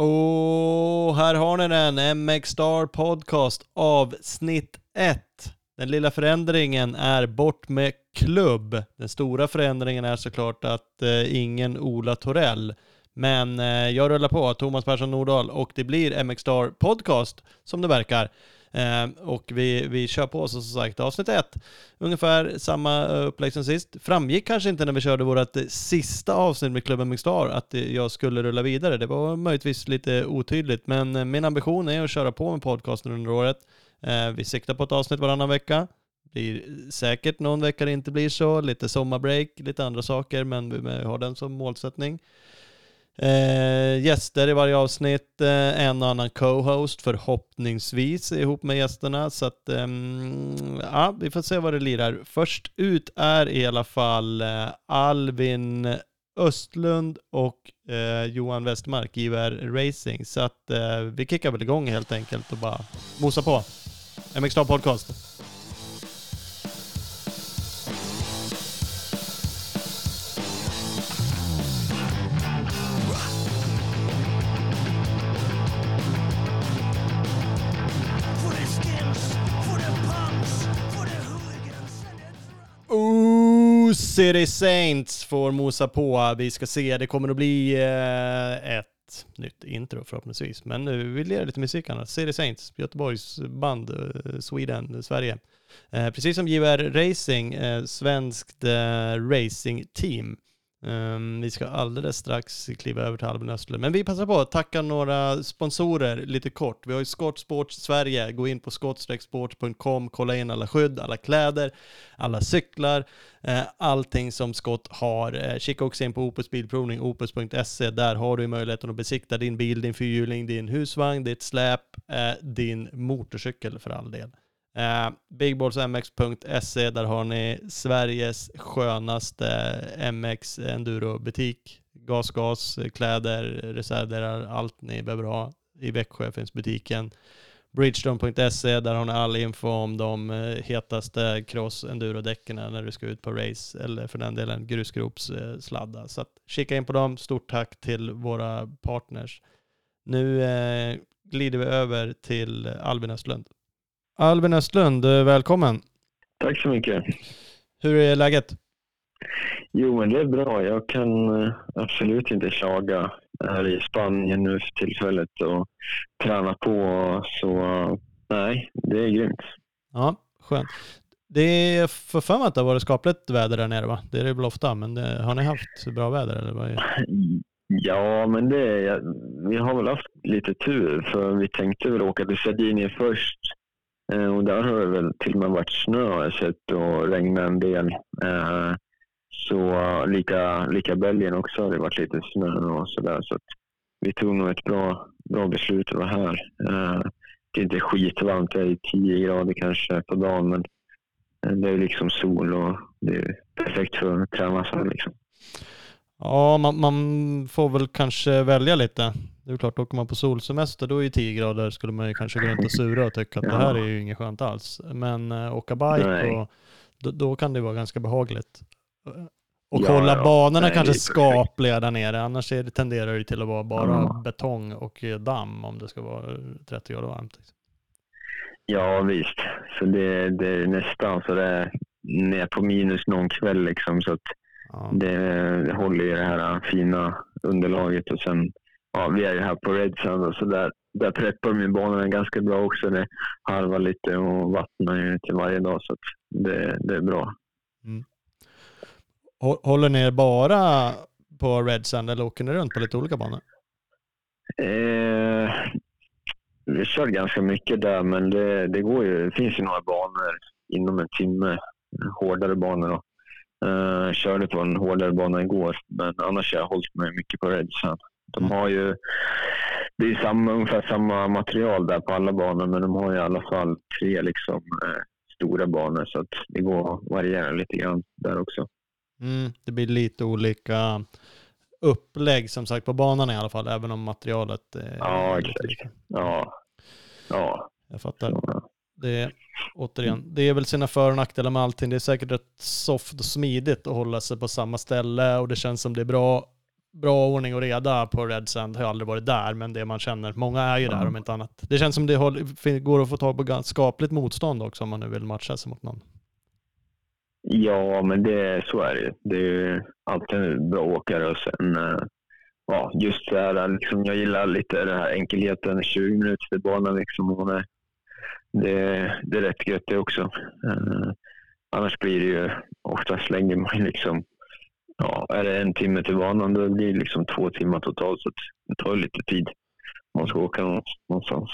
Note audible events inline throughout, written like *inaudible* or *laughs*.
Och här har ni den, MX Star Podcast avsnitt 1. Den lilla förändringen är bort med klubb. Den stora förändringen är såklart att eh, ingen Ola Torell. Men eh, jag rullar på, Thomas Persson Nordahl, och det blir MX Star Podcast som det verkar. Ehm, och vi, vi kör på så som sagt avsnitt ett. Ungefär samma eh, upplägg som sist. Framgick kanske inte när vi körde vårt sista avsnitt med klubben Mixstar att jag skulle rulla vidare. Det var möjligtvis lite otydligt, men eh, min ambition är att köra på med podcasten under året. Ehm, vi siktar på ett avsnitt varannan vecka. Det blir säkert någon vecka det inte blir så, lite sommarbreak, lite andra saker, men vi har den som målsättning. Eh, gäster i varje avsnitt, eh, en och annan co-host förhoppningsvis ihop med gästerna. Så att, eh, ja, vi får se vad det lirar. Först ut är i alla fall eh, Alvin Östlund och eh, Johan Westmark, JVR Racing. Så att eh, vi kickar väl igång helt enkelt och bara mosa på. MX Podcast. City Saints får mosa på. Vi ska se, det kommer att bli eh, ett nytt intro förhoppningsvis. Men nu vill jag lite musik annars. City Saints, Göteborgs band, eh, Sweden, Sverige. Eh, precis som JVR Racing, eh, svenskt eh, racingteam. Um, vi ska alldeles strax kliva över till Albin Östlund. Men vi passar på att tacka några sponsorer lite kort. Vi har ju Scott Sports Sverige. Gå in på skottsportcom kolla in alla skydd, alla kläder, alla cyklar, eh, allting som Scott har. Eh, kika också in på Opus Bilprovning, opus.se. Där har du möjligheten att besikta din bil, din fyrhjuling, din husvagn, ditt släp, eh, din motorcykel för all del. Eh, Bigballsmx.se, där har ni Sveriges skönaste MX Enduro-butik. Gas, gas, kläder, reservdelar, allt ni behöver ha. I Växjö finns butiken. Bridgestone.se, där har ni all info om de eh, hetaste cross enduro-däcken när du ska ut på race eller för den delen grusgropssladdar. Eh, Så att kika in på dem. Stort tack till våra partners. Nu eh, glider vi över till Albin Östlund. Albin Östlund, eh, välkommen. Tack så mycket. Hur är läget? Jo, men det är bra. Jag kan eh, absolut inte klaga. Jag är i Spanien nu för tillfället och tränar på. Så nej, det är grymt. Ja, skönt. Det är för fan att det har varit skapligt väder där nere va? Det är det väl ofta, men det, har ni haft bra väder eller? Vad är... Ja, men det, vi har väl haft lite tur för vi tänkte väl åka till Sardinien först Eh, och där har det väl till och med varit snö har jag sett och regnat en del. Eh, så lika, lika Belgien också har det varit lite snö och sådär. Så vi tog nog ett bra, bra beslut att vara här. Eh, det är inte skitvarmt, det är 10 grader kanske på dagen men eh, det är liksom sol och det är perfekt för att träna så liksom. Ja, man, man, får väl kanske välja lite. Det är klart, åker man på solsemester då är ju 10 grader skulle man ju kanske gå runt och sura och tycka att ja. det här är ju inget skönt alls. Men äh, åka bike och, då, då, kan det vara ganska behagligt. Och ja, hålla ja. banorna Nej, kanske skapliga där nere, annars är det, tenderar det till att vara bara ja. betong och damm om det ska vara 30 grader varmt. Liksom. Ja visst, så det, det är nästan så det är ner på minus någon kväll liksom. Så att Ja. Det, håller i det här fina underlaget och sen, ja, vi är ju här på Redsand och så där, där preppar de banorna ganska bra också. Det harvar lite och vattnar ju till varje dag så det, det är bra. Mm. Håller ni er bara på Redsand eller åker ni runt på lite olika banor? Eh, vi kör ganska mycket där men det, det, går ju, det finns ju några banor inom en timme, hårdare banor. Då. Uh, körde på en hårdare bana igår, men annars har jag hållit mig mycket på Redsan. De mm. har ju, det är samma, ungefär samma material där på alla banor, men de har i alla fall tre liksom, uh, stora banor så att det går att variera lite grann där också. Mm, det blir lite olika upplägg som sagt på banan i alla fall, även om materialet är Ja, exakt. Ja. ja. Jag fattar. Så. Det, återigen, det är väl sina för och nackdelar med allting. Det är säkert rätt soft och smidigt att hålla sig på samma ställe och det känns som det är bra bra ordning och reda på Red Sand. Har jag aldrig varit där, men det man känner, många är ju där om inte annat. Det känns som det går att få tag på ganska skapligt motstånd också om man nu vill matcha sig mot någon. Ja, men det, så är det. Det är ju alltid bra åkare och sen eh, ja, just det här, liksom, jag gillar lite den här enkelheten, 20 minuter till banan liksom. Och det, det, är rätt gött det också. Eh, annars blir det ju, oftast slänger man ju liksom, ja, är det en timme till banan då blir det liksom två timmar totalt så det tar ju lite tid om man ska åka någonstans.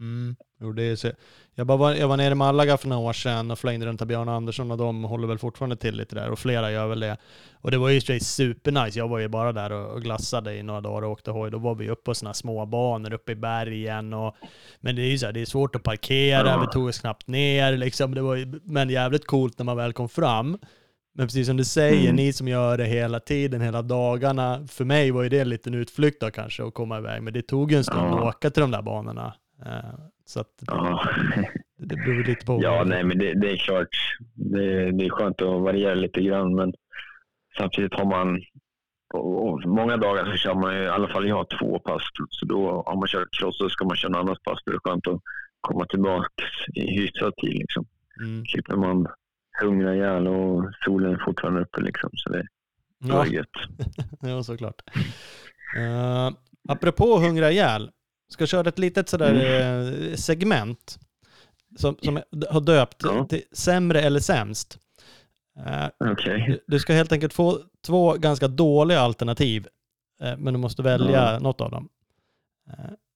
Mm. Det är så. Jag, bara var, jag var nere i Malaga för några år sedan och flängde runt Björn Andersson och de håller väl fortfarande till lite där och flera gör väl det. Och det var ju supernice. Jag var ju bara där och, glassade i några dagar och åkte hoj. Då var vi uppe på sådana små banor uppe i bergen och men det är ju så här, det är svårt att parkera, vi tog oss knappt ner liksom. Det var ju, men jävligt coolt när man väl kom fram. Men precis som du säger, Mm. ni som gör det hela tiden, hela dagarna. För mig var ju det en liten utflykt då kanske att komma iväg. Men det tog ju en stund att åka till de där banorna. Så att Ja. det beror lite på. Ja, nej, men det, det är klart. Det, det är skönt att variera lite grann, men samtidigt har man många dagar så kör man i alla fall jag har två pass. Så då har man kört cross så ska man köra en annat pass. Det är skönt att komma tillbaka i hyfsad tid. Liksom. Mm. Slipper man hungra ihjäl och solen är fortfarande uppe. Liksom, så det, det Ja, är gött. *laughs* ja, såklart. Uh, apropå hungra ihjäl, ska köra ett litet sådär eh, segment som, som har döpt Ja. till sämre eller sämst. Eh, Okej. du, du ska helt enkelt få två ganska dåliga alternativ, eh, men du måste välja Ja. något av dem.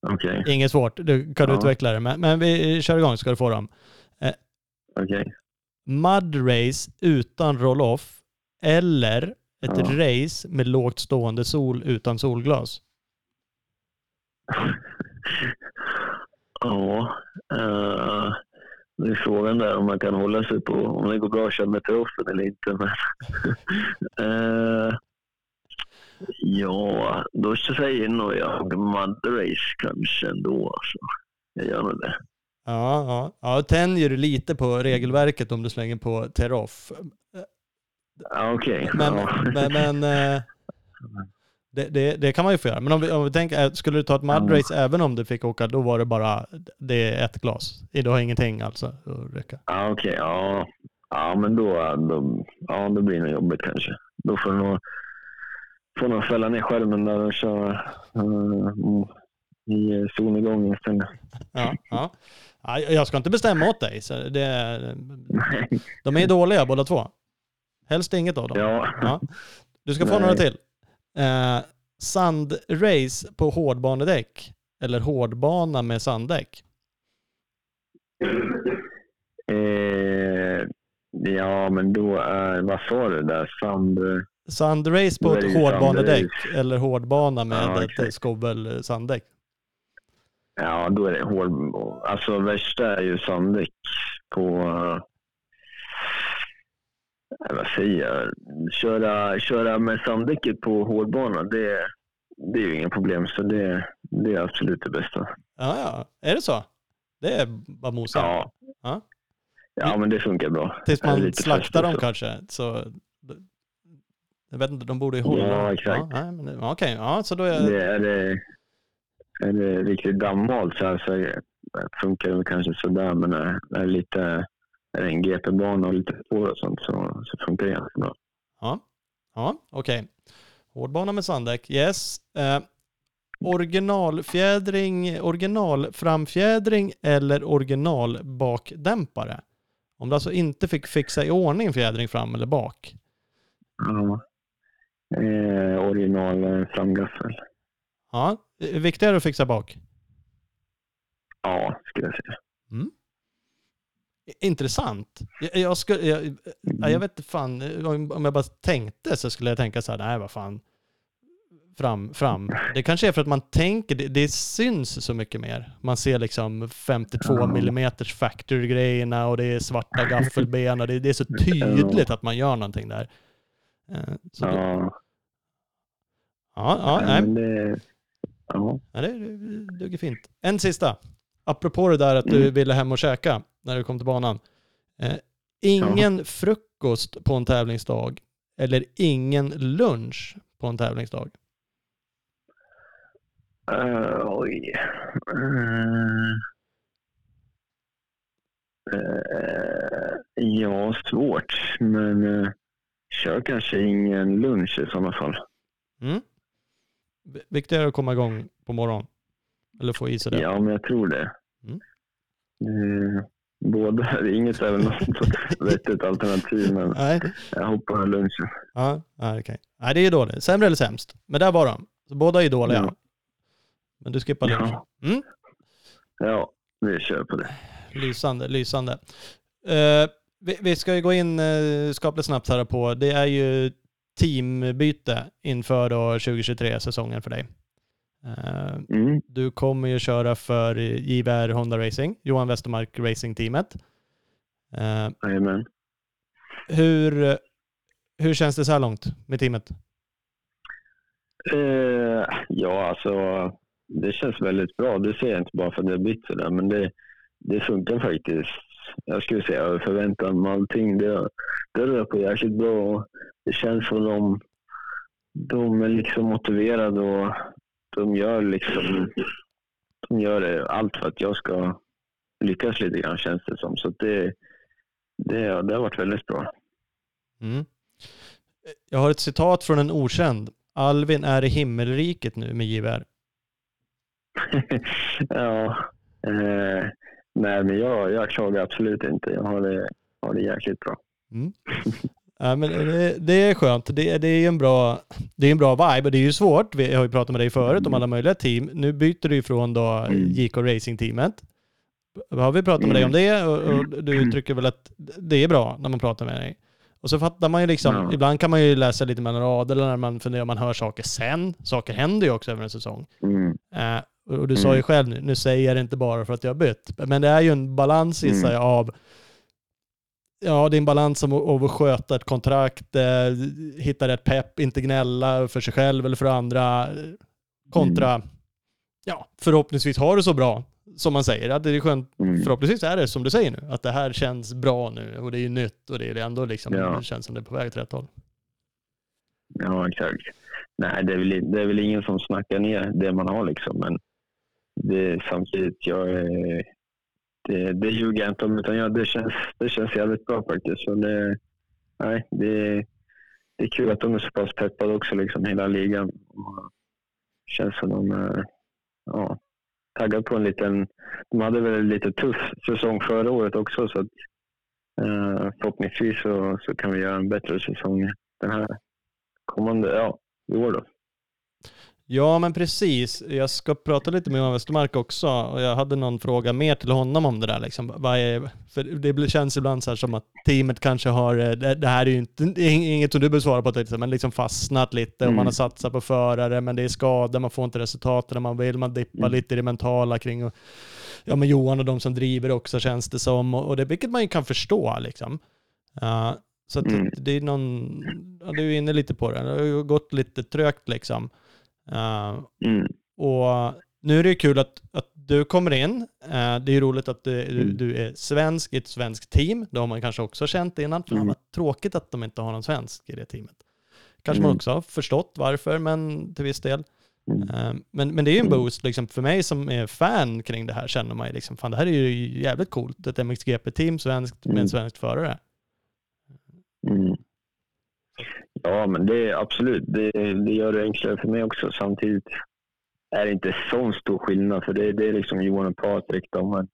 Okej. inget svårt, du kan Ja. utveckla det, men, men vi kör igång så ska du få dem. Okej. Mud race utan roll-off eller ett race med lågt stående sol utan solglas. *laughs* Ja, eh, det är frågan där om man kan hålla sig på, om det går bra att köra med troffen eller inte. Men, *laughs* eh, ja, då säger nog jag Mud Race kanske ändå. Alltså. Jag gör nog det. Ja, ja. ja tänjer du lite på regelverket om du slänger på teroff. Okej. Men, ja. men, men eh, *laughs* det, det, det kan man ju få göra. Men om vi, om vi tänker, eh, skulle du ta ett mudrace även om du fick åka, då var det bara, det är ett glas. Du har ingenting alltså att räcka. Ja, okej. Ja. ja, men då, då, ja, då blir det nog jobbigt kanske. Då får du nog, får nog fälla ner skärmen där och köra uh, i solnedgången istället. Ja, ja. Ja, jag ska inte bestämma åt dig. Så det, *laughs* de är dåliga båda två. Helst inget av dem. Ja. Ja. Du ska få Nej. några till. Eh, sandrace på hårdbanedäck eller hårdbana med sanddäck? Eh, ja, men då är, vad sa du där? Sand... Sandrace på ett hårdbanedäck eller hårdbana med Ja, ett exakt. skovel sanddäck? Ja, då är det hård... Alltså värsta är ju sanddäck på... vad säger jag? Köra, köra med sanddäcket på hårdbana, det, det är ju inga problem. Så det, det är absolut det bästa. Ja, ja. Är det så? Det är bara mosa. Ja. Ja. Ja, men det funkar bra. Tills man slaktar dem fast kanske. Så, jag vet inte, de borde ju hålla. Ja, exakt. Ja, nej, men det- ja, Okej, så då är Det är, det, är det riktigt gammalt så, här, så funkar det kanske sådär. Men är är lite en GP-bana och lite spår och sånt så, så funkar det ganska bra. Ja, ja okej. Hårdbana med sanddäck, yes. Eh, originalfjädring, originalframfjädring eller originalbakdämpare? Om du alltså inte fick fixa i ordning fjädring fram eller bak. Ja. Eh, original eh, framgaffel. Ja, det viktigare att fixa bak? Ja, skulle jag säga. Intressant. Jag, jag, skulle, jag, ja, jag vet inte fan, om jag bara tänkte så skulle jag tänka så här, nej vad fan. Fram, fram. Det kanske är för att man tänker, det, det syns så mycket mer. Man ser liksom 52 Ja. mm factory-grejerna och det är svarta *laughs* gaffelben och det, det är så tydligt att man gör någonting där. Eh, Så ja, Ja, ja, ja, nej. Ja. Det duger fint. En sista. Apropå det där att du Mm. ville hem och käka när du kom till banan. Eh, ingen frukost på en tävlingsdag eller ingen lunch på en tävlingsdag. Uh, oj. Uh, uh, ja, svårt. Men uh, kör kanske ingen lunch i sådana fall. Mm. Viktigare att komma igång på morgonen? Eller få i sig det? Ja, men jag tror det. Mm. Uh, båda, *laughs* inget är väl något *laughs* vettigt alternativ, men Nej. jag hoppar lunchen. Ja, okej. Okay. Nej, det är ju dåligt. Sämre eller sämst? Men där var de. Så båda är dåliga. Ja. Men du skippar lunchen? Ja. Mm? ja, vi kör på det. Lysande, lysande. Uh, vi, vi, ska ju gå in uh, skapligt snabbt här på, det är ju teambyte inför då 2023-säsongen för dig. Uh, mm. Du kommer ju köra för JVR Honda Racing, Johan Westermark Racing-teamet. Uh, hur, hur känns det så här långt med teamet? Uh, ja, alltså det känns väldigt bra. Det ser jag inte bara för att jag bytt sådär, men det, det funkar faktiskt. Jag skulle säga över förväntan med allting. Det, det rör på jäkligt bra det känns som de, de är liksom motiverade och de gör liksom de gör allt för att jag ska lyckas lite grann känns det som. Så det, det, det har varit väldigt bra. Mm. Jag har ett citat från en okänd. Alvin är i himmelriket nu med gevär. *laughs* ja, eh, nej men jag, jag klagar absolut inte. Jag har det, har det jäkligt bra. Mm. *laughs* Ja, men det, det, är skönt. Det, det är en bra, det är en bra vibe. Det är ju svårt. Vi har ju pratat med dig förut om alla möjliga team. Nu byter du ifrån då mm. JK Racing-teamet. Har vi pratat med dig om det? Och, och, du uttrycker väl att det är bra när man pratar med dig. Och så fattar man ju liksom, ja. ibland kan man ju läsa lite mellan raderna när man funderar, man hör saker sen. Saker händer ju också över en säsong. Mm. Uh, och du sa ju mm. själv nu, nu säger jag det inte bara för att jag har bytt. Men det är ju en balans i sig mm. av Ja, det är en balans av att sköta ett kontrakt, eh, hitta rätt pepp, inte gnälla för sig själv eller för andra. Kontra, mm. ja, förhoppningsvis har det så bra som man säger. Att det är skönt, mm. förhoppningsvis är det som du säger nu, att det här känns bra nu och det är nytt och det är ändå liksom, ja. det känns som det är på väg åt rätt håll. Ja, exakt. Nej, det är, väl, det är väl ingen som snackar ner det man har liksom, men det samtidigt, jag är det, det ljuger jag inte om. Utan ja, det, känns, det känns jävligt bra faktiskt. Så det, nej, det, det är kul att de är så pass peppade också, liksom, hela ligan. Det känns som de är ja, taggade på en liten... De hade väl en lite tuff säsong förra året också. Så att, eh, förhoppningsvis så, så kan vi göra en bättre säsong den här kommande, ja, i år då. Ja, men precis. Jag ska prata lite med Johan Westermark också. Och jag hade någon fråga mer till honom om det där. Liksom. Vad är, för det känns ibland så som att teamet kanske har, eh, det, det här är ju inte, inget som du behöver svara på, men liksom fastnat lite och man har mm. satsat på förare, men det är skador, man får inte resultaten man vill, man dippar mm. lite i det mentala kring och, ja, men Johan och de som driver också känns det som, och, det, vilket man ju kan förstå. Liksom. Uh, så mm. det är någon, ja, du är inne lite på det, det har gått lite trögt liksom. Uh, mm. Och nu är det kul att, att du kommer in. Uh, det är roligt att du, mm. du, är svensk i ett svenskt team. Det har man kanske också känt innan. För mm. vad tråkigt att de inte har någon svensk i det teamet. Kanske man mm. också har förstått varför, men till viss del. Uh, men, men det är ju en mm. boost liksom, för mig som är fan kring det här känner man ju liksom, fan det här är ju jävligt coolt. Ett MXGP-team svenskt med en svensk förare. Mm. Ja, men det är absolut. Det, det gör det enklare för mig också. Samtidigt är det inte så stor skillnad. För det, det är liksom Johan och Patrik. De,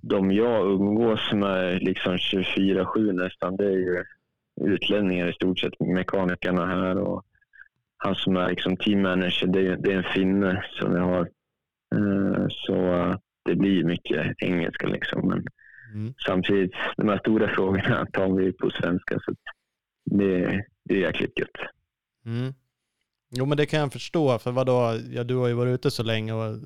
de jag umgås med liksom 24-7 nästan, det är ju utlänningar i stort sett. Mekanikerna här och han som är liksom teammanager, det, det är en finne som jag har. Uh, så uh, det blir mycket engelska liksom. Men mm. samtidigt, de här stora frågorna tar vi på svenska. Så det, det är jäkligt gött. Mm. Jo men det kan jag förstå, för vadå, ja, du har ju varit ute så länge och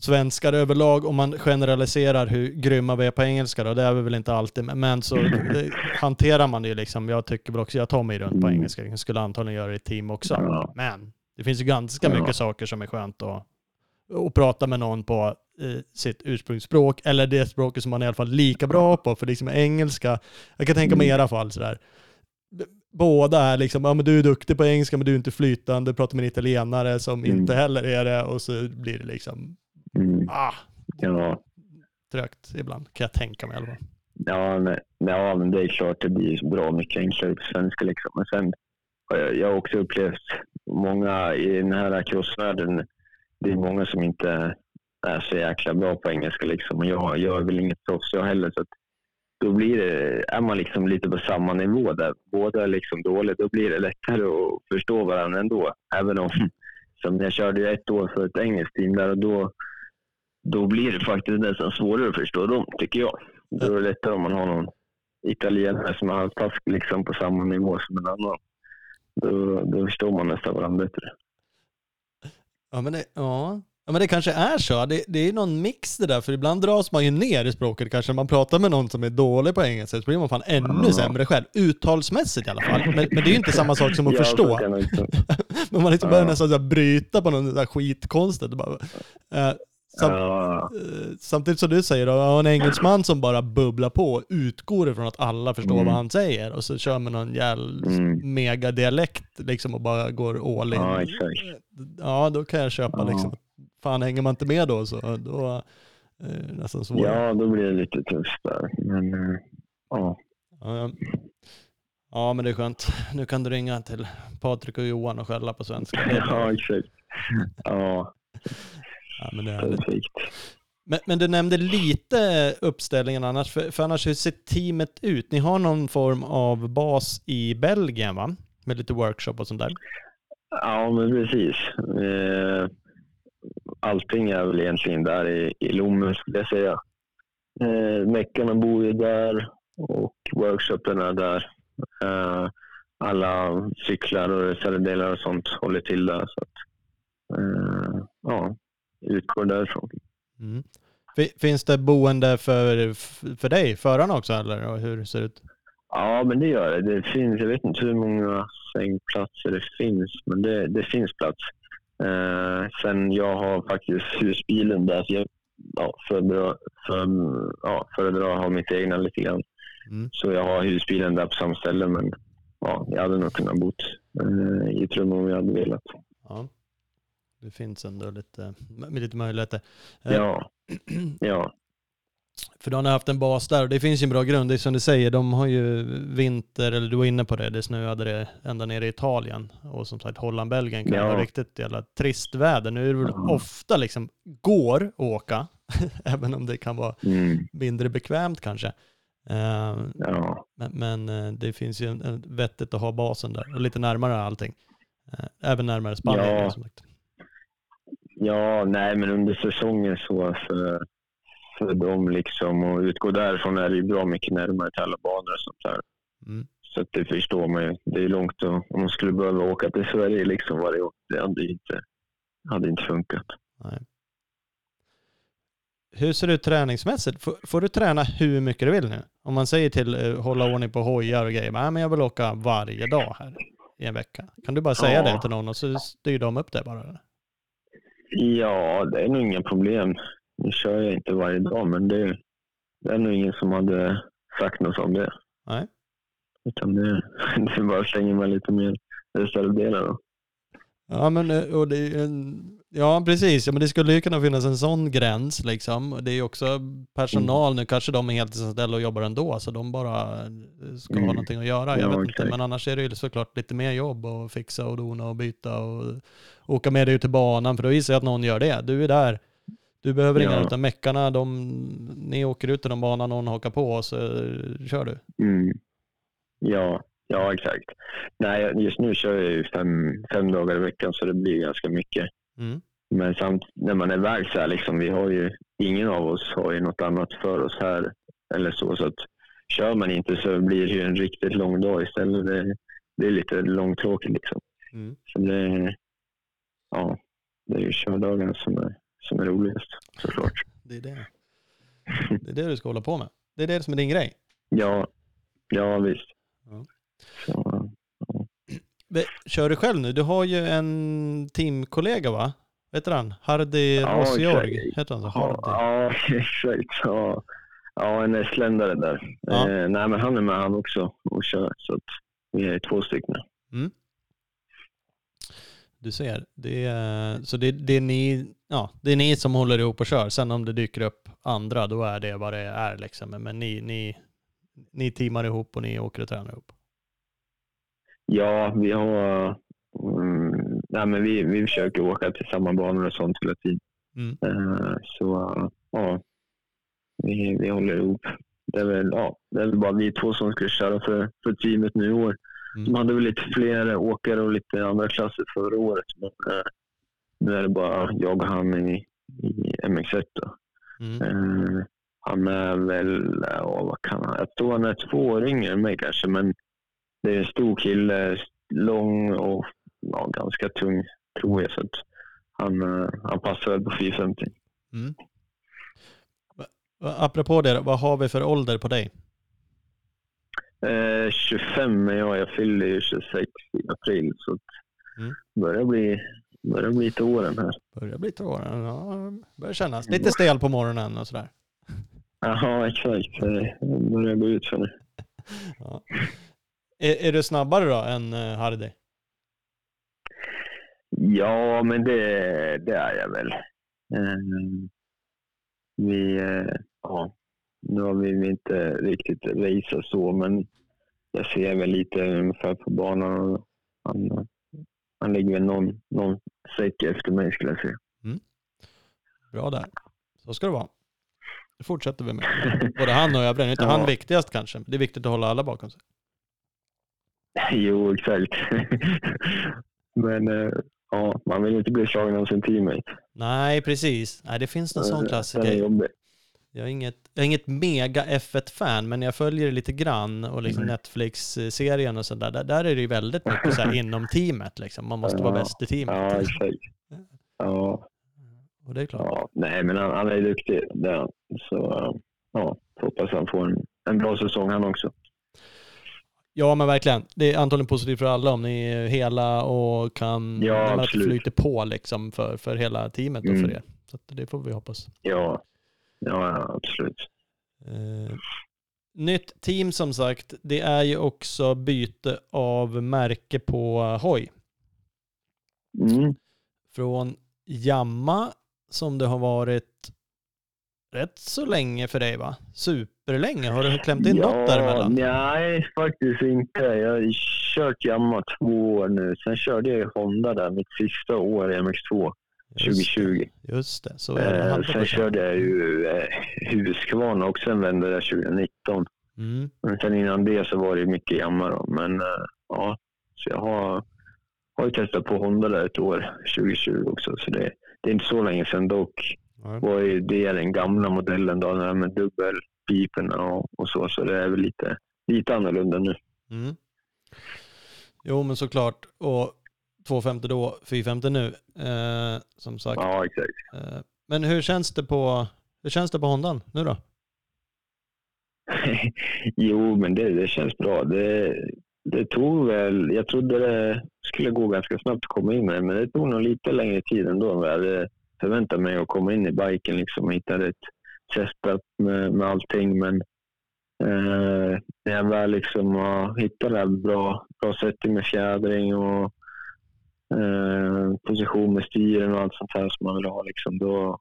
svenskar överlag, om man generaliserar hur grymma vi är på engelska då, det är vi väl inte alltid, men så det, hanterar man det ju liksom, jag tycker väl också, jag tar mig runt på mm. engelska, jag skulle antagligen göra det i team också, ja. men det finns ju ganska ja. mycket saker som är skönt att, att prata med någon på eh, sitt ursprungsspråk, eller det språket som man är i alla fall lika bra på, för liksom engelska, jag kan tänka mig i mm. era fall sådär, båda är liksom, ja men du är duktig på engelska men du är inte flytande, pratar med en italienare som Mm. inte heller är det och så blir det liksom, Mm. ah, Ja. trögt ibland kan jag tänka mig i alla fall. Ja, nej, ja, men det är klart det blir bra mycket enklare på svenska. Liksom. Men sen jag, jag har också upplevt många i den här crossvärlden. Det är många som inte är så jäkla bra på engelska. Liksom. Och jag gör väl inget proffs jag heller. Så att då blir det, är man liksom lite på samma nivå där båda är liksom dåliga. Då blir det lättare att förstå varandra ändå. Även om, *laughs* som jag körde ju ett år för ett engelskt team där och då, då blir det faktiskt nästan svårare att förstå dem, tycker jag. Då är det lättare om man har någon italienare som är halvtask liksom på samma nivå som en annan. Då, då förstår man nästan varandra bättre. Ja men det, ja. Ja, men det kanske är så. Det, det är någon mix det där, för ibland dras man ju ner i språket. Kanske när man pratar med någon som är dålig på engelska så blir man fan ännu sämre själv. Uttalsmässigt i alla fall. Men, men det är ju inte samma sak som att Ja, förstå. *laughs* Men man liksom börjar Ja. nästan så här bryta på något där skitkonstigt. Bara, eh, sam, Ja, eh, samtidigt som du säger, då, en engelsman som bara bubblar på och utgår ifrån att alla förstår Mm. vad han säger och så kör man någon jävla Mm. megadialekt liksom och bara går all in. ja. Ja, då kan jag köpa Ja. liksom. Fan, hänger man inte med då så då eh, är det nästan svårare. Ja, då blir det lite tufft där. Men eh, ja, Ja. ja, men det är skönt. Nu kan du ringa till Patrik och Johan och skälla på svenska. *laughs* Ja exakt. Ja, Ja, men, det är perfekt. men, men du nämnde lite uppställningen annars, för, för annars hur ser teamet ut? Ni har någon form av bas i Belgien va? Med lite workshop och sånt där. Ja, men precis. Eh, allting är väl egentligen där i, i Lommen skulle jag säga. Eh, meckarna bor ju där och workshopen är där. Eh, alla cyklar och reservdelar och sånt håller till där. Så att, eh, ja, utgår därifrån. Mm. Fi- Finns det boende för, för dig, förarna också eller Och hur ser det ut? Ja, men det gör det. Det finns, jag vet inte hur många sängplatser det finns, men det, det finns plats. Eh, sen jag har faktiskt husbilen där, så jag ja, föredrar, för, ja, föredrar att ha mitt egna lite grann. Mm. Så jag har husbilen där på samma ställe, men ja, jag hade nog kunnat bo eh, i rum om jag hade velat. Ja. Det finns ändå lite, med lite möjligheter. Eh, Ja, *clears throat* ja, För då har ni haft en bas där och det finns ju en bra grund. Det är som du säger, de har ju vinter, eller du var inne på det, det snöade det ända ner i Italien. Och som sagt Holland, Belgien kan Ja. vara riktigt jävla trist väder. Nu är det väl Ja. ofta liksom, går att åka, *laughs* även om det kan vara mm, mindre bekvämt kanske. Eh, ja, Men, men eh, det finns ju en, en vettigt att ha basen där och lite närmare allting. Eh, Även närmare Spanien. Ja. Som sagt. ja, nej, men under säsongen så för, för dem liksom och utgå därifrån är det ju bra mycket närmare till alla banor och sånt där. Mm. Så att det förstår man ju. Det är långt och, om man skulle behöva åka till Sverige liksom varje år. Det hade inte, hade inte funkat. Nej. Hur ser det ut träningsmässigt? Får, får du träna hur mycket du vill nu? Om man säger till eh, hålla ordning på hojar och grejer. Nej, men jag vill åka varje dag här i en vecka. Kan du bara säga Ja. det till någon och så styr de upp det bara? eller? Ja, det är nog inga problem. Nu kör jag inte varje dag, men det, det är nog ingen som hade sagt något om det. Nej. Utan det, *laughs* det bara slänga med lite mer reservdelar då. Ja, men eh, och det ja, precis. Ja, men det skulle ju kunna finnas en sån gräns liksom. Det är ju också personal nu, kanske de är heltidsanställda och jobbar ändå, så de bara eh, ska ha Mm. någonting att göra. Jag Ja, vet inte, exakt. men annars är det ju såklart lite mer jobb och fixa och dona och byta och åka med dig ut till banan, för då visar jag att någon gör det. Du är där. Du behöver inga, Ja. utan meckarna, de, ni åker ut till någon bana, någon hakar på och så kör du. Mm. Ja, ja, exakt. Nej, just nu kör jag ju fem, fem dagar i veckan, så det blir ganska mycket. Mm. Men samt när man är iväg så här, liksom, vi har ju, ingen av oss har ju något annat för oss här eller så. Så att kör man inte så blir det ju en riktigt lång dag istället. Det, det är lite långtråkigt liksom. Mm. Så det, ja, det är ju kördagen som är, som är roligast såklart. Det är det. Det är det du ska hålla på med. Det är det som är din grej. Ja, ja visst. Ja. Så, Ve- Kör du själv nu? Du har ju en teamkollega va? Vet du han? Hardy Ja, Rosjorg. Heter han så? ja, Hardy. ja, exakt. Ja, ja en estländare där. Ja. Eh, nej, men han är med han också och kör. Så att, vi är två stycken. Mm. Du ser, det är, så det, det, är ni, ja, det är ni som håller ihop och kör. Sen om det dyker upp andra, då är det vad det är liksom. Men ni, ni, ni teamar ihop och ni åker och tränar ihop. Ja, vi har... Mm, nej, men vi, vi försöker åka till samma banor och sånt hela tiden. Mm. Uh, så ja, vi, vi håller ihop. Det är, väl, ja, det är väl bara vi två som ska köra för, för teamet nu i år. Mm. De hade väl lite fler åkare och lite andra klasser förra året. Men uh, nu är det bara jag och han i, i MX1. Då. Mm. Uh, han är väl, ja, vad kan han, jag tror han är två år yngre än mig kanske, men det är en stor kille, lång och ja, ganska tung tror jag. Så att han, eh, han passar väl på 450. Mm. Apropå det, vad har vi för ålder på dig? Eh, 25 är jag. Jag fyller ju 26 i april. Så mm. börjar bli, börjar bli till åren här. Börjar bli till åren, ja. Börjar kännas lite stel på morgonen och sådär. Jaha, exakt. Det börjar gå ut för nu. ja. är, är, du snabbare då än uh, Hardy? Ja, men det, det är jag väl. Uh, vi, uh, ja, nu har vi inte riktigt raceat så, men jag ser väl lite ungefär på banan. Han, han ligger väl någon, någon säck efter mig skulle jag säga. Mm. Bra där. Så ska det vara. Det fortsätter vi med. *laughs* Både han och övriga. Inte ja. han viktigast kanske. Det är viktigt att hålla alla bakom sig. *laughs* Jo, exakt. *laughs* Men eh, ja, man vill inte bli slagen av sin teammate. Nej, precis. Nej, det finns någon sån klassiker. Jag är inget, jag är inget mega F1-fan, men jag följer det lite grann och liksom mm. Netflix-serien och sådär. Där, där är det ju väldigt mycket så inom teamet liksom. Man måste ja. vara bäst i teamet. Ja, exakt. Ja. Och det är klart. Ja, nej, men han, han är duktig. Det Så ja, hoppas han får en, en bra säsong han också. Ja, men verkligen. Det är antagligen positivt för alla om ni är hela och kan ja, flyter på liksom för, för hela teamet och mm. för er. Så det får vi hoppas. Ja, ja absolut. Eh, nytt team som sagt. Det är ju också byte av märke på hoj. Mm. Från Jamma som det har varit rätt så länge för dig va? Superlänge. Har du klämt in ja, något däremellan? Nej, faktiskt inte. Jag har kört Yamaha två år nu. Sen körde jag Honda där mitt sista år i MX2. 2020. Just det, så är det. Eh, sen körde jag ju eh, Husqvarna också en vända där 2019. Mm. Men sen innan det så var det mycket Yamaha Men eh, ja, så jag har, har ju testat på Honda där ett år, 2020 också. Så det, det är inte så länge sedan dock. Nej. var ju det den gamla modellen då, den med dubbelpiporna och, och så. Så det är väl lite, lite annorlunda nu. Mm. Jo, men såklart. Och 250 då, 450 nu, eh, som sagt. Ja, exakt. Eh, men hur känns det på, hur känns det på Hondan nu då? *laughs* jo, men det, det känns bra. Det, det tog väl, jag trodde det skulle gå ganska snabbt att komma in med men det tog nog lite längre tid ändå än vad jag hade förväntat mig att komma in i biken liksom och hitta rätt setup med, med allting. Men eh, när jag väl liksom har hittat det här bra, bra setting med fjädring och eh, position med styren och allt sånt här som man vill ha, liksom, då,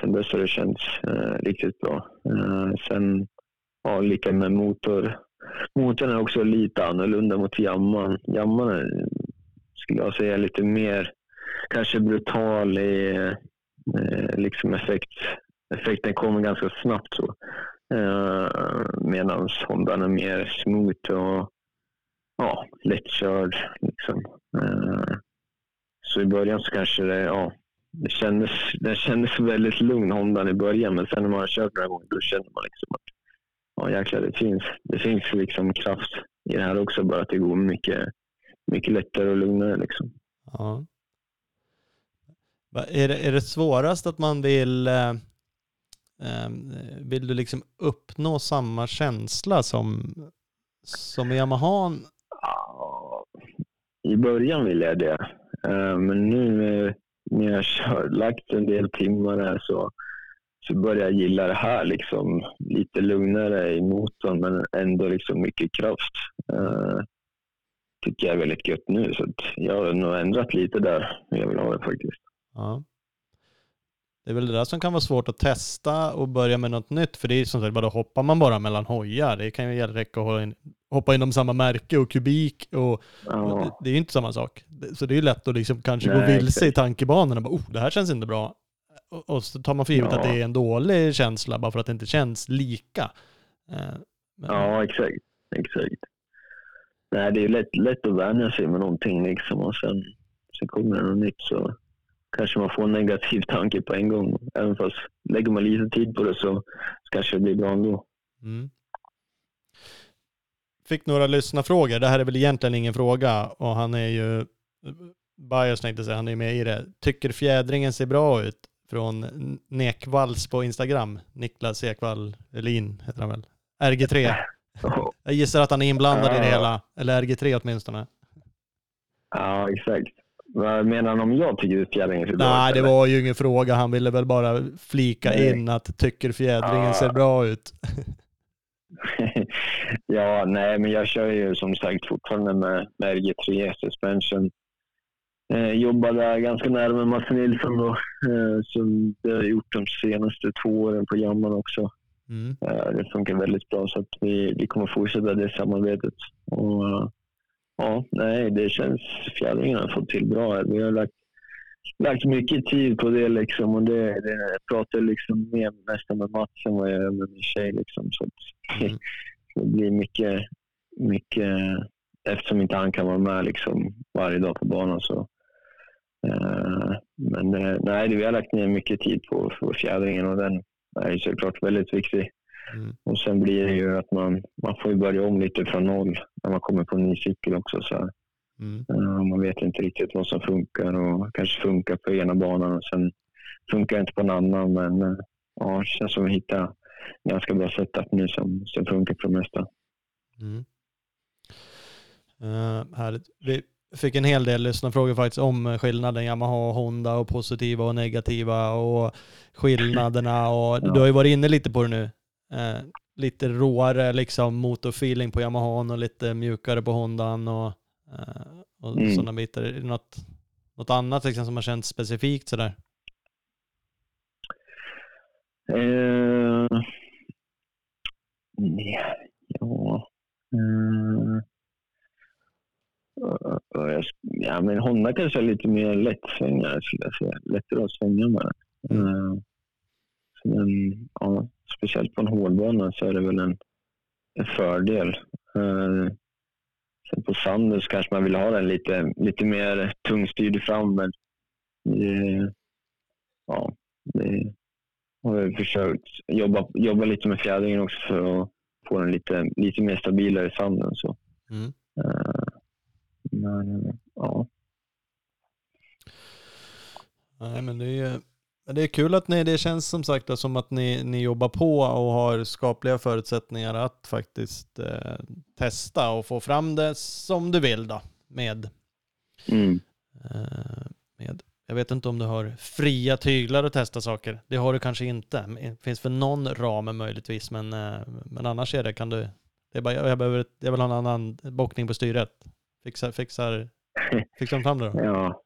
sen dess har det känts eh, riktigt bra. Eh, sen, ja, lika med motor. Motorn är också lite annorlunda mot jamman. Jamman är, skulle jag säga, lite mer kanske brutal i eh, liksom effekt. Effekten kommer ganska snabbt. så. Eh, Medan Hondan är mer smooth och ja, lättkörd. Liksom. Eh, så i början så kanske det, ja, det kändes, det kändes väldigt lugn Hondan i början men sen när man har kört några gånger då känner man liksom att ja jäklar det finns, det finns liksom kraft i det här också bara att det går mycket, mycket lättare och lugnare liksom. Ja. Är det, är det svårast att man vill, eh, eh, vill du liksom uppnå samma känsla som, som i Yamahan? I början ville jag det, eh, men nu när jag har lagt en del timmar här så, så börjar jag gilla det här. Liksom, lite lugnare i motorn men ändå liksom mycket kraft. Eh, tycker jag är väldigt gött nu. Så jag har nog ändrat lite där jag vill ha det faktiskt. Ja. Det är väl det där som kan vara svårt att testa och börja med något nytt. För det är som sagt, bara hoppar man bara mellan hojar. Det kan ju räcka att hoppa inom samma märke och kubik. Och, ja. och det, det, är ju inte samma sak. Så det är ju lätt att liksom kanske Nej, gå vilse i tankebanorna. Bara, oh, det här känns inte bra. Och, och så tar man för givet ja. att det är en dålig känsla bara för att det inte känns lika. Eh, men... Ja, exakt. exakt. Nej, det är lätt, lätt att vänja sig med någonting liksom och sen, sen kommer det något nytt så kanske man får en negativ tanke på en gång. Även fast lägger man lite tid på det så kanske det blir bra ändå. Mm. Fick några lyssnarfrågor. Det här är väl egentligen ingen fråga och han är ju, Bios tänkte säga, han är med i det. Tycker fjädringen ser bra ut? Från Nekvalls på Instagram. Niklas Ekvall Elin heter han väl? RG3. *laughs* Jag gissar att han är inblandad i det hela, eller RG3 åtminstone. Ja, exakt. Vad menar han om jag tycker fjädringen ser bra ut? Nej, det var ju ingen fråga. Han ville väl bara flika Nej. in att tycker fjädringen ja. ser bra ut. *laughs* ja, nej, men jag kör ju som sagt fortfarande med, med RG3 suspension. Eh, jobbade ganska nära med Mats Nilsson då, eh, som det har gjort de senaste två åren på Jamman också. Mm. Eh, det funkar väldigt bra så att vi, vi kommer fortsätta det samarbetet. Och, ja, nej, det känns fjädringen har fått till bra. Vi har lagt, lagt mycket tid på det liksom och det, det jag pratar liksom mer nästan med Mats än vad jag gör med min tjej liksom. Så att, mm. *laughs* det blir mycket, mycket eftersom inte han kan vara med liksom varje dag på banan så uh, men uh, nej, vi har lagt ner mycket tid på, på fjädringen och den är såklart väldigt viktig. Mm. Och sen blir det ju att man, man får börja om lite från noll när man kommer på en ny cykel också. Så mm. uh, man vet inte riktigt vad som funkar och kanske funkar på ena banan och sen funkar inte på en annan. Men uh, ja, det känns som att hitta ganska bra setup nu som, som funkar på det mesta. Mm. Uh, härligt. Vi fick en hel del lyssnarfrågor faktiskt om skillnaden Yamaha och Honda och positiva och negativa och skillnaderna och ja. du har ju varit inne lite på det nu. Eh, lite råare liksom motorfeeling på Yamaha och lite mjukare på Hondan och, eh, och mm. sådana bitar. Är det något, något annat liksom, som har känts specifikt sådär? Uh, ja. Uh, ja, men Honda kanske är lite mer lättsvängare skulle jag säga. Lättare att svänga med. Mm. Uh, men, ja, speciellt på en hårdbana så är det väl en, en fördel. Uh, sen på sanden så kanske man vill ha den lite, lite mer tungstyrd fram, men det, ja, det har jag försökt jobba, jobba lite med fjädringen också för att få den lite, lite mer stabilare i sanden. Så. Mm. Uh, men ja. Nej, men det är det är kul att ni, det känns som sagt som att ni, ni jobbar på och har skapliga förutsättningar att faktiskt eh, testa och få fram det som du vill då med, mm. eh, med. Jag vet inte om du har fria tyglar att testa saker. Det har du kanske inte. Det finns för någon ram möjligtvis, men, eh, men annars är det kan du. Det är bara, jag, behöver, jag vill ha en annan bockning på styret. Fixar, fixar, fixar de fram det då? *laughs* Ja.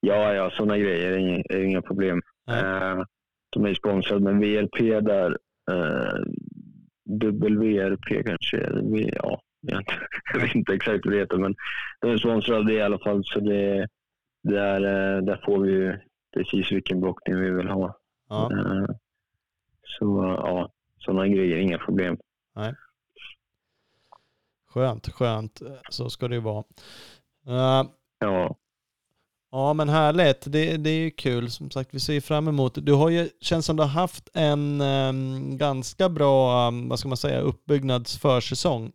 Ja, ja, sådana grejer är inga, är inga problem. Uh, de är sponsrade med VLP där. Uh, WRP kanske. Ja, *laughs* jag vet inte exakt vad det heter, men de är sponsrade i alla fall. Så det, där, uh, där får vi ju precis vilken blockning vi vill ha. Ja. Så ja, sådana grejer, inga problem. Nej. Skönt, skönt. Så ska det ju vara. Uh, ja. Ja men härligt, det, det är ju kul. Som sagt, vi ser fram emot. Du har ju, känns som du har haft en um, ganska bra, um, vad ska man säga, uppbyggnadsförsäsong.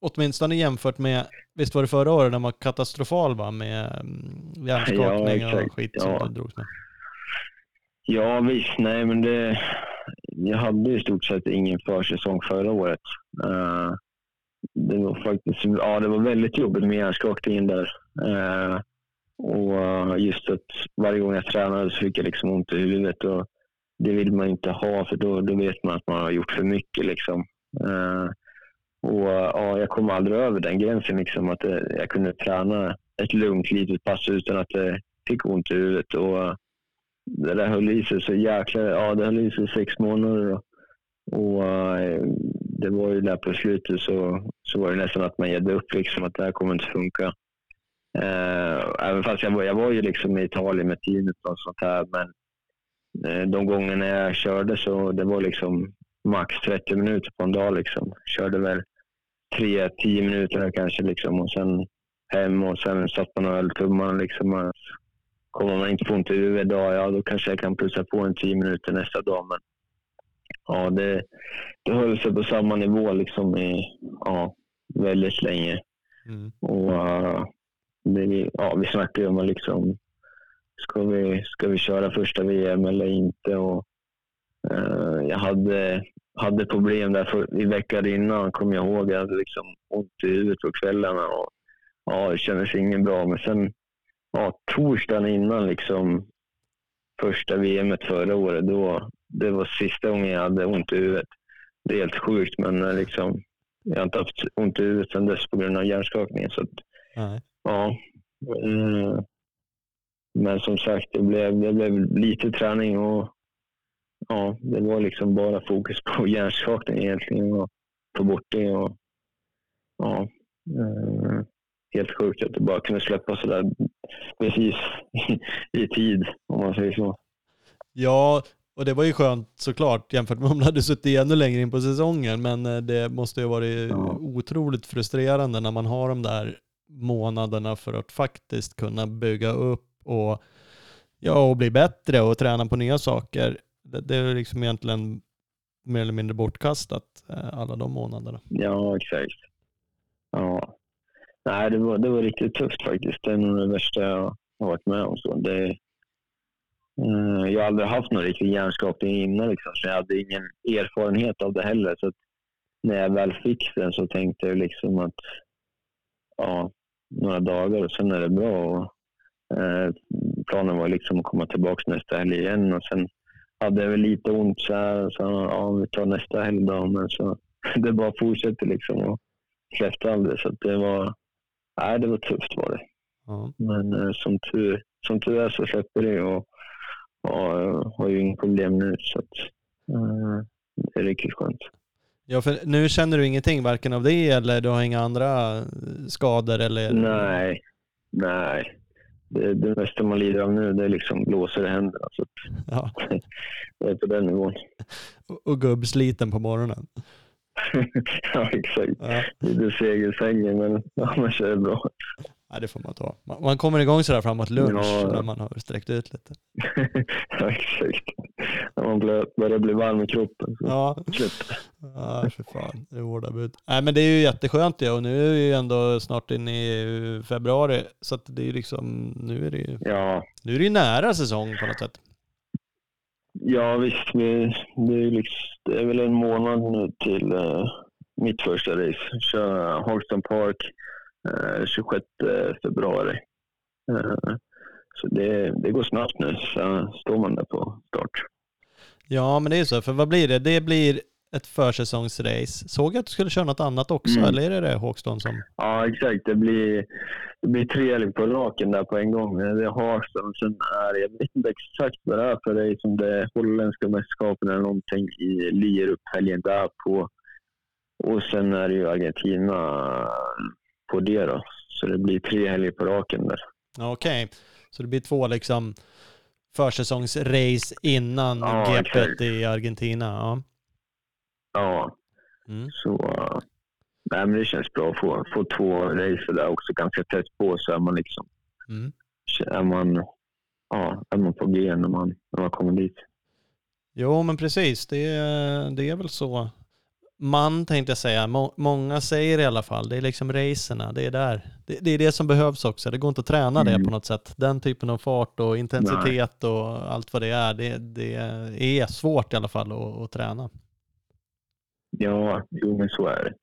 Åtminstone jämfört med, visst var det förra året den var katastrofal va, med um, hjärnskakning ja, och skit ja. som du drogs med? Ja visst, nej men det, jag hade i stort sett ingen försäsong förra året. Uh, det var faktiskt, ja det var väldigt jobbigt med hjärnskakningen där. Uh, och eh, just att varje gång jag tränade så fick jag liksom ont i huvudet. Och det vill man inte ha för då, då vet man att man har gjort för mycket. Liksom. Uh, Och eh, ja, jag kom aldrig över den gränsen, liksom, att uh, jag kunde träna ett lugnt litet pass utan att det fick ont i huvudet. Och det där höll i sig så jäkla... Ja, det höll i sig sex månader. Och, och det var ju där på slutet så, så var det nästan att man gav upp, liksom, att det här kommer inte funka. Eh, även fast jag var, jag var ju liksom i Italien med teamet och sånt här, men eh, de gångerna jag körde så det var liksom max 30 minuter på en dag. Liksom. Körde väl 3-10 minuter kanske liksom, och sen hem och sen satt man och höll tummarna. Liksom. Kommer man inte få ont i huvudet idag, ja då kanske jag kan plussa på en 10 minuter nästa dag. Men ja, det, det höll sig på samma nivå liksom i ja, väldigt länge. Mm. Och, uh, det, ja, vi snackade ju om att liksom, ska vi, ska vi köra första VM eller inte? Och, eh, jag hade, hade problem där för, i veckan innan, kommer jag ihåg. Jag hade liksom ont i huvudet på kvällarna. Och, ja, det kändes inget bra. Men sen ja, torsdagen innan liksom, första VM förra året, då, det var sista gången jag hade ont i huvudet. Det är helt sjukt, men eh, liksom, jag har inte haft ont i huvudet sedan dess på grund av hjärnskakningen. Så att, Ja. Mm. Men som sagt, det blev, det blev lite träning och ja, det var liksom bara fokus på *laughs* hjärnskakning egentligen och få bort det. Och, ja, mm, helt sjukt att det bara kunde släppa sådär precis *laughs* i, tid, om man säger så. Ja, och det var ju skönt såklart jämfört med om du hade suttit ännu längre in på säsongen. Men eh, det måste ju varit ja. otroligt frustrerande när man har de där månaderna för att faktiskt kunna bygga upp och, ja, och bli bättre och träna på nya saker. Det, det är liksom egentligen mer eller mindre bortkastat eh, alla de månaderna. Ja, exakt. Ja. Nej, det var, det var riktigt tufft faktiskt. Det är nog det värsta jag har varit med om. Så det, eh, jag har aldrig haft någon riktig hjärnskakning innan, liksom, så jag hade ingen erfarenhet av det heller. Så när jag väl fick den så tänkte jag liksom att ja, några dagar och sen är det bra. Och, eh, planen var liksom att komma tillbaka nästa helg igen och sen hade jag väl lite ont så här. Så ja, vi tar nästa helg då. Men så *laughs* det bara fortsätter liksom och släppte aldrig. Så det var, nej, det var tufft var det. Mm. Men eh, som, tur, som tur är så släpper det och, och jag har ju inga problem nu. Så att, eh, det är riktigt skönt. Ja, för nu känner du ingenting varken av det eller du har inga andra skador eller? Nej, nej. Det, det mesta man lider av nu det är liksom blåser i händerna. Så ja. *laughs* det är på den nivån. Och, och gubbsliten på morgonen? *laughs* ja, exakt. Ja. Lite seg i sängen, men *laughs* annars är det bra. Ja, det får man ta. Man, man kommer igång sådär framåt lunch ja. när man har sträckt ut lite. *laughs* ja, exakt. När man börjar bli varm i kroppen. Så. Ja. ja, för fan. Det är hårda bud. Nej, men det är ju jätteskönt det och nu är vi ju ändå snart inne i februari. Så att det är liksom, nu är det ju, ja. nu är det ju nära säsong på något sätt. Ja, visst. Det, det, är, liksom, det är väl en månad nu till uh, mitt första race. Köra Hogston Park 26 uh, februari. Uh, så det, det går snabbt nu, så står man där på start. Ja, men det är så. För vad blir det? Det blir ett försäsongsrace. Såg jag att du skulle köra något annat också, mm. eller är det det Håkstone som... Ja, exakt. Det blir, det blir tre på raken där på en gång. Det är Håkstone, sen är jag vet inte exakt vad det är för det är som det holländska mästerskapen eller någonting i Lierup helgen där på. Och sen är det ju Argentina på det då. Så det blir tre helger på raken där. Okej, okay. så det blir två liksom försäsongsrace innan ja, GP i Argentina. Ja. Ja. Mm. Så nej, men det känns bra att få, få två race där också ganska tätt på så är man liksom mm. är man, ja, är man på G när man, när man kommer dit. Jo, men precis. Det, det är väl så. Man tänkte jag säga. Må, många säger i alla fall. Det är liksom racerna. Det är där. Det, det, är det som behövs också. Det går inte att träna mm. det på något sätt. Den typen av fart och intensitet Nej. och allt vad det är. Det, det är svårt i alla fall att, att träna. Ja, jo men så är det.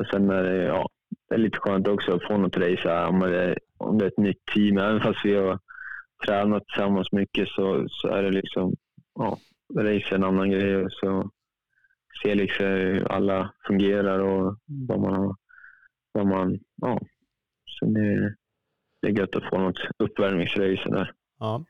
Och sen är det, ja, det är lite skönt också att få något race om det, om det är ett nytt team. Även fast vi har tränat tillsammans mycket så, så är det liksom, ja, race är en annan grej. Så se liksom hur alla fungerar och vad man har. Vad man, ja. Så det, det är gött att få något uppvärmningsrace där. Ja.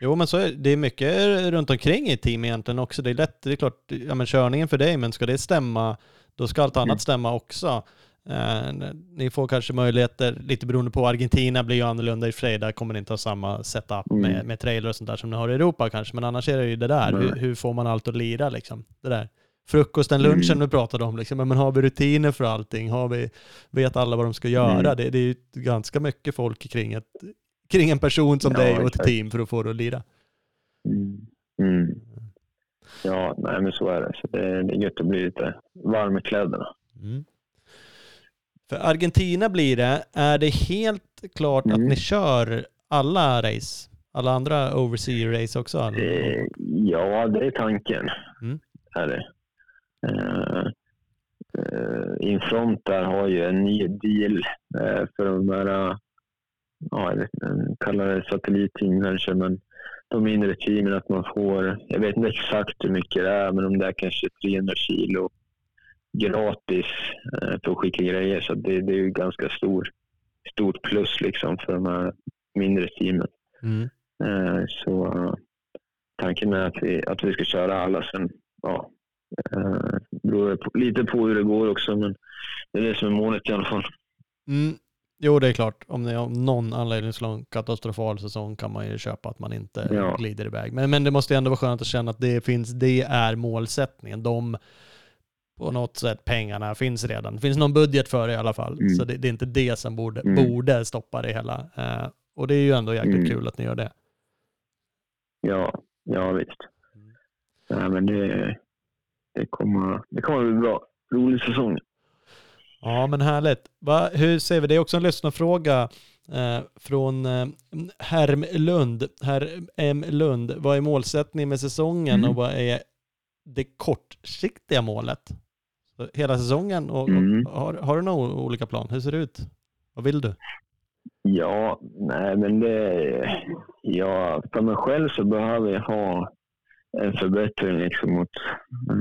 Jo, men så är det är mycket runt omkring i team egentligen också. Det är lätt, det är klart, ja men körningen för dig, men ska det stämma, då ska allt annat Mm. stämma också. Eh, ni får kanske möjligheter, lite beroende på, Argentina blir ju annorlunda i där kommer ni inte ha samma setup Mm. med, med trailer och sånt där som ni har i Europa kanske, men annars är det ju det där, hur, hur får man allt att lira liksom? Det där. Frukosten, lunchen Mm. vi pratade om, liksom. men har vi rutiner för allting? Har vi, vet alla vad de ska göra? Mm. Det, det är ju ganska mycket folk kring, ett, kring en person som Ja, dig och ett exakt. team för att få det att lira. Mm. Mm. Ja, nej men så är det. Så det, det är gött att bli lite varm i kläderna. Mm. För Argentina blir det, är det helt klart att Mm. ni kör alla race? Alla andra oversea race också? Det, ja, det är tanken. Mm. Är det. Uh, Infront där har ju en ny deal eh, för de här, eh, ja, jag vet inte, kallar det satellitteam kanske, men de mindre teamen att man får, jag vet inte exakt hur mycket det är, men om det är kanske 300 kilo gratis eh, för att skicka grejer. Så det, det är ju ganska stor, stort plus liksom för de här mindre teamen. Mm. Eh, Så eh, tanken är att vi, att vi ska köra alla sen. Ja, eh, beror det på, lite på hur det går också, men det är det som är målet i alla fall. Mm. Jo, det är klart. Om det är av någon anledning slår en katastrofal säsong kan man ju köpa att man inte Ja. glider iväg. Men, men det måste ändå vara skönt att känna att det finns, det är målsättningen. De, på något sätt, pengarna finns redan. Det finns någon budget för det i alla fall. Mm. Så det, det är inte det som borde, Mm. borde stoppa det hela. Eh, och det är ju ändå jäkligt Mm. kul att ni gör det. Ja, ja visst. Mm. Nej, men det, det, kommer, det kommer bli bra. Rolig säsong. Ja, men härligt. Va, hur ser vi? Det är också en lyssnarfråga eh, från eh, Herm Lund. Herr M Lund. Vad är målsättningen med säsongen Mm. och vad är det kortsiktiga målet? Så hela säsongen och, Mm. och har, har du några olika plan? Hur ser det ut? Vad vill du? Ja, nej men det... Ja, för mig själv så behöver jag ha en förbättring liksom mot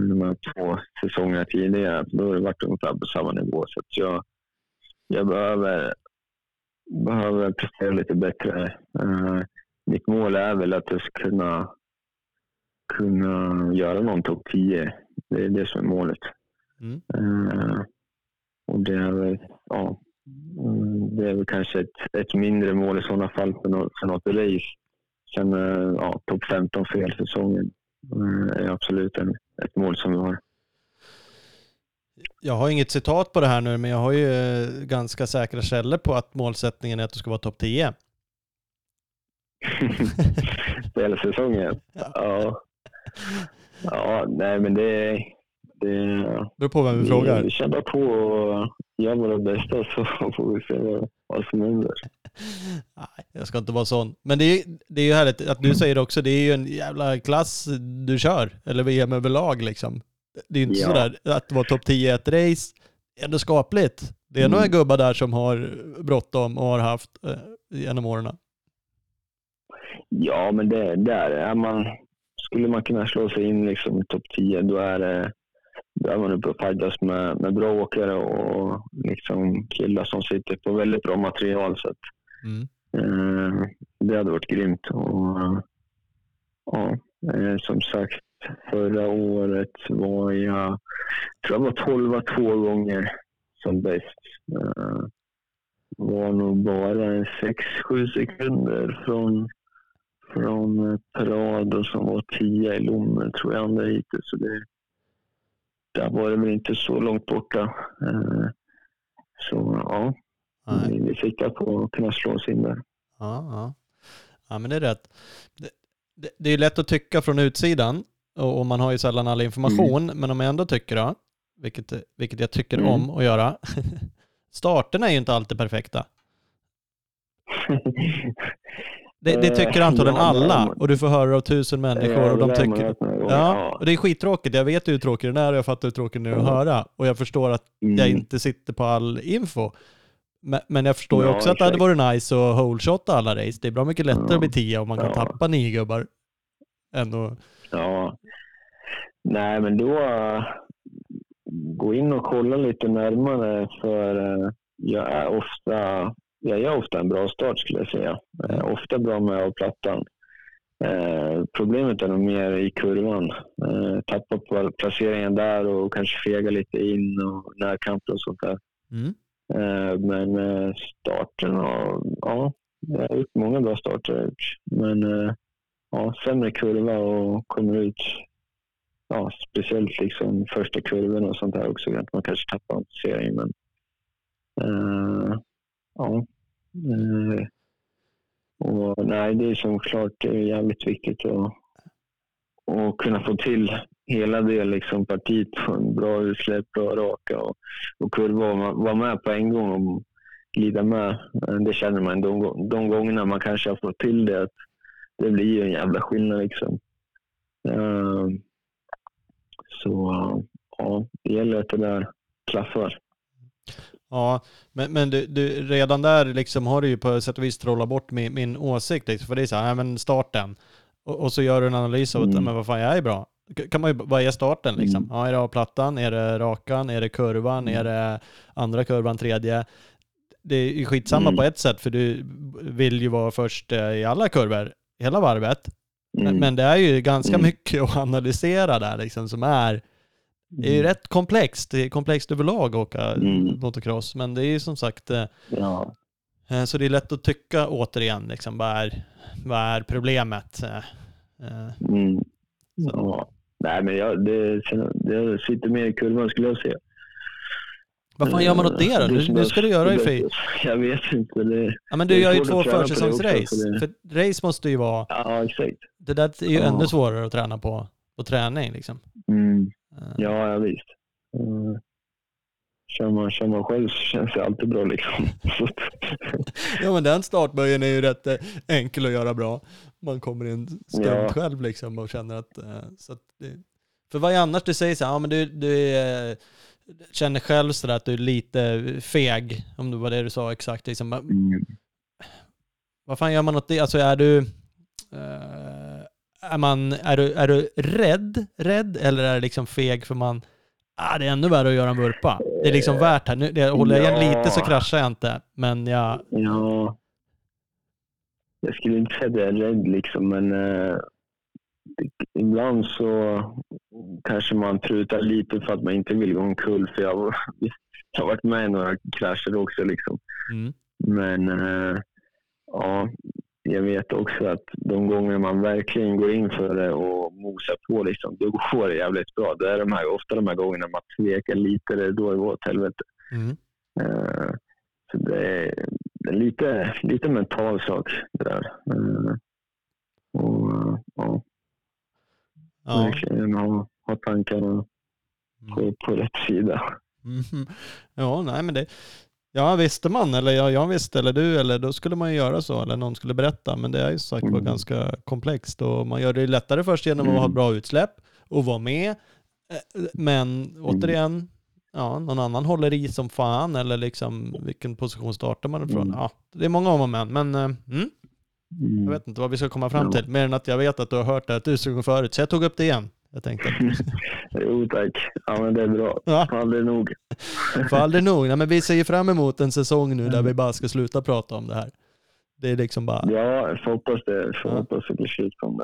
de här två säsongerna tidigare. Då har det varit ungefär på samma nivå. Så jag, jag behöver, behöver prestera lite bättre. Eh, mitt mål är väl att jag ska kunna, kunna göra någon topp 10. Det är det som är målet. Mm. Eh, och det är väl, ja, mm, det är väl kanske ett, ett mindre mål i sådana fall för något, för något race. Sen, eh, ja, topp 15 för hela säsongen eh, är absolut en, ett mål som vi har. Jag har inget citat på det här nu, men jag har ju eh, ganska säkra källor på att målsättningen är att du ska vara topp 10. *laughs* för hela säsongen. Ja. Ja, nej men det... det Beror på vem vi frågar. Vi kämpar på och gör våra bästa så *laughs* får vi se vad, vad som händer. Nej, jag ska inte vara sån. Men det är, det är ju härligt att du säger det också, det är ju en jävla klass du kör, eller VM överlag liksom. Det är ju inte Ja. sådär att vara topp 10 i ett race, är ändå skapligt. Det är Mm. några gubbar där som har bråttom och har haft eh, genom åren. Ja, men det, där är man... Skulle man kunna slå sig in liksom i topp 10, då är, det, då är man uppe och fightas med, med bra åkare och liksom killar som sitter på väldigt bra material. Så Mm. Eh, det hade varit grymt. Och, ja, eh, som sagt, förra året var jag, tror jag var 12 två gånger som bäst. Eh, var nog bara 6-7 sekunder från från Prado som var 10 i Lommen tror jag andra hittills. Så det, där var det väl inte så långt borta. Eh, så ja, Nej. siktar på att kunna slå oss in där. Ja, ja. ja, men det är rätt. Det, det, det är lätt att tycka från utsidan och, och man har ju sällan all information, men om jag ändå tycker då, vilket, vilket jag tycker Mm. om att göra, *laughs* starterna är ju inte alltid perfekta. Det, det *laughs* tycker Eh, antagligen ja, alla och du får höra av tusen människor och de det man tycker... Ja, och det är skittråkigt. Jag vet hur tråkigt den är och jag fattar hur tråkigt den är att höra. Och jag förstår att Mm. jag inte sitter på all info. Men, men jag förstår ju också att det hade varit nice att holeshotta alla race. Det är bra mycket lättare att bli 10 om man kan tappa nio gubbar. Än att, Ja. Nej, men då gå in och kolla lite närmare för uh, jag är ofta jag gör ofta en bra start skulle jag säga. Uh, ofta bra med av plattan. problemet är nog mer i kurvan. Uh, tappa på placeringen där och kanske fega lite in och närkamper och sånt där. Mm. Eh, men eh, starten, ja, jag har gjort många bra starter. Men eh, ja, sämre kurva och kommer ut ja, speciellt liksom första kurvan och sånt där också. Att man kanske tappar serien. Men, uh, ja. Uh, och, nej, det är som klart det är jävligt viktigt att, att kunna få till hela det liksom, partiet en bra utsläpp, bra raka och, och kurva och vara med på en gång och glida med. Eh, det känner man de, de gångerna man kanske har fått till det. Att det blir ju en jävla skillnad liksom. Uh, så ja, det gäller att det där klaffar. Ja, men, men du, du, redan där liksom har du ju på sätt och vis trollat bort min, min åsikt. Liksom, för det är så här, men starten. Och, och, så gör du en analys av mm. men vad fan, jag är bra. Kan man ju, vad är starten liksom? Mm. Ja, är det plattan? Är det rakan? Är det kurvan? Mm. Är det andra kurvan? Tredje? Det är ju skitsamma mm. på ett sätt, för du vill ju vara först eh, i alla kurvor, hela varvet. Mm. Men det är ju ganska mm. mycket att analysera där liksom som är det är ju mm. rätt komplext. Det är komplext överlag att åka mm. motocross. Men det är ju som sagt, eh, ja. Eh, så det är lätt att tycka återigen, liksom, vad, är, vad är problemet? Mm. Ja. Nej, men jag, det, det sitter mer i kurvan skulle jag säga. Vad fan gör man åt det då? Nu, nu ska du göra ju fri. *laughs* Jag vet inte. Det, ja, men du gör ju två försäsongsrace. För race måste ju vara... Ja, exakt. Det där är ju ja. ännu svårare att träna på, på träning liksom. Mm. Uh. Ja, ja, visst. Uh. Kör man, kör man själv så känns det alltid bra liksom. *laughs* *laughs* ja men den startböjen är ju rätt eh, enkel att göra bra. Man kommer in stumt ja. själv liksom och känner att... Så att det, för vad är annars du säger så här, ja men du, du är känner själv sådär att du är lite feg, om det var det du sa exakt. Liksom. Mm. Vad fan gör man åt det? Alltså är du... Uh, är, man, är, du, är du rädd, rädd eller är det liksom feg för man... Ah, det är ännu värre att göra en vurpa. Det är liksom värt här. Nu, det, håller jag igen lite så kraschar jag inte, men jag... Ja. Jag skulle inte säga att jag är rädd liksom, men uh, ibland så kanske man prutar lite för att man inte vill gå omkull. För jag, jag har varit med i några krascher också. Liksom. Mm. Men äh, ja, jag vet också att de gånger man verkligen går in för det och mosar på, liksom, då går det jävligt bra. Det är de här, ofta de här gångerna man tvekar lite, det är då det går åt helvete. Mm. Uh, så det är, det är, lite, lite mental sak det där. Uh, och, uh, ja. Ja. Verkligen ha, ha tankarna mm. på, på rätt sida. Mm. Ja, nej men det, ja visste man, eller jag, jag visste, eller du, eller då skulle man ju göra så, eller någon skulle berätta, men det är ju sagt mm. ganska komplext och man gör det lättare först genom att ha mm. bra utsläpp och vara med. Eh, men mm. återigen, ja, någon annan håller i som fan, eller liksom vilken position startar man ifrån? Mm. Ja, det är många om och men, men eh, mm, Mm. Jag vet inte vad vi ska komma fram till, mer än att jag vet att du har hört det tusen gånger förut, så jag tog upp det igen. Jag tänkte. *laughs* jo tack, ja men det är bra. Ja. För aldrig nog. *laughs* För aldrig nog. Nej, men vi ser ju fram emot en säsong nu där mm. vi bara ska sluta prata om det här. Det är liksom bara... Ja, jag får hoppas det. Jag får ja. hoppas det blir slut på de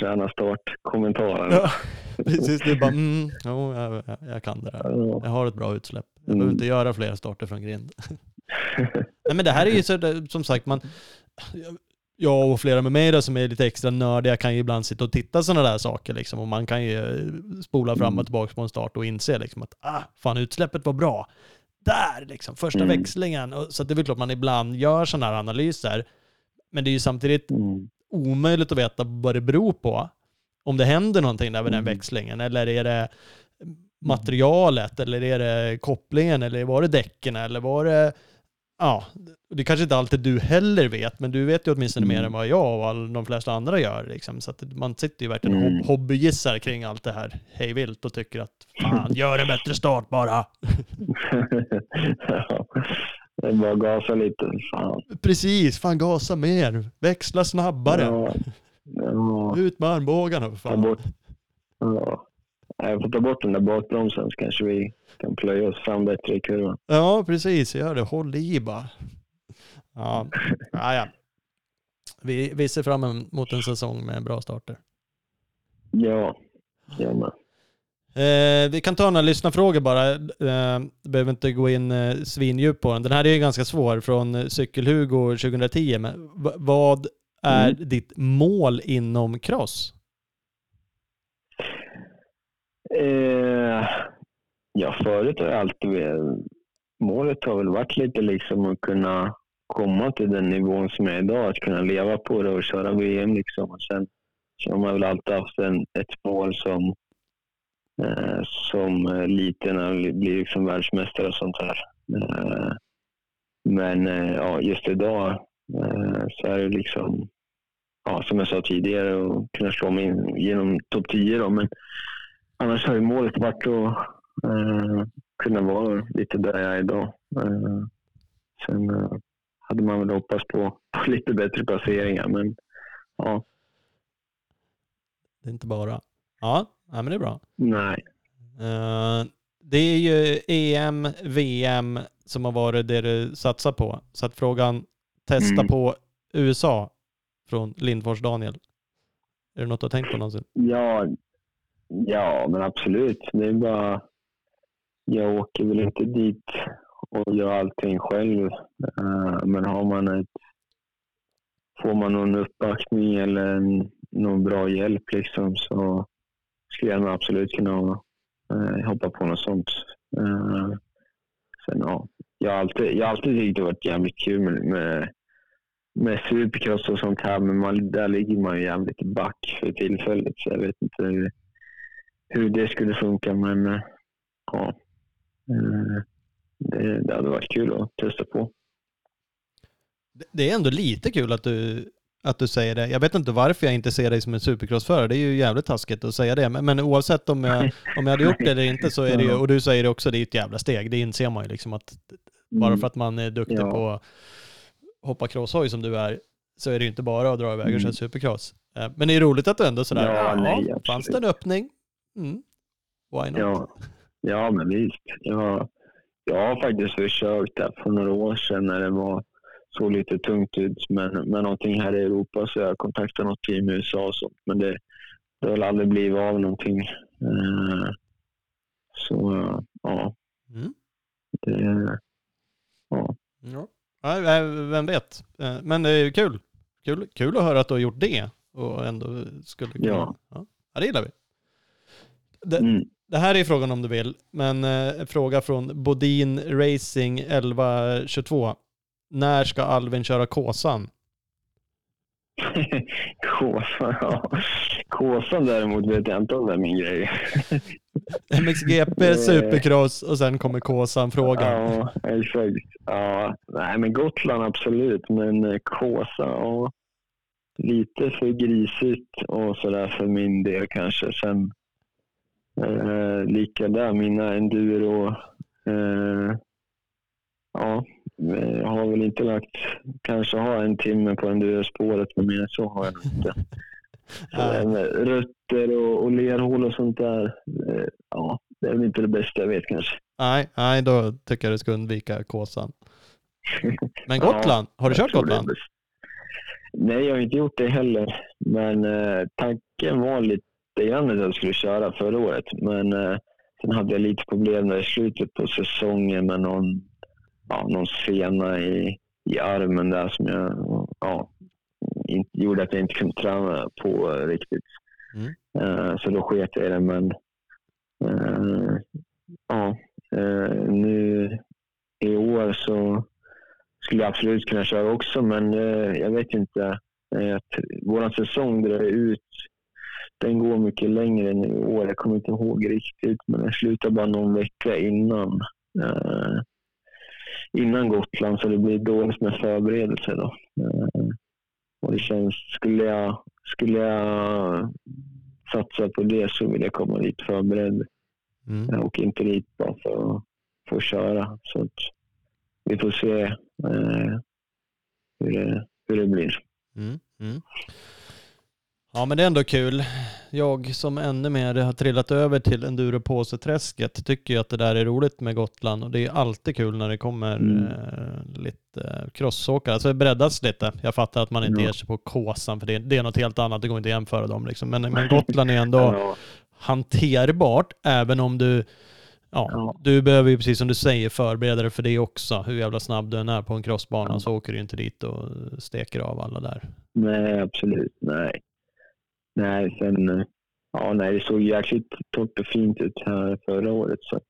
tränarstart-kommentarerna. Ja, *laughs* precis. Är bara, mm, jo, jag, jag kan det där. Jag har ett bra utsläpp. Jag mm. behöver inte göra fler starter från grind. *laughs* Nej men det här är ju så, som sagt, man, jag och flera med mig då, som är lite extra nördiga kan ju ibland sitta och titta sådana där saker liksom. Och man kan ju eh, spola fram och mm. tillbaka på en start och inse liksom att ah, fan utsläppet var bra. Där liksom, första mm. växlingen. Så det är väl klart man ibland gör sådana här analyser. Men det är ju samtidigt mm. Omöjligt att veta vad det beror på. Om det händer någonting där den mm. växlingen. Eller är det materialet, eller är det kopplingen, eller var det däcken, eller var det ja, det kanske inte alltid du heller vet, men du vet ju åtminstone mm. mer än vad jag och all, de flesta andra gör. Liksom. Så att man sitter ju verkligen och mm. hobbygissar kring allt det här hejvilt och tycker att fan, gör en bättre start bara. *laughs* ja, det är bara att gasa lite. Fan. Precis, fan gasa mer. Växla snabbare. Ja. Ja. Ut med armbågarna för fan. Ja. jag får ta bort den där bakbromsen så kanske vi kan plöja oss fram bättre i kurvan. Ja, precis. Gör det. Håll i bara. Ja, *laughs* ja. ja. Vi, vi ser fram emot en säsong med bra starter. Ja, jag med. Eh, vi kan ta några lyssnarfrågor bara. Eh, behöver inte gå in eh, svindjupt på den. Den här är ju ganska svår från eh, Cykelhugo 2010. Men vad är mm. ditt mål inom cross? Eh, ja, förut har jag alltid Målet har väl varit lite liksom att kunna komma till den nivån som jag är idag. Att kunna leva på det och köra VM liksom. Och sen så har man väl alltid haft en, ett mål som Eh, som eh, liten. liten blir liksom världsmästare och sånt där. Eh, men ja, just idag så är det liksom, ja, som jag sa tidigare, att kunna slå mig in genom topp 10 då. Men annars har ju målet varit att eh, kunna vara lite där jag är idag. sen hade man väl hoppats på, på lite bättre placeringar, men ja. Det är inte bara. Ja, Ja, men det är bra. Nej. Uh, det är ju EM, VM som har varit det du satsar på. Så att frågan, testa mm. på USA från Lindfors Daniel. Är det något du har tänkt på någonsin? Ja, ja men absolut. Det är bara, jag åker väl inte dit och gör allting själv. Uh, men har man ett, får man någon uppbackning eller en, någon bra hjälp liksom så skulle jag absolut kunna eh, hoppa på något sånt. Eh, sen, ja, jag, har alltid, jag har alltid tyckt det varit jävligt kul med, med, med supercross och sånt här, men man, där ligger man ju jävligt back för tillfället, så jag vet inte hur, hur det skulle funka, men eh, ja. Eh, det, det hade varit kul att testa på. Det är ändå lite kul att du att du säger det. Jag vet inte varför jag inte ser dig som en supercrossförare. Det är ju jävligt taskigt att säga det. Men, men oavsett om jag, *laughs* om jag hade gjort det eller inte så är det ju, och du säger det också, det är ett jävla steg. Det inser man ju liksom att bara mm. för att man är duktig ja. på att hoppa crosshoj som du är, så är det ju inte bara att dra iväg och mm. köra supercross. Eh, men det är roligt att du ändå sådär, ja, nej, ja fanns det en öppning? Mm. Why not? Ja, ja men visst. Jag, jag har faktiskt försökt där för några år sedan när det var såg lite tungt ut. Men med någonting här i Europa så jag kontaktade något team i USA och sånt. Men det, det har aldrig blivit av någonting. Uh, så ja. Mm. Det, ja. ja. Vem vet. Eh, men det är kul. kul. Kul att höra att du har gjort det och ändå skulle kunna... Ja. Ja, ja det gillar vi. Det, mm. det här är frågan om du vill, men en fråga från Bodin Racing 1122. När ska Alvin köra Kåsan? *laughs* Kåsan, ja. Kåsan däremot vet jag inte om det är min grej. *laughs* MXGP, Supercross och sen kommer Kåsan-frågan. Ja, exakt. Ja, nej, men Gotland absolut, men eh, Kåsan, ja. Lite för grisigt och sådär för min del kanske. Sen eh, lika där, mina enduro. Eh, ja, jag har väl inte lagt, kanske har en timme på enduro-spåret, men mer så har jag inte. *laughs* Så med rötter och, och lerhål och sånt där, eh, ja, det är väl inte det bästa jag vet kanske. Nej, nej då tycker jag du ska undvika Kåsan. *laughs* Men Gotland, ja, har du kört Gotland? Nej, jag har inte gjort det heller. Men eh, tanken var lite grann att jag skulle köra förra året. Men eh, sen hade jag lite problem där i slutet på säsongen med någon ja, någon sena i, i armen där som jag, ja, inte, gjorde att jag inte kunde träna på riktigt. Mm. Uh, så då sket jag i det. Men uh, ja, uh, nu i år så skulle jag absolut kunna köra också, men jag vet inte. Att vår säsong drar ut. Den går mycket längre nu i år. Jag kommer inte ihåg riktigt, men den slutar bara någon vecka innan innan Gotland så det blir dåligt med förberedelse. Då. Eh, och det känns, skulle jag, skulle jag satsa på det så vill jag komma dit förberedd. Mm. Och inte dit bara för att få köra. Så att vi får se eh, hur, det, hur det blir. Mm. Mm. Ja men det är ändå kul. Jag som ännu mer har trillat över till enduropåseträsket tycker ju att det där är roligt med Gotland och det är alltid kul när det kommer Mm. eh, lite crossåkare. Alltså det breddas lite. Jag fattar att man inte Ja. ger sig på Kåsan för det, det är något helt annat, det går inte att jämföra dem liksom. Men, men Gotland är ändå Ja, hanterbart även om du Ja, Ja. du behöver ju precis som du säger förbereda dig för det också. Hur jävla snabb du än är på en crossbana Ja. så åker du inte dit och steker av alla där. nej, absolut. Nej. Nej, sen... Ja, nej, det såg jäkligt torrt och fint ut här förra året. Så att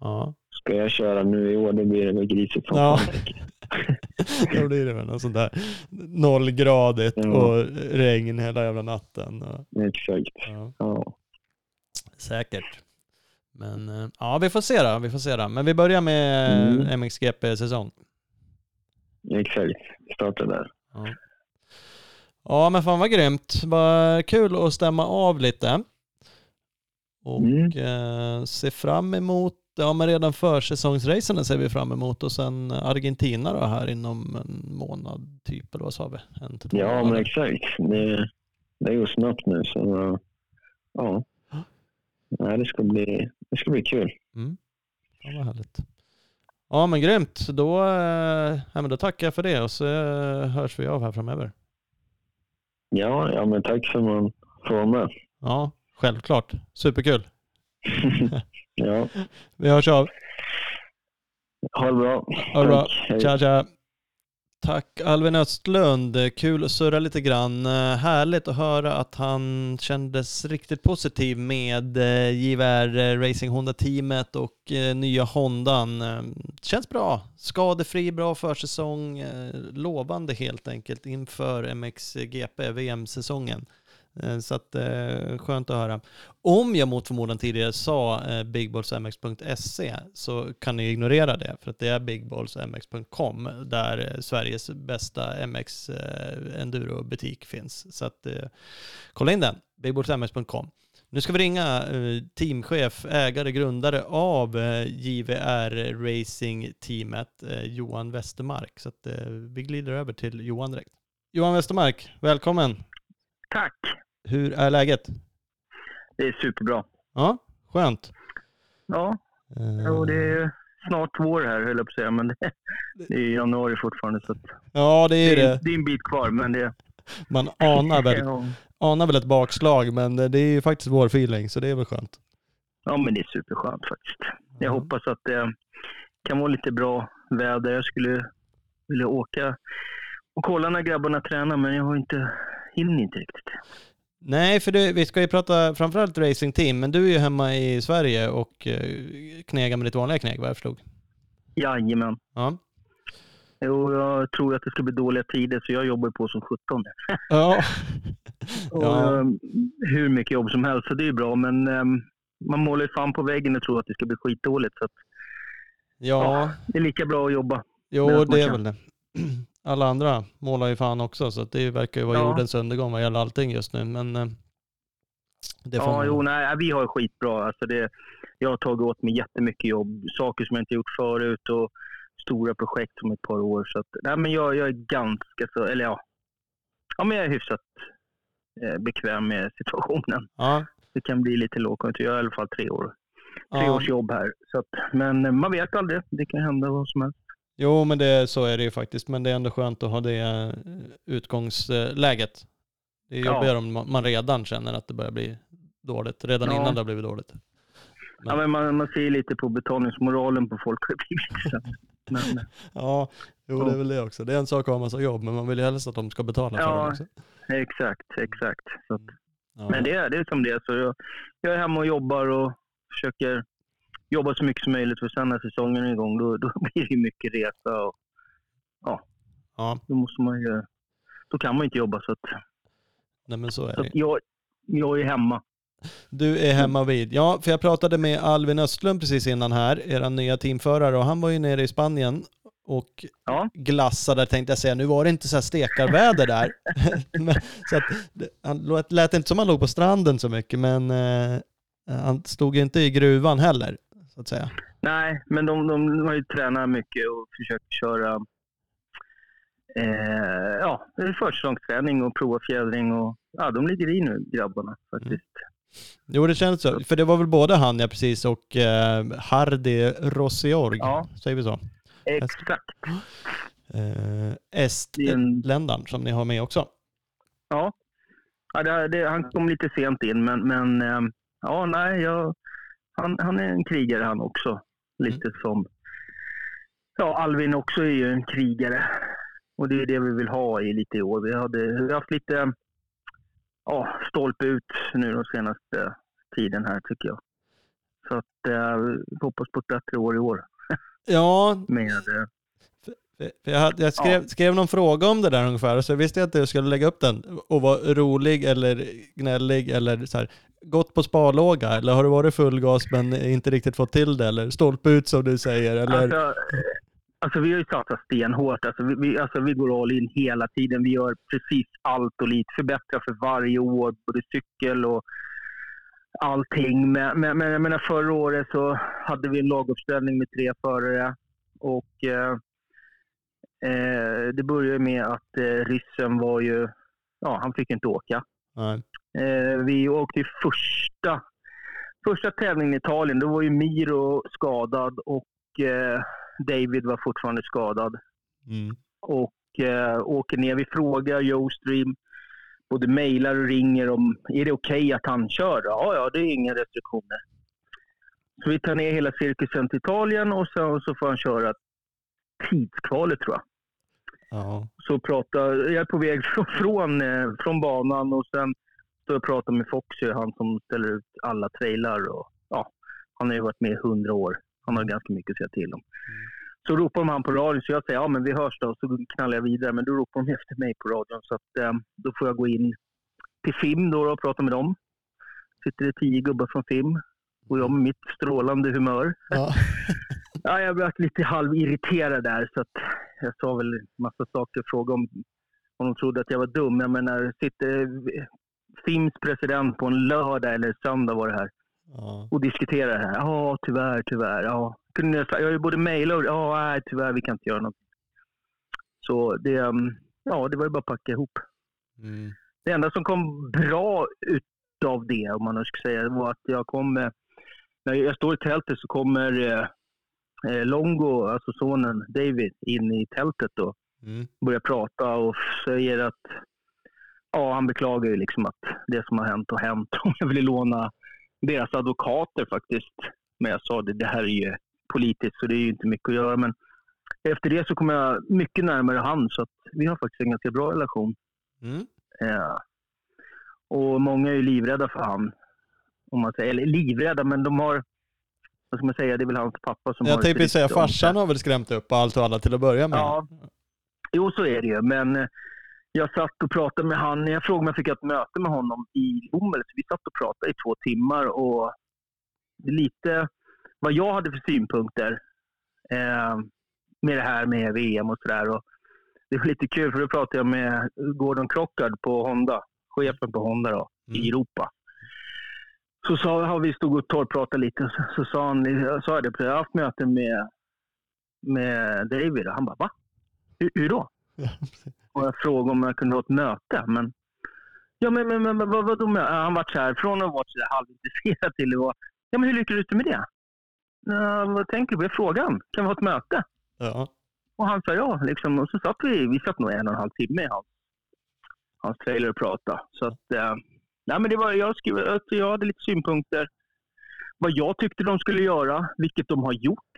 Ja, ska jag köra nu i år, då blir det väl grisigt som Ja. *laughs* då blir det väl något sånt där nollgradigt Ja. och regn hela jävla natten. Och, Exakt. ja, Ja. säkert. Men eh, ja, vi får se då. Vi får se då. Men vi börjar med Mm. mm. MXGP-säsong. Exakt. Starta där. Ja. Ja, men fan vad grymt. Vad kul att stämma av lite. Och Mm. eh, se fram emot, ja men redan försäsongsracen ser vi fram emot och sen Argentina då här inom en månad typ, eller vad sa vi? En två Ja, men exakt. Det, det går snabbt nu, så ja. Nej, det ska bli, det ska bli kul. Mm. Ja, vad härligt. Ja, men grymt. Då, eh, ja, men då tackar jag för det och så eh, hörs vi av här framöver. Ja, ja men tack för att man får vara med. Ja, självklart. Superkul. *laughs* ja, Vi hörs av. ha det bra. Ha det bra. Tack. Tja, tja. Tack Alvin Östlund. Kul att surra lite grann. Eh, härligt att höra att han kändes riktigt positiv med eh, JVR eh, Racing Honda-teamet och nya Hondan. Känns bra. Skadefri, bra försäsong. Lovande helt enkelt inför MXGP, VM-säsongen. Eh, så att eh, skönt att höra. Om jag mot förmodan tidigare sa eh, bigballsmx.se så kan ni ignorera det för att det är bigballsmx.com där Sveriges bästa MX enduro-butik finns. Så att kolla in den, bigballsmx.com. Nu ska vi ringa teamchef, ägare, grundare av JVR Racing-teamet, Johan Westermark. Så att vi glider över till Johan direkt. Johan Westermark, välkommen. Tack. Hur är läget? Det är superbra. Ja, skönt. Ja, jo, det är snart vår här höll jag på att säga, men det, det är januari fortfarande så Ja, det är det, är, det. det är en bit kvar. Men det, Man anar väl, anar väl ett bakslag, men det är ju faktiskt vår feeling, så det är väl skönt. ja, men det är superskönt faktiskt. Jag Ja. hoppas att det kan vara lite bra väder. Jag skulle vilja åka och kolla när grabbarna tränar, men jag har inte, hinner inte riktigt. Nej, för du, vi ska ju prata framförallt racingteam, men du är ju hemma i Sverige och eh, knegar med ditt vanliga kneg, vad jag förstod. Jajamän. Ja. Jo, jag tror att det ska bli dåliga tider, så jag jobbar på som 17. *laughs* Ja. *laughs* Och, ja. eh, hur mycket jobb som helst, så det är bra. Men eh, man målar ju fan på väggen och tror att det ska bli skitdåligt. Så att, Ja, det är lika bra att jobba. jo det är väl det. *clears throat* Alla andra målar ju fan också, så det verkar ju vara Ja. jordens undergång vad gäller allting just nu, men eh, det får Ja, man- jo, nej, vi har skitbra. Alltså det, jag har tagit åt mig jättemycket jobb, saker som jag inte gjort förut och stora projekt om ett par år. Så att, nej, men jag, jag är ganska så, eller ja, ja men jag är hyfsat eh, bekväm med situationen. *laughs* Ja, Det kan bli lite lågkonjunktur. Jag har i alla fall tre år. Tre ja. års jobb här. Så att, men eh, man vet aldrig. Det kan hända vad som helst. Jo, men det, så är det ju faktiskt. Men det är ändå skönt att ha det eh, utgångsläget. Det är Ja. jobbigare om man redan känner att det börjar bli dåligt. Redan Ja. innan det har blivit dåligt. Ja, men man, man ser lite på betalningsmoralen på folk. men, *laughs* *laughs* Ja, jo det är väl det också. Det är en sak att ha massa jobb, men man vill ju helst att de ska betala för Ja. det också. exakt, exakt. Att, Ja. Men det är, det är som det är. Så jag, jag är hemma och jobbar och försöker jobba så mycket som möjligt. För sen när säsongen är igång då, då *laughs* blir det ju mycket resa och ja, då måste man ju... Då kan man inte jobba. Så, att, nej men så är så det. jag, jag är hemma. Du är hemma vid. Ja, för jag pratade med Alvin Östlund precis innan här, er nya teamförare, och han var ju nere i Spanien och Ja. glassade tänkte jag säga. Nu var det inte så här stekarväder där. *laughs* *laughs* Så att, han lät, lät inte som han låg på stranden så mycket, men eh, han stod ju inte i gruvan heller, så att säga. Nej, men de, de har ju tränat mycket och försökt köra Eh, ja, försäsongsträning och prova fjädring och ja, de ligger i nu grabbarna faktiskt. Jo, det känns så. För det var väl både han, ja precis, och eh, Hardy Rossiorg, Ja. säger vi så? Exakt. Eh, Estländaren som ni har med också. Ja, ja det, det, han kom lite sent in, men, men eh, ja, nej, jag, han, han är en krigare han också. Lite som... Ja, Alvin också är ju en krigare. Och det är det vi vill ha i lite i år. Vi, hade, vi har haft lite ja, stolpe ut nu den senaste tiden här tycker jag. Så att eh, vi hoppas på ett bättre år i år *laughs* Ja, med eh, jag, hade- jag skrev, skrev någon fråga om det där ungefär, så jag visste att jag skulle lägga upp den och vara rolig eller gnällig eller så här, gått på sparlåga eller har du varit full gas men inte riktigt fått till det eller stolpe ut som du säger eller Alltså, alltså vi har ju satsat stenhårt. Alltså vi, vi, alltså vi går all in hela tiden. Vi gör precis allt och lite. Förbättrar för varje år, både cykel och allting. Men, men, men jag menar förra året så hade vi en laguppställning med tre förare. Och eh, eh, det började med att eh, ryssen var ju, ja han fick inte åka. Nej. Eh, vi åkte i första, första tävlingen i Italien. Då var ju Miro skadad och eh, David var fortfarande skadad. Mm. Och eh, åker ner. Vi frågar Joe Stream, både mejlar och ringer om är det okej att han kör. Ja, ja, det är inga restriktioner. Så vi tar ner hela cirkusen till Italien och sen så får han köra tidskvalet tror jag Ja. så pratar, jag är på väg från, *laughs* från, eh, från banan och sen jag och pratar med Foxy, han som ställer ut alla trailar. Och, ja, han har ju varit med i hundra år. Han har ganska mycket att säga till om. Så ropar de han på radion, så jag säger ja men vi hörs då. Så knallar jag vidare, men då ropar de efter mig på radion. Så att, eh, då får jag gå in till FIM då och prata med dem. Sitter det tio gubbar från FIM och jag med mitt strålande humör. Ja. *laughs* Ja, jag blev lite halvirriterad där, så att jag sa väl massa saker. Frågade om, om de trodde att jag var dum. Jag menar, sitter Fims president på en lördag eller söndag var det här Ja. och diskuterar det här. Ja, tyvärr, tyvärr. Ja. Kunde jag, jag har ju både mejlat och ja, nej, tyvärr, vi kan inte göra något. Så det, um, ja, det var ju bara att packa ihop. Mm. Det enda som kom bra utav det, om man nu ska säga, var att jag kom... eh, När jag står i tältet så kommer eh, eh, Longo, alltså sonen David, in i tältet och Mm. börjar prata och säger att... Ja, han beklagar ju liksom att det som har hänt har hänt. *laughs* Och jag ville låna deras advokater faktiskt. Men jag sa det, det här är ju politiskt så det är ju inte mycket att göra. Men efter det så kom jag mycket närmare han så att vi har faktiskt en ganska bra relation. Mm. Ja. Och många är ju livrädda för han. Om man säger, eller livrädda, men de har... Vad ska man säga? Det är väl hans pappa som har... Jag tänkte säga, om farsan har väl skrämt upp allt och alla till att börja med. Ja. Jo, så är det ju. Men eh, jag satt och pratade med han. Jag frågade om jag fick ett möte med honom i Lommel. Så vi satt och pratade i två timmar. Och lite vad jag hade för synpunkter eh, med det här med VM och sådär. Och Det var lite kul för då pratade jag med Gordon Crockard på Honda. Chefen på Honda då, Mm. i Europa. Så sa, har vi stod och torrpratade lite. Så, så sa han, jag sa det, jag har haft möte med, med David. Och han bara, va? Hur, hur då? Och jag frågade om jag kunde ha ett möte. Men, ja, men, men, men vad, vad då med? Han var så här, från att så här halvintresserad till att vara, ja men hur lyckades du med det? Ja, vad tänker du på? Jag frågade kan vi ha ett möte? Ja. Och han sa ja. Liksom. Och så satt vi, vi satt nog en och en halv timme i hans, hans trailer och pratade. Så att, eh, nej, men det var, jag, skrev, jag hade lite synpunkter. Vad jag tyckte de skulle göra, vilket de har gjort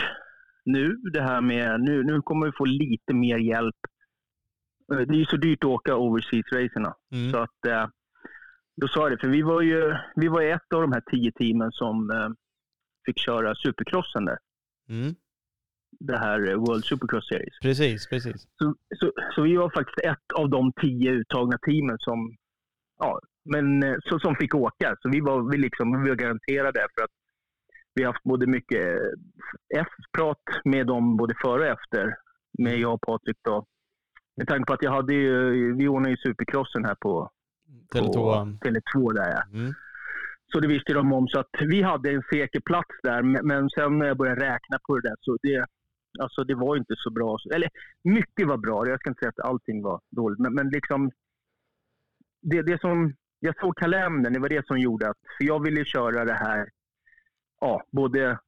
nu. Det här med, nu, nu kommer vi få lite mer hjälp. Eh, Det är ju så dyrt att åka overseas-racerna. Mm. Så att, eh, då sa jag det, för vi var ju vi var ett av de här tio teamen som eh, fick köra supercrossen där. Mm. Det här World Supercross Series. Precis, precis. Så, så, så vi var faktiskt ett av de tio uttagna teamen som, ja, men, så, som fick åka. Så vi var, vi liksom, vi var garanterade för att vi har haft både mycket eh, F-prat med dem både före och efter. Med jag och Patrik då. Med tanke på att jag hade ju, vi ordnade ju supercrossen här på, Tele2. på Tele2 där ja. Mm. Så det visste de om. Så att vi hade en säker plats där. Men men sen när jag började räkna på det där så det, Alltså det var inte så bra. Eller mycket var bra. Jag ska inte säga att allting var dåligt. Men, men liksom... Det, det som... Jag såg kalendern, det var det som gjorde att... För jag ville köra det här... Ja, både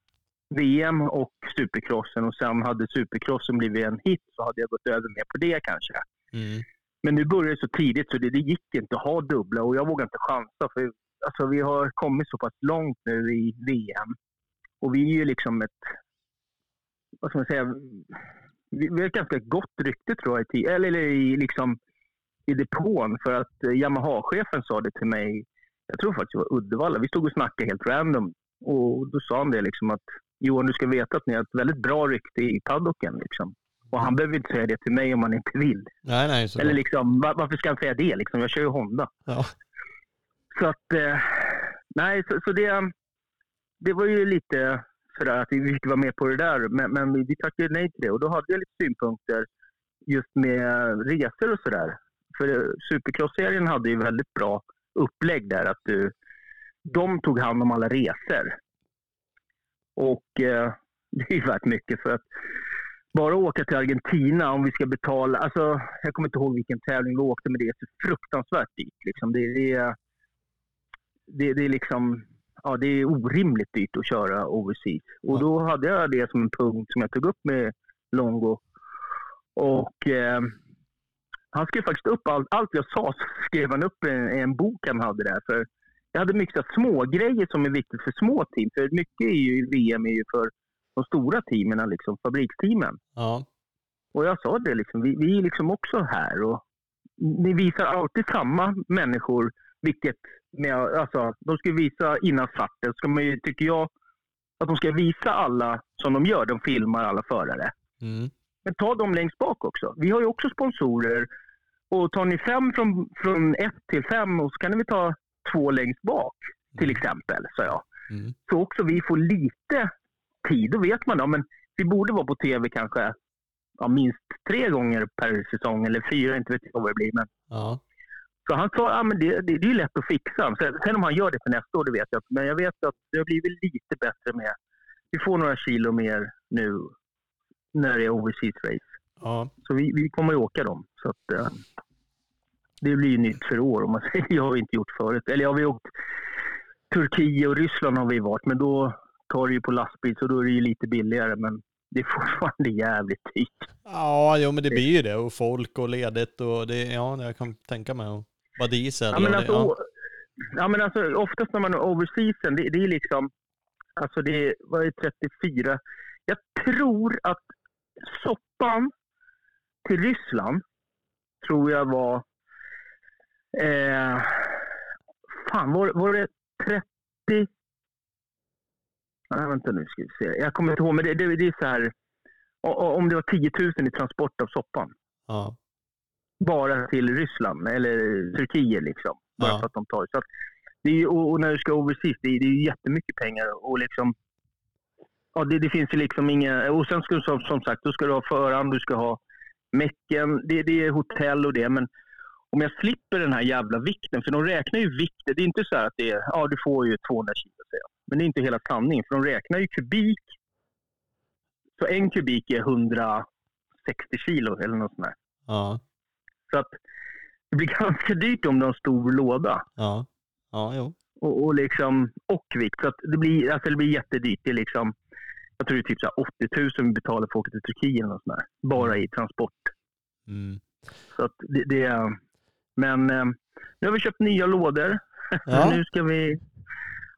VM och supercrossen. Och sen hade supercrossen blivit en hit så hade jag gått över mer på det kanske. Mm. Men nu började det så tidigt så det, det gick inte att ha dubbla och jag vågar inte chansa. För alltså, vi har kommit så pass långt nu i VM. Och vi är ju liksom ett... Vad ska man säga? Vi, vi har ett ganska gott rykte tror jag i, eller, eller i, liksom, i depån. För att eh, Yamaha-chefen sa det till mig, jag tror faktiskt det var Uddevalla. Vi stod och snackade helt random. Och då sa han det liksom att Johan, du ska veta att ni har ett väldigt bra rykte i paddocken. Liksom. Och han behöver inte säga det till mig om han inte vill. Nej, nej. Så Eller liksom, var, varför ska han säga det? Liksom? Jag kör ju Honda. ja. Så att, eh, nej, så, så det, det var ju lite sådär att vi fick vara med på det där. Men, men vi, vi tackade nej till det och då hade jag lite synpunkter just med resor och sådär. För Supercross-serien hade ju väldigt bra upplägg där. Att du, de tog hand om alla resor. Och eh, *laughs* det är ju värt mycket för att bara åka till Argentina om vi ska betala, alltså jag kommer inte ihåg vilken tävling vi åkte men det är så fruktansvärt dyrt. Liksom. Det, det, är, det, det är liksom, ja det är orimligt dyrt att köra overseas. Och då hade jag det som en punkt som jag tog upp med Longo. Och eh, han skrev faktiskt upp allt, allt jag sa, skrev han upp i en, en bok han hade där. För jag hade mycket små grejer som är viktigt för små team. För mycket är ju, VM är ju för de stora teamen, liksom, fabriksteamen. Ja. Och jag sa det, liksom, vi, vi är liksom också här. Och ni visar alltid samma människor, vilket med, alltså, de ska visa innan starten, ska man ju, tycker jag, att de ska visa alla som de gör. De filmar alla förare. Mm. Men ta dem längst bak också. Vi har ju också sponsorer. Och tar ni fem från, från ett till fem och så kan vi ta två längst bak, till exempel, sa jag. Mm. Så också vi får lite tid. Då vet man, ja, men vi borde vara på tv kanske ja, minst tre gånger per säsong, eller fyra, inte vet jag vad det blir. Men... Ja. Så han sa, ja, men det, det, det är lätt att fixa. Sen, sen om han gör det för nästa år, det vet jag inte. Men jag vet att det har blivit lite bättre med, vi får några kilo mer nu när det är overseas race. Ja. Så vi, vi kommer att åka dem. Så att, eh, det blir ju nytt för år. Om man *laughs* säger. Jag har inte gjort förut. Eller ja, vi har åkt Turkiet och Ryssland har vi varit, men då tar det ju på lastbil så då är det ju lite billigare. Men det är *laughs* fortfarande jävligt dyrt. Ja, jo men det blir ju det. Och folk och ledigt och det, ja, jag kan tänka mig att vara diesel. Ja, men och alltså, det, ja. ja, men alltså oftast när man är overseasen, det, det är liksom, alltså det är, vad det, 34? Jag tror att soppan till Ryssland, tror jag var, eh, fan var, var det 30? Nej, vänta nu ska vi se. Jag kommer inte ihåg, men det, det, det är så här, om det var 10 000 i transport av soppan ja. bara till Ryssland eller Turkiet liksom. Bara Ja. för att de tar. Så att det är, och, och när du ska overseas, det är, det är jättemycket pengar. Och liksom, ja, det, det finns ju liksom inga... Och sen ska du som, som sagt, då ska du ha förhand, du ska ha mecken, det, det är hotell och det. Men om jag slipper den här jävla vikten, för de räknar ju vikten. Det är inte så här att det är, ja du får ju 200 kilo säger jag. Men det är inte hela sanningen, för de räknar ju kubik. Så en kubik är 160 kilo eller något sånt där. Ja. Så att det blir *laughs* ganska dyrt om du har en stor låda Ja. Ja, jo. och, och, liksom, och vikt. Så att det, blir, alltså det blir jättedyrt. Det är liksom, jag tror det är typ så här 80 000 vi betalar för att åka till Turkiet eller något sånt där. Bara i transport. Mm. Så att det, det är, men eh, nu har vi köpt nya lådor. *laughs* Ja. nu ska vi...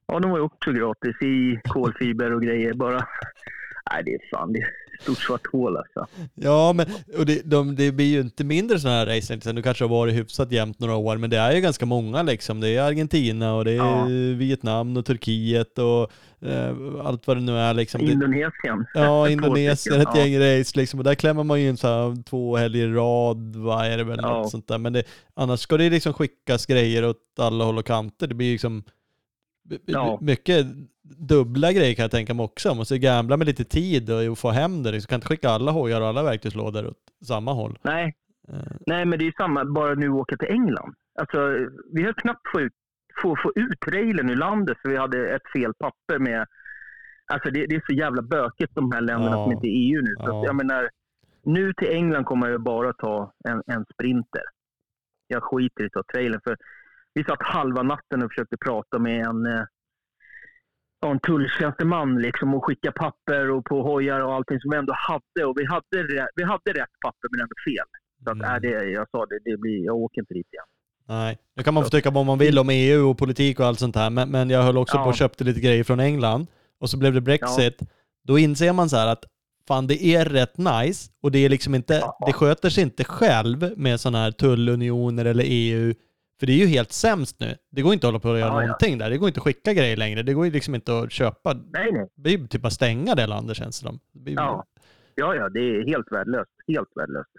Ja, de var ju också gratis i kolfiber och grejer. Bara... Nej, det är fan det stort svart hål alltså. Ja, men och det, de, det blir ju inte mindre sådana här race. Liksom. Du kanske har varit hyfsat jämnt några år, men det är ju ganska många liksom. Det är Argentina och det är Ja. Vietnam och Turkiet och eh, allt vad det nu är liksom. Indonesien. ja, *laughs* Indonesien, ett ja. gäng race liksom. Och där klämmer man ju in så här två helger i rad, vad är det väl, Ja. något sånt där. Men det, annars ska det liksom skickas grejer åt alla håll och kanter. Det blir liksom Ja. mycket dubbla grejer kan jag tänka mig också. Man måste gambla med lite tid och få hem det. liksom. kan inte skicka alla hojar och alla verktygslådor åt samma håll. Nej, Eh, Nej, men det är samma, bara nu åka till England. Alltså, vi har knappt få ut, få, få ut trailern ur landet för vi hade ett fel papper med Alltså det, det är så jävla bökigt de här länderna Ja. som inte är EU nu. Så Ja. att, jag menar, nu till England kommer jag bara ta en, en sprinter. Jag skiter i att ta trailern. För vi satt halva natten och försökte prata med en, eh, ja, en tulltjänsteman liksom, och skicka papper och på hojar och allting som vi ändå hade. Och vi hade, vi hade rätt papper men ändå fel. Så att, Mm. äh, det, jag sa det, det blir, jag åker inte dit igen. Nej, nu kan man få tycka vad man vill om EU och politik och allt sånt här, men, men jag höll också Ja. på och köpte lite grejer från England och så blev det Brexit. Då inser man så här att fan det är rätt nice och det är liksom inte, Ja. det sköter sig inte själv med sådana här tullunioner eller EU. För det är ju helt sämst nu. Det går inte att hålla på och göra Ja, ja. någonting där. Det går inte att skicka grejer längre. Det går ju liksom inte att köpa. Nej, nej. Det är typ att stänga det landet känns det som. Ja. Ja, ja, det är helt värdelöst. Helt värdelöst.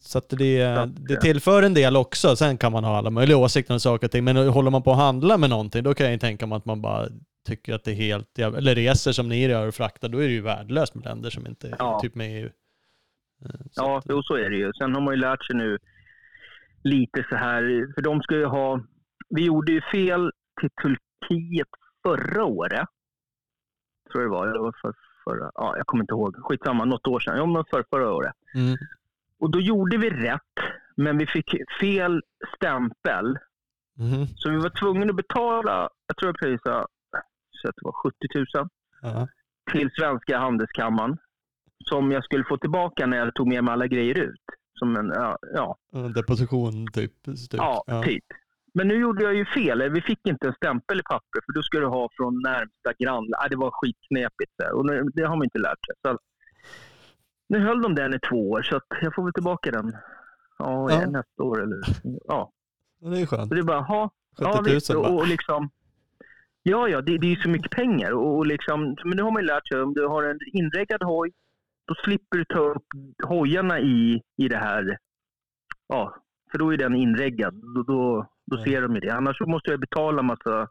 Så att det, det eh, tillför en del också. Sen kan man ha alla möjliga åsikter om saker och ting. Men håller man på att handla med någonting, då kan jag ju tänka mig att man bara tycker att det är helt. Eller reser som ni gör och fraktar, då är det ju värdelöst med länder som inte är Ja. typ med i EU. Eh, så Ja, att- jo, så är det ju. Sen har man ju lärt sig nu lite så här, för de ska ju ha... Vi gjorde ju fel till Turkiet förra året. Tror det var. Eller var för, förra, ja, jag kommer inte ihåg. Skitsamma, något år sedan. Ja, men för, förra året. Mm. Och då gjorde vi rätt, men vi fick fel stämpel. Mhm. Så vi var tvungna att betala, jag tror jag sa, så att det var 70 000 Ja. till Svenska Handelskammaren. Som jag skulle få tillbaka när jag tog med mig alla grejer ut. Som en, ja, ja, En deposition typ. typ. Ja, typ. Men nu gjorde jag ju fel. Vi fick inte en stämpel i papper för då ska du ha från närmsta. Ah, det var skitknepigt. Där. Och nu- det har man inte lärt sig. Så nu höll de den i två år så jag får väl tillbaka den ja, Ja. nästa år. Eller, ja. Ja, Det är skönt. Så det är bara, ha, 70 ja, 000 visst, bara. och, och liksom, Ja, ja, det, det är ju så mycket pengar. Och, och liksom, men det har man ju lärt sig. Om du har en inreggad hoj, då slipper du ta upp hojarna i, i det här. Ja, för då är den inreggad. Då, då, då Ja. ser de ju det. Annars måste jag betala massa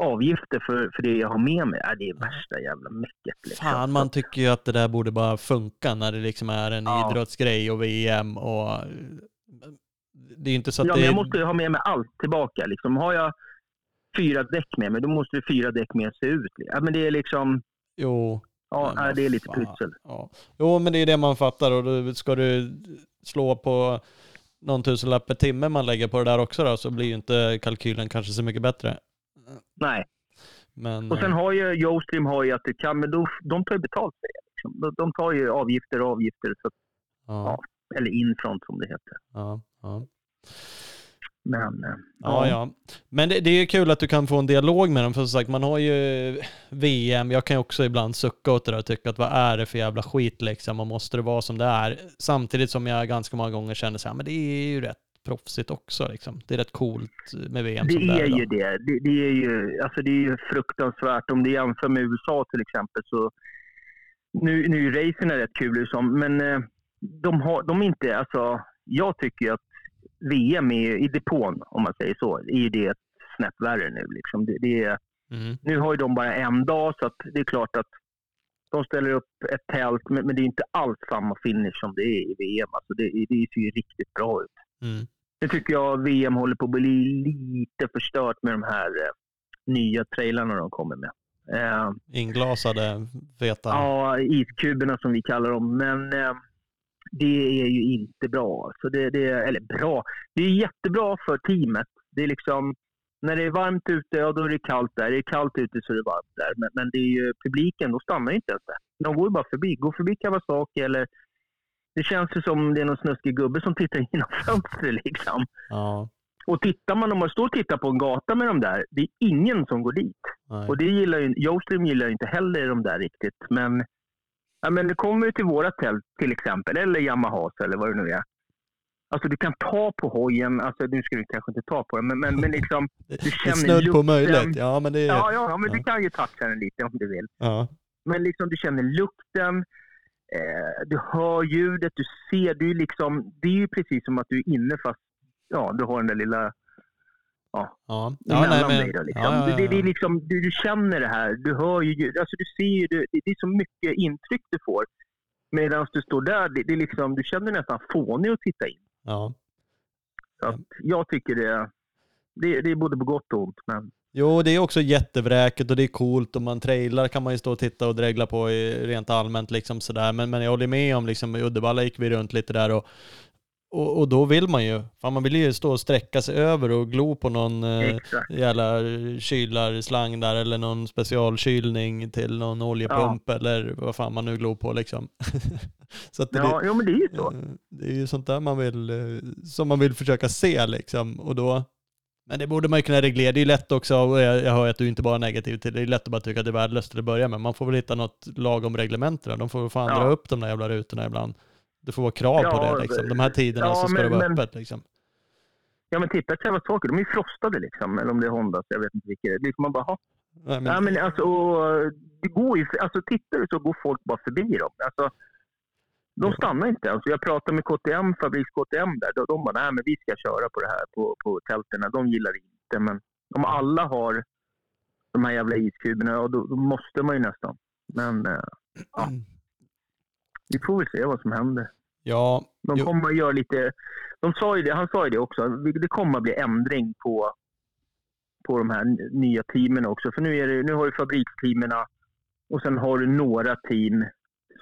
avgifter för, för det jag har med mig. Ja, det är värsta jävla mäcket. Liksom. Fan, man tycker ju att det där borde bara funka när det liksom är en Ja. idrottsgrej och VM och... Det är inte så att ja, det men jag måste ju ha med mig allt tillbaka. Liksom. Har jag fyra däck med mig, då måste fyra däck med se ut. Ja, men det är liksom... Jo. Ja, Men ja, det är lite fan. pussel. Ja. Jo, men det är det man fattar och då ska du slå på någon tusenlapp per timme man lägger på det där också då, så blir ju inte kalkylen kanske så mycket bättre. Nej. Men, Och sen eh, har ju Yoastream har ju att du kan, men då, de tar ju betalt för det. Liksom. De, de tar ju avgifter och avgifter, så, att- ja, eller infront som det heter. ja, ja. Men eh, Ja, ja. Men det, det är ju kul att du kan få en dialog med dem, för som sagt, man har ju VM, jag kan ju också ibland sucka åt det där och tycka att vad är det för jävla skit liksom, och måste det vara som det är? Samtidigt som jag ganska många gånger känner så här, men det är ju rätt proffsigt också liksom. Det är rätt coolt med VM som det det är är ju det. det. Det är ju, alltså det är ju fruktansvärt. Om du jämför med USA till exempel så nu, nu är ju racen rätt kul liksom, men eh, de har de är inte, alltså jag tycker att VM är, i depån, om man säger så, är ju det ett snäpp värre nu liksom. Det, det är, Mm. Nu har ju de bara en dag så det är klart att de ställer upp ett tält men, men det är inte alls samma finish som det är i VM. Alltså det, det ser ju riktigt bra ut. Mm. Nu tycker jag VM håller på att bli lite förstört med de här eh, nya trailarna de kommer med. Eh, Inglasade, feta. ja, iskuberna som vi kallar dem. Men eh, det är ju inte bra. Så det, det, eller bra, det är jättebra för teamet. Det är liksom, när det är varmt ute, ja då är det kallt där. Är det kallt ute så är det varmt där. Men, men det är ju publiken, de stannar ju inte ens där. De går ju bara förbi. Går förbi Kawasaki eller det känns ju som det är någon snuskig gubbe som tittar genom fönstret liksom. Ja, Och tittar man, om man står och tittar på en gata med de där, det är ingen som går dit. nej. Och det gillar ju, Yoastream gillar ju inte heller de där riktigt. Men, ja, men det kommer ju till våra tält till exempel, eller Yamahas eller vad det nu är. Alltså du kan ta på hojen, alltså nu ska vi kanske inte ta på den, men, men, men liksom... *laughs* Du känner snudd på möjligt. Ja, men det är... Ja, ja, ja men Ja. du kan ju toucha den lite om du vill. ja. Men liksom du känner lukten, eh, du hör ljudet, du ser, du liksom... Det är ju precis som att du är inne fast ja, du har den där lilla Ja, ja emellan nej, men... dig. Då, liksom. ja, ja, Det, är liksom, du, du känner det här, du hör ju, alltså du ser ju, det, det är så mycket intryck du får. Medan du står där, det, är liksom, du känner dig nästan fånig att titta in. ja. Så jag tycker det, det, det är både på gott och ont. Men Jo, det är också jättevräket och det är coolt och man trailar kan man ju stå och titta och dregla på rent allmänt liksom sådär. Men, men jag håller med om liksom i Uddevalla gick vi runt lite där och och, och, då vill man ju, fan man vill ju stå och sträcka sig över och glo på någon eh, jävla kylarslang där eller någon specialkylning till någon oljepump ja. eller vad fan man nu glor på liksom. *laughs* så att ja, det, jo, men det är ju så. Eh, det är ju sånt där man vill, eh, som man vill försöka se liksom. Och då, men det borde man ju kunna reglera. Det är ju lätt också, och jag, jag hör att du inte bara är negativ till det, det är lätt att bara tycka att det är värdelöst till att börja med. Man får väl hitta något lagom reglement De får fan ja. dra upp de där jävla rutorna ibland. Det får vara krav ja, på det liksom. De här tiderna ja, så ska men, det vara men, öppet liksom. Ja men titta saker, de är frostade liksom. Eller om det är Honda, jag vet inte vilket det är. Liksom man bara, Nej, men... Ja, men alltså, det går ju, alltså tittar du så går folk bara förbi dem. Alltså, de stannar inte. Alltså, jag pratade med KTM, fabriks KTM där. De, de bara, nej men vi ska köra på det här på, på tälten. De gillar det inte. Men om alla har de här jävla iskuberna, då, då måste man ju nästan. Men äh, ja. Vi får väl se vad som händer. Ja. De kommer att göra lite, de sa ju det, han sa ju det också, det kommer att bli ändring på, på de här nya teamen också. För nu, är det, nu har du fabriksteamerna och sen har du några team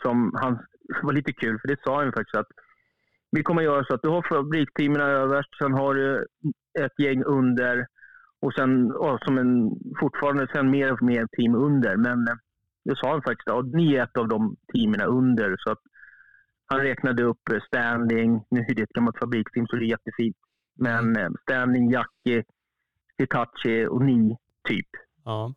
som han, var lite kul, för det sa han faktiskt att vi kommer att göra så att du har fabriksteamen överst, sen har du ett gäng under och sen ja, som en, fortfarande sen mer och mer team under. Men eh, det sa han faktiskt, att ni är ett av de teamen under. Så att han räknade upp eh, Standing, nu är det ett gammalt fabriksteam så det är jättefint. Men mm. eh, Standing, Jackie, Hitachi och ni, typ. Ja.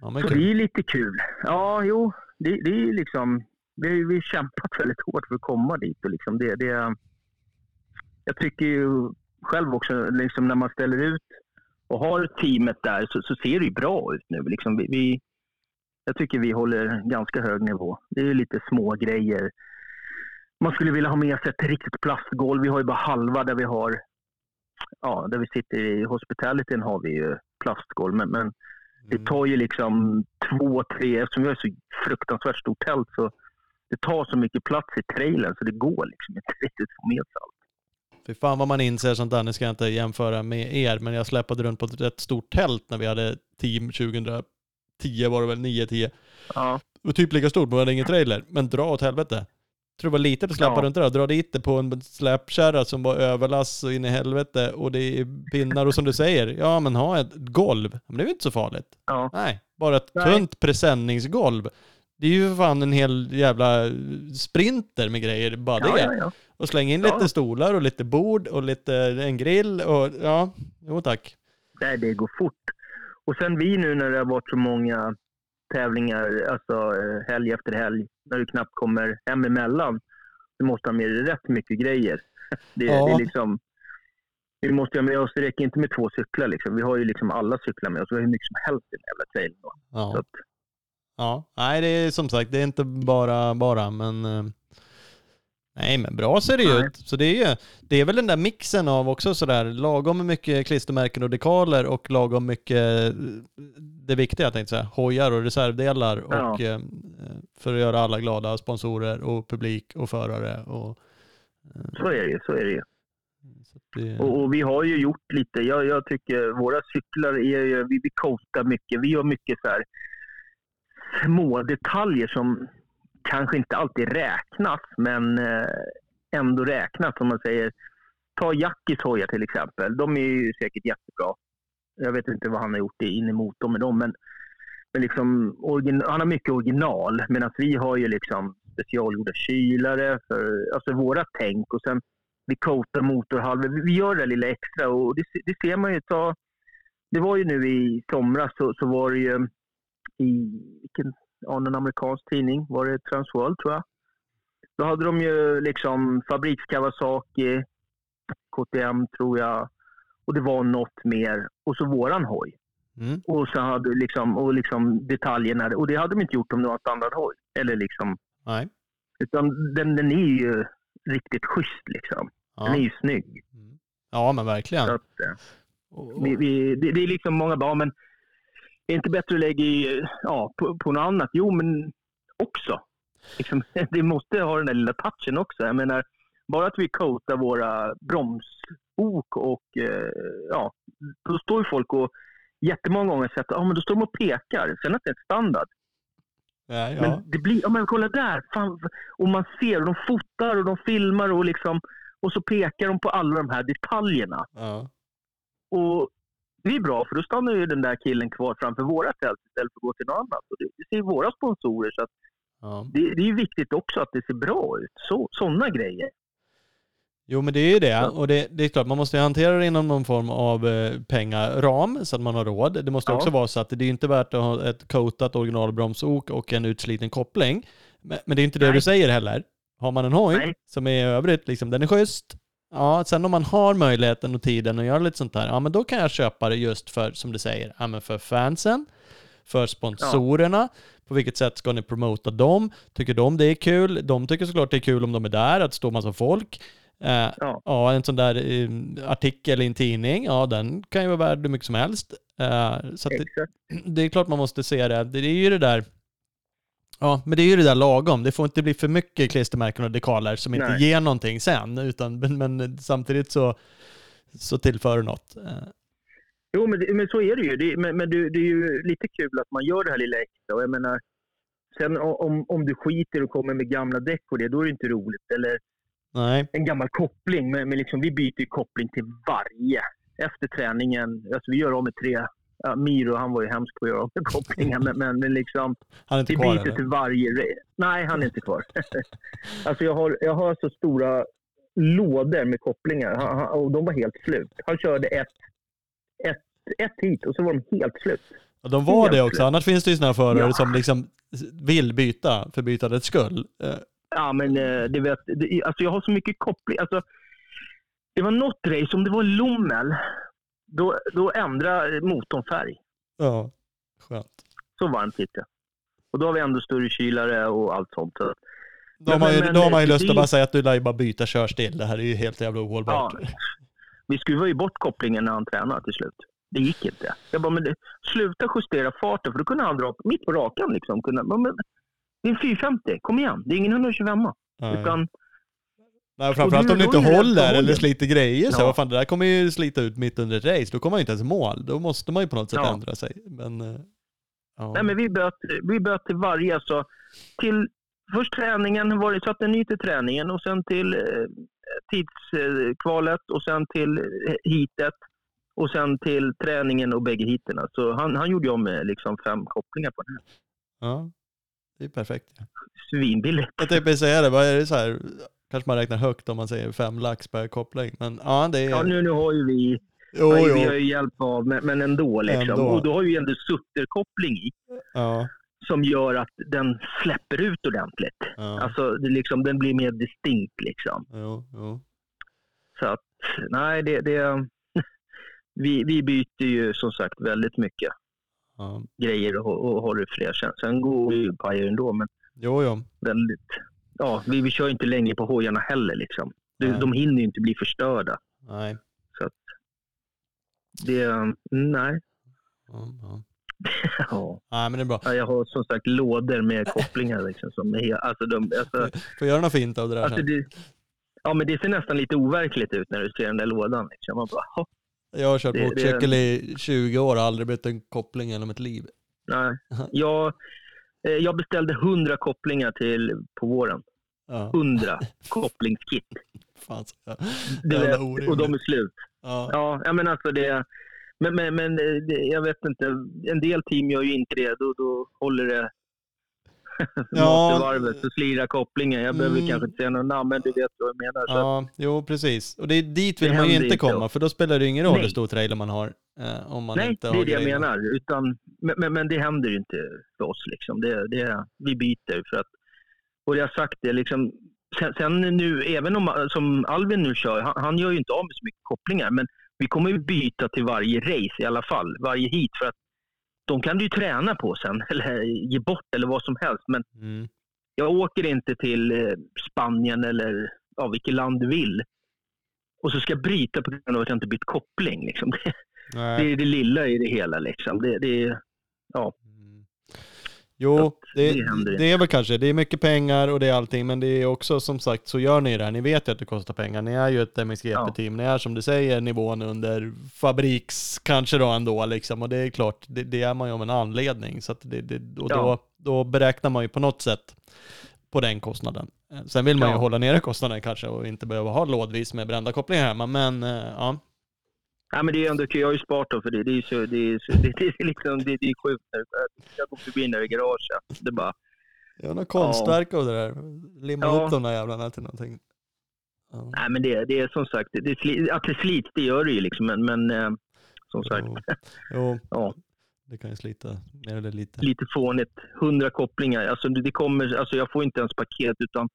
ja så kul. det är lite kul. Ja, jo, det, det är liksom... Vi, vi har kämpat *laughs* väldigt hårt för att komma dit. Och liksom det, det, jag tycker ju själv också, liksom när man ställer ut och har teamet där så, så ser det ju bra ut nu. Liksom vi, vi, jag tycker vi håller ganska hög nivå. Det är lite små grejer man skulle vilja ha med sig ett riktigt plastgolv. Vi har ju bara halva där vi har, ja, där vi sitter i hospitalityn har vi ju plastgolv. Men, men mm. det tar ju liksom två, tre, eftersom vi har så fruktansvärt stort tält så det tar så mycket plats i trailern så det går liksom inte riktigt att få med sig allt. Fy fan vad man inser sånt där, nu ska jag inte jämföra med er, men jag släpade runt på ett rätt stort tält när vi hade team 2010 var det väl, 9-10. Ja. Var typ lika stort, men hade ingen trailer. Men dra åt helvete tror det var lite att släppa ja. runt det där. Dra dit det på en släpkärra som var överlass och in i helvete och det är pinnar och som du säger, ja men ha ett golv. Men det är ju inte så farligt. Ja. Nej, bara ett Nej. tunt presenningsgolv. Det är ju för fan en hel jävla sprinter med grejer, bara det. Ja, ja. Och slänga in lite stolar och lite bord och lite en grill och ja, jo tack. Nej, det går fort. Och sen vi nu när det har varit så många tävlingar, alltså eh, helg efter helg, när du knappt kommer hem emellan. Du måste ha med dig rätt mycket grejer. *laughs* Det, ja. det är liksom, vi måste ha med oss, det räcker inte med två cyklar liksom. Vi har ju liksom alla cyklar med oss, vi har hur mycket som helst i den jävla trailern. Ja. ja, nej det är som sagt, det är inte bara bara, men eh, Nej men bra ser det Nej. ut. Så det är, det är väl den där mixen av också sådär lagom mycket klistermärken och dekaler och lagom mycket det viktiga jag tänkte säga, hojar och reservdelar ja. och eh, för att göra alla glada, sponsorer och publik och förare. Och, eh. Så är det så är det det... Och, och, vi har ju gjort lite, jag, jag tycker våra cyklar är ju, vi, vi coatar mycket, vi har mycket så här små detaljer som kanske inte alltid räknas, men eh, ändå räknas om man säger. Ta Jackis hojar till exempel. De är ju säkert jättebra. Jag vet inte vad han har gjort in emot dem med dem, men, men liksom, han har mycket original. Medan vi har ju liksom specialgjorda kylare för alltså våra tänk och sen vi coatar motorhalvor. Vi gör det lilla extra och det, det ser man ju. Ta, det var ju nu i somras så, så var det ju i, vilken av en amerikansk tidning. Var det Transworld tror jag? Då hade de ju liksom fabrikskawasaki, KTM tror jag och det var något mer och så våran hoj. Mm. Och så hade liksom, och liksom detaljerna, och det hade de inte gjort om det var en standardhoj. Eller liksom. Nej. Utan den, den är ju riktigt schysst liksom. Ja. Den är ju snygg. Mm. Ja men verkligen. Att, eh, vi, vi, det, det, är liksom många bra, men är inte bättre att lägga i, ja, på, på något annat? Jo, men också. Liksom, *laughs* det måste ha den där lilla touchen också. Jag menar, bara att vi coatar våra bromsok och eh, ja, då står ju folk och jättemånga gånger sett att ah, då står de och pekar. Sen att det är standard. Ja, ja. Men det blir, ja men kolla där. Fan. Och man ser, och de fotar och de filmar och liksom, och så pekar de på alla de här detaljerna. ja. Och det är bra, för då stannar ju den där killen kvar framför våra tält istället för att gå till något annat. Och det, ser våra sponsorer, så ja. det, det är viktigt också att det ser bra ut. Så, sådana grejer. Jo men det är ju det. Och det, det är klart, man måste ju hantera det inom någon form av eh, pengaram så att man har råd. Det måste Ja. också vara så att det är inte värt att ha ett coatat originalbromsok och en utsliten koppling. Men, men det är inte det Nej. du säger heller. Har man en hoj Nej. som är i övrigt, liksom, den är schysst. Ja, sen om man har möjligheten och tiden att göra lite sånt här, ja men då kan jag köpa det just för, som du säger, ja men för fansen, för sponsorerna, på vilket sätt ska ni promota dem? Tycker de det är kul? De tycker såklart det är kul om de är där, att stå massa folk. Eh, Ja. ja, en sån där eh, artikel i en tidning, ja den kan ju vara värd hur mycket som helst. Eh, så det, det är klart man måste se det. Det är ju det där, ja men det är ju det där lagom. Det får inte bli för mycket klistermärken och dekaler som inte Nej. ger någonting sen, utan, men, men samtidigt så, så tillför det något. Eh, Jo, men, det, men så är det ju. Det, men men det, det är ju lite kul att man gör det här lilla extra. Och jag menar, sen om, om du skiter och kommer med gamla däck och det, då är det inte roligt. Eller nej, en gammal koppling. Men, men liksom, vi byter ju koppling till varje. Efter träningen, alltså vi gör av med tre. Ja, Miro, han var ju hemsk på att göra av med kopplingar. Men, men, men liksom, han är inte kvar eller? till varje. Nej, han är inte kvar. *laughs* alltså jag har, jag har så stora lådor med kopplingar han, han, och de var helt slut. Han körde ett, ett, ett hit och så var de helt slut. Ja, de var det Helt också, annars finns det ju sådana förare Ja. som liksom vill byta för bytandets skull. Eh, Ja, men eh, det vet, det, alltså jag har så mycket koppling. Alltså, det var något race, om det var Lommel, då, då ändrade motorn färg. Ja, skönt. Så varmt gick det. Och då har vi ändå större kylare och allt sånt. Så, Då har man ju, men- då har man ju det- lust det- att bara säga att du lär ju bara byta körstil. Det här är ju helt jävla ohållbart. Ja. vi skruvade ju bort kopplingen när han tränade till slut. Det gick inte. Jag bara, men det, sluta justera farten, för då kunde han dra mitt på rakan. Liksom. Kunde, men, det är en 450, kom igen. Det är ingen 125 Nej. utan Nej, framförallt om då inte det håller rätt eller sliter grejer. Så Ja. vad fan, det där kommer ju slita ut mitt under ett race. Då kommer man ju inte ens i mål. Då måste man ju på något sätt Ja. ändra sig. Men, eh, ja. Nej, men vi böt, vi böt till varje. Alltså, till först träningen, var det, satte ny till träningen och sen till eh, tidskvalet och sen till eh, heatet och sen till träningen och bägge heaterna. Så han, han gjorde om med liksom fem kopplingar på den här. ja, det är perfekt. Svinbilligt. Jag tänkte säga det, vad är det så här? Kanske man räknar högt om man säger fem lax per koppling. Men ja, det är... Ja, nu, nu har ju vi, jo, ju, jo. vi har ju hjälp av, men, men ändå. Liksom. Ändå. Och då har ju ändå sutterkoppling i Ja, som gör att den släpper ut ordentligt. ja. Alltså, det liksom, den blir mer distinkt liksom. Jo, jo. Så att, nej, det, det, *laughs* vi, vi byter ju som sagt väldigt mycket Ja. grejer och, och håller fler. Sen, går ju pajer ändå, men Jo, jo. väldigt... Ja, vi, vi kör inte länge på hojarna heller. Liksom. De, de hinner ju inte bli förstörda. Nej. Det, nej. Ja, ja. *laughs* Ja. Nej, men det är bra. Ja, Jag har som sagt lådor med kopplingar. Liksom, som är, alltså, de, alltså, Får göra något fint av det där alltså, sen. det, ja, men det ser nästan lite overkligt ut när du ser den där lådan. Liksom. Man bara, *laughs* "Hopp, Jag har kört motorcykel i 20 år och aldrig bytt en koppling genom ett liv. nej. Jag, jag beställde 100 kopplingar till, på våren. Ja, 100 *laughs* kopplingskit. fan. Ja. Vet, orimligt. och de är slut. Ja. Ja, ja men alltså det... Men, men, men eh, det, jag vet inte, en del team gör ju inte det. Då, då håller det *laughs* Ja. mastervarvet så slirar kopplingen. Jag behöver Mm. kanske inte säga något namn, men du vet vad jag menar. Så Ja, jo precis. Och det är dit vill Det man ju inte komma, då. för då spelar det ingen roll hur Nej. stor trailer man har. Eh, om man nej, inte det är det jag menar. Utan, men, men, men det händer ju inte för oss. Liksom. Det, det, vi byter. För att, och jag har sagt det, liksom, sen, sen nu, även om som Alvin nu kör, han, han gör ju inte av med så mycket kopplingar. Men vi kommer ju byta till varje race i alla fall, varje hit. För att de kan du ju träna på sen, *laughs* eller ge bort eller vad som helst. Men Mm. jag åker inte till eh, Spanien eller ja, vilket land du vill. Och så ska jag bryta på grund av att jag inte bytt koppling. Liksom. Det, *laughs* Nej. det är det lilla i det hela. Liksom. Det, det, är- Mm. Jo, det, det det, är väl kanske, det är mycket pengar och det är allting, men det är också som sagt, så gör ni det här, ni vet ju att det kostar pengar, ni är ju ett MXGP-team, ni är som du säger nivån under fabriks, kanske då ändå liksom, och det är klart, det, det är man ju av en anledning, så att det, och Ja. då, då beräknar man ju på något sätt på den kostnaden. Sen vill man ju Ja. hålla nere kostnaden kanske och inte behöva ha lådvis med brända kopplingar hemma, men eh, ja. Men det är ändå kul. Jag har ju sparat dem för det. Det är, ju så, det är, så, *laughs* det, är, liksom, det, det är sjukt. när Jag går förbi där i garaget. Det bara, är något konstverk av det där, limma Ja. ihop de där jävlarna till någonting. Ja. nej men det, det är som sagt, det, sli- att det slits det gör det ju liksom. Men, men eh, som sagt, Jo. Jo, *laughs* ja, det kan ju slita mer eller lite. lite fånigt. Hundra kopplingar. Alltså det kommer, alltså jag får inte ens paket utan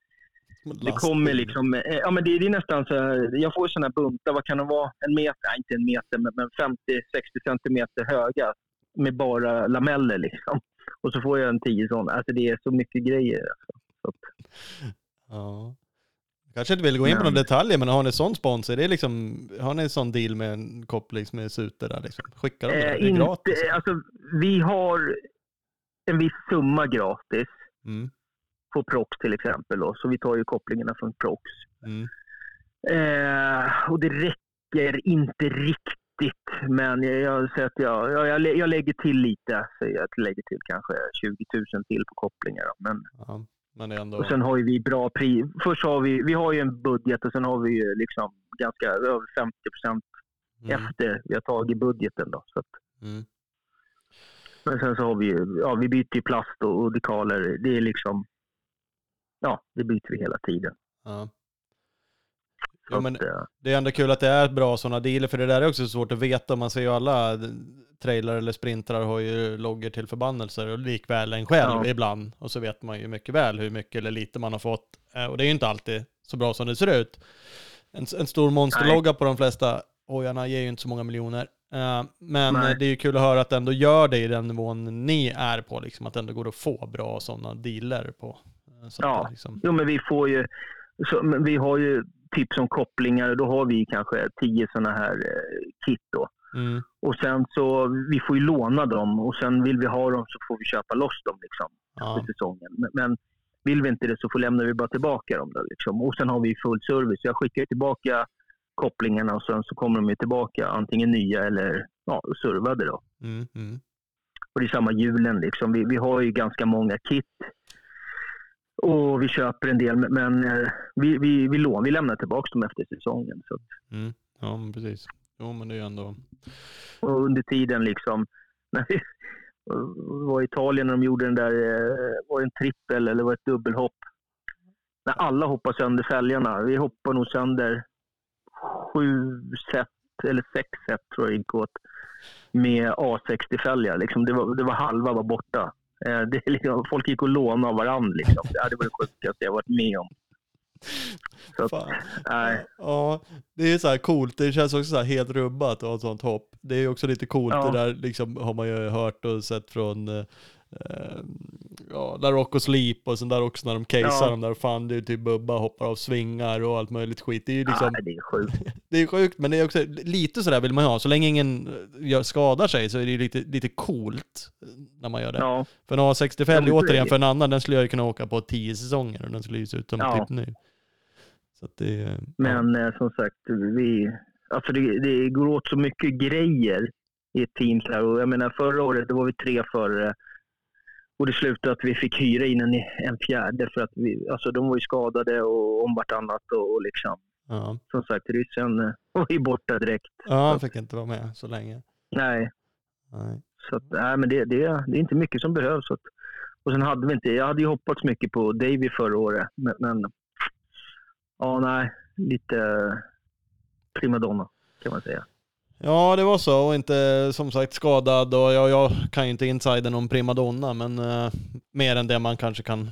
det kommer liksom, eh, ja men det, är nästan så jag får sådana här buntar, vad kan det vara? En meter, nej inte en meter, men, men 50-60 centimeter höga med bara lameller liksom. Och så får jag en 10 sådana. Alltså det är så mycket grejer. Alltså. Så Ja. Kanske inte vill gå in på några detaljer, men har ni sån sponsor? Det är liksom, har ni en sån deal med en koppling med Suter där liksom? Skickar de det? eh, Det är gratis. inte, alltså, vi har en viss summa gratis Mm. På Prox till exempel. Då. Så vi tar ju kopplingarna från Prox. Mm. Eh, och det räcker inte riktigt, men jag, jag, säger att jag, jag, jag, lä- jag lägger till lite. Så jag lägger till kanske 20 000 till på kopplingar. Då. Men, Ja, men ändå... och sen har ju vi bra pris. Först har vi, vi har ju en budget och sen har vi ju liksom ganska över 50 procent mm. efter vi har tagit budgeten. Då. Så att, Mm. men sen så har vi ju, ja vi byter ju plast och, och dekaler. Det är liksom, ja det byter vi hela tiden. Ja. Jo, men det är ändå kul att det är bra sådana dealer, för det där är också svårt att veta. Man ser ju alla trailar eller sprintrar har ju loggor till förbannelser och likväl en själv Ja. ibland. Och så vet man ju mycket väl hur mycket eller lite man har fått. Eh, Och det är ju inte alltid så bra som det ser ut. En, en stor monsterlogga på de flesta hojarna ger ju inte så många miljoner. Eh, Men Nej. det är ju kul att höra att det ändå gör det i den nivån ni är på, liksom, att det ändå går att få bra sådana dealer på. Eh, Så Ja. liksom, Jo, men vi får ju, så, men vi har ju tips om kopplingar. Då har vi kanske tio sådana här eh, kit då. mm, Och sen så, vi får ju låna dem och sen vill vi ha dem så får vi köpa loss dem liksom ja, för säsongen. Men, men vill vi inte det så får lämnar vi bara tillbaka dem då liksom. Och sen har vi full service. Jag skickar tillbaka kopplingarna och sen så kommer de ju tillbaka antingen nya eller ja, servade då. mm, mm. Och det är samma hjulen liksom. Vi, vi har ju ganska många kit. Och vi köper en del, men- eh, vi, vi, vi, lån, vi lämnar tillbaka dem efter säsongen. Så, Mm. Ja, precis. Jo, men det är ändå... och under tiden liksom, *laughs* när vi var i Italien när de gjorde den där, eh, var det en trippel eller var det ett dubbelhopp? När alla hoppar sönder fälgarna. Vi hoppar nog sönder sju set eller sex set tror jag gick åt med A60-fälgar. Liksom det, var, det var halva var borta. Eh, Det, är liksom, folk gick och lånade av varandra. Liksom. Det var det sjukaste jag varit med om. Så att, Fan. nej. Ja, det är så här coolt. Det känns också så här helt rubbat att ha ett sånt hopp. Det är också lite coolt Ja. det där, liksom har man ju hört och sett från eh, eh, ja, La Rock och Sleep och sen där också när de casear Ja. dem där. Fan, det är typ Bubba hoppar av svingar och allt möjligt skit. Det är ju liksom, Nej, det är sjukt. *laughs* det är sjukt, men det är också lite sådär vill man ha. Så länge ingen eh, skadar sig så är det ju lite, lite coolt eh, när man gör det. Ja, För en A65, Ja, återigen för en annan, den skulle jag ju kunna åka på tio säsonger och den skulle ju se ut som Ja. typ ny. Så det, ja. men eh, som sagt, vi, alltså det, det går åt så mycket grejer i ett team. Så här. Och jag menar, förra året då var vi tre förare och det slutade att vi fick hyra in en, en fjärde för att vi, alltså de var ju skadade och om vartannat och, och liksom. Ja. Som sagt, ryssen eh, var ju borta direkt. ja, han fick inte vara med så länge. Nej, Nej. så att, nej men det, det, det är inte mycket som behövs. Så att, och sen hade vi inte, jag hade ju hoppats mycket på Davy förra året, men, men ja, nej, lite primadonna kan man säga. Ja, det var så och inte som sagt skadad och jag, jag kan ju inte insidern om primadonna, men eh, mer än det man kanske kan,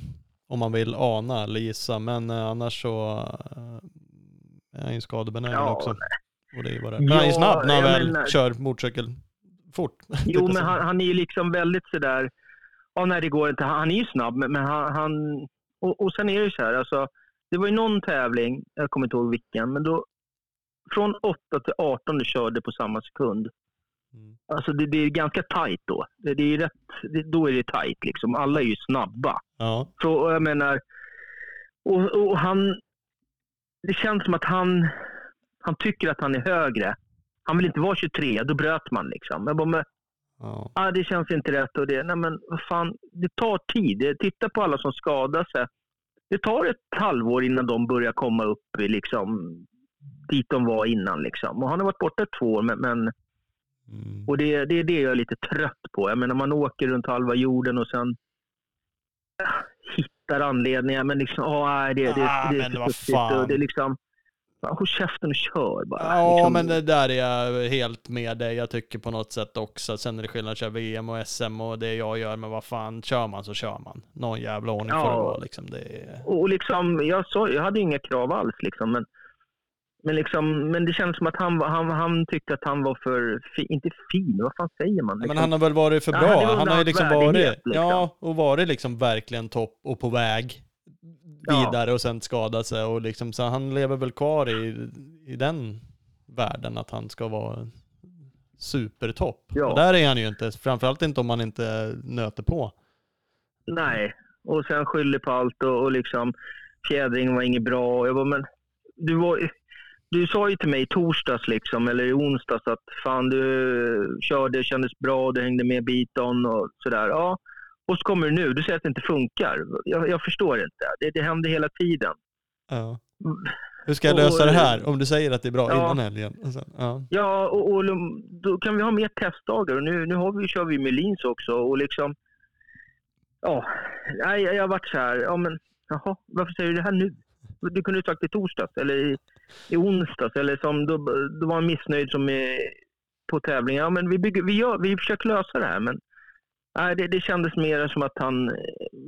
om man vill ana eller gissa. Men eh, annars så eh, är han ju skadebenägen Ja, också. Och det är ju är. Men han är Ja, snabb när han väl menar- kör motorcykel fort. *laughs* Jo, men han, han är ju liksom väldigt sådär, ja nej det går inte, han är ju snabb, men, men han, han och, och sen är det ju så här, alltså, det var ju någon tävling, jag kommer inte ihåg vilken, men då från 8 till 18 du körde på samma sekund. Mm. Alltså det, det är ganska tajt då. Det, det är rätt, det, då är det tajt liksom. Alla är ju snabba. Ja. Så och jag menar, och, och han, det känns som att han, han tycker att han är högre. Han vill inte vara 23, då bröt man liksom. Jag bara, men, Ja. ah, det känns inte rätt och det, nej men vad fan, det tar tid. Titta på alla som skadar sig. Det tar ett halvår innan de börjar komma upp i liksom, dit de var innan liksom. Och han har varit borta två år, men, men Mm. och det, det är det jag är lite trött på. Jag menar, man åker runt halva jorden och sen ah, hittar anledningar. Men liksom, nej, det, det, Ah, det, är men fan. och Det är liksom, håll käften och kör bara. Ja, liksom, men det där är jag helt med dig. Jag tycker på något sätt också. Sen är det skillnad att köra VM och SM och det jag gör, men vad fan, kör man så kör man. Någon jävla ordning får det Ja. vara liksom. Det är... Och, liksom, jag, sa, jag hade inga krav alls, liksom, men, men, liksom, men det kändes som att han, han, han tyckte att han var för, fi, inte fin, vad fan säger man? Men Liksom, han har väl varit för Ja, bra. var han har ju liksom varit, liksom. ja, och varit liksom verkligen topp och på väg Ja. vidare och sen skadat sig och liksom, så han lever väl kvar i, i den världen att han ska vara supertopp. Ja. Och där är han ju inte, framförallt inte om han inte nöter på. Nej, och sen skyller på allt och, och liksom fjädringen var inget bra. Jag bara, men du, var, du sa ju till mig i torsdags liksom, eller i onsdags att fan du körde, kändes bra, du hängde med biton och sådär. Ja, och så kommer du nu, du säger att det inte funkar. Jag, jag förstår inte. Det, det händer hela tiden. Ja. Hur ska jag lösa Och- det här? Om du säger att det är bra Ja. innan helgen. Sen, ja. Ja, och, och då kan vi ha mer testdagar. Och nu, nu har vi, kör vi med Lins också. Och liksom, ja, nej, jag har varit så här, ja men jaha, varför säger du det här nu? Du kunde ju sagt i torsdags eller i, i onsdags. Eller som då, då var han missnöjd som är på tävlingen. Ja, men vi, bygger, vi, gör, vi försöker lösa det här. Men nej, det, det kändes mer som att han eh,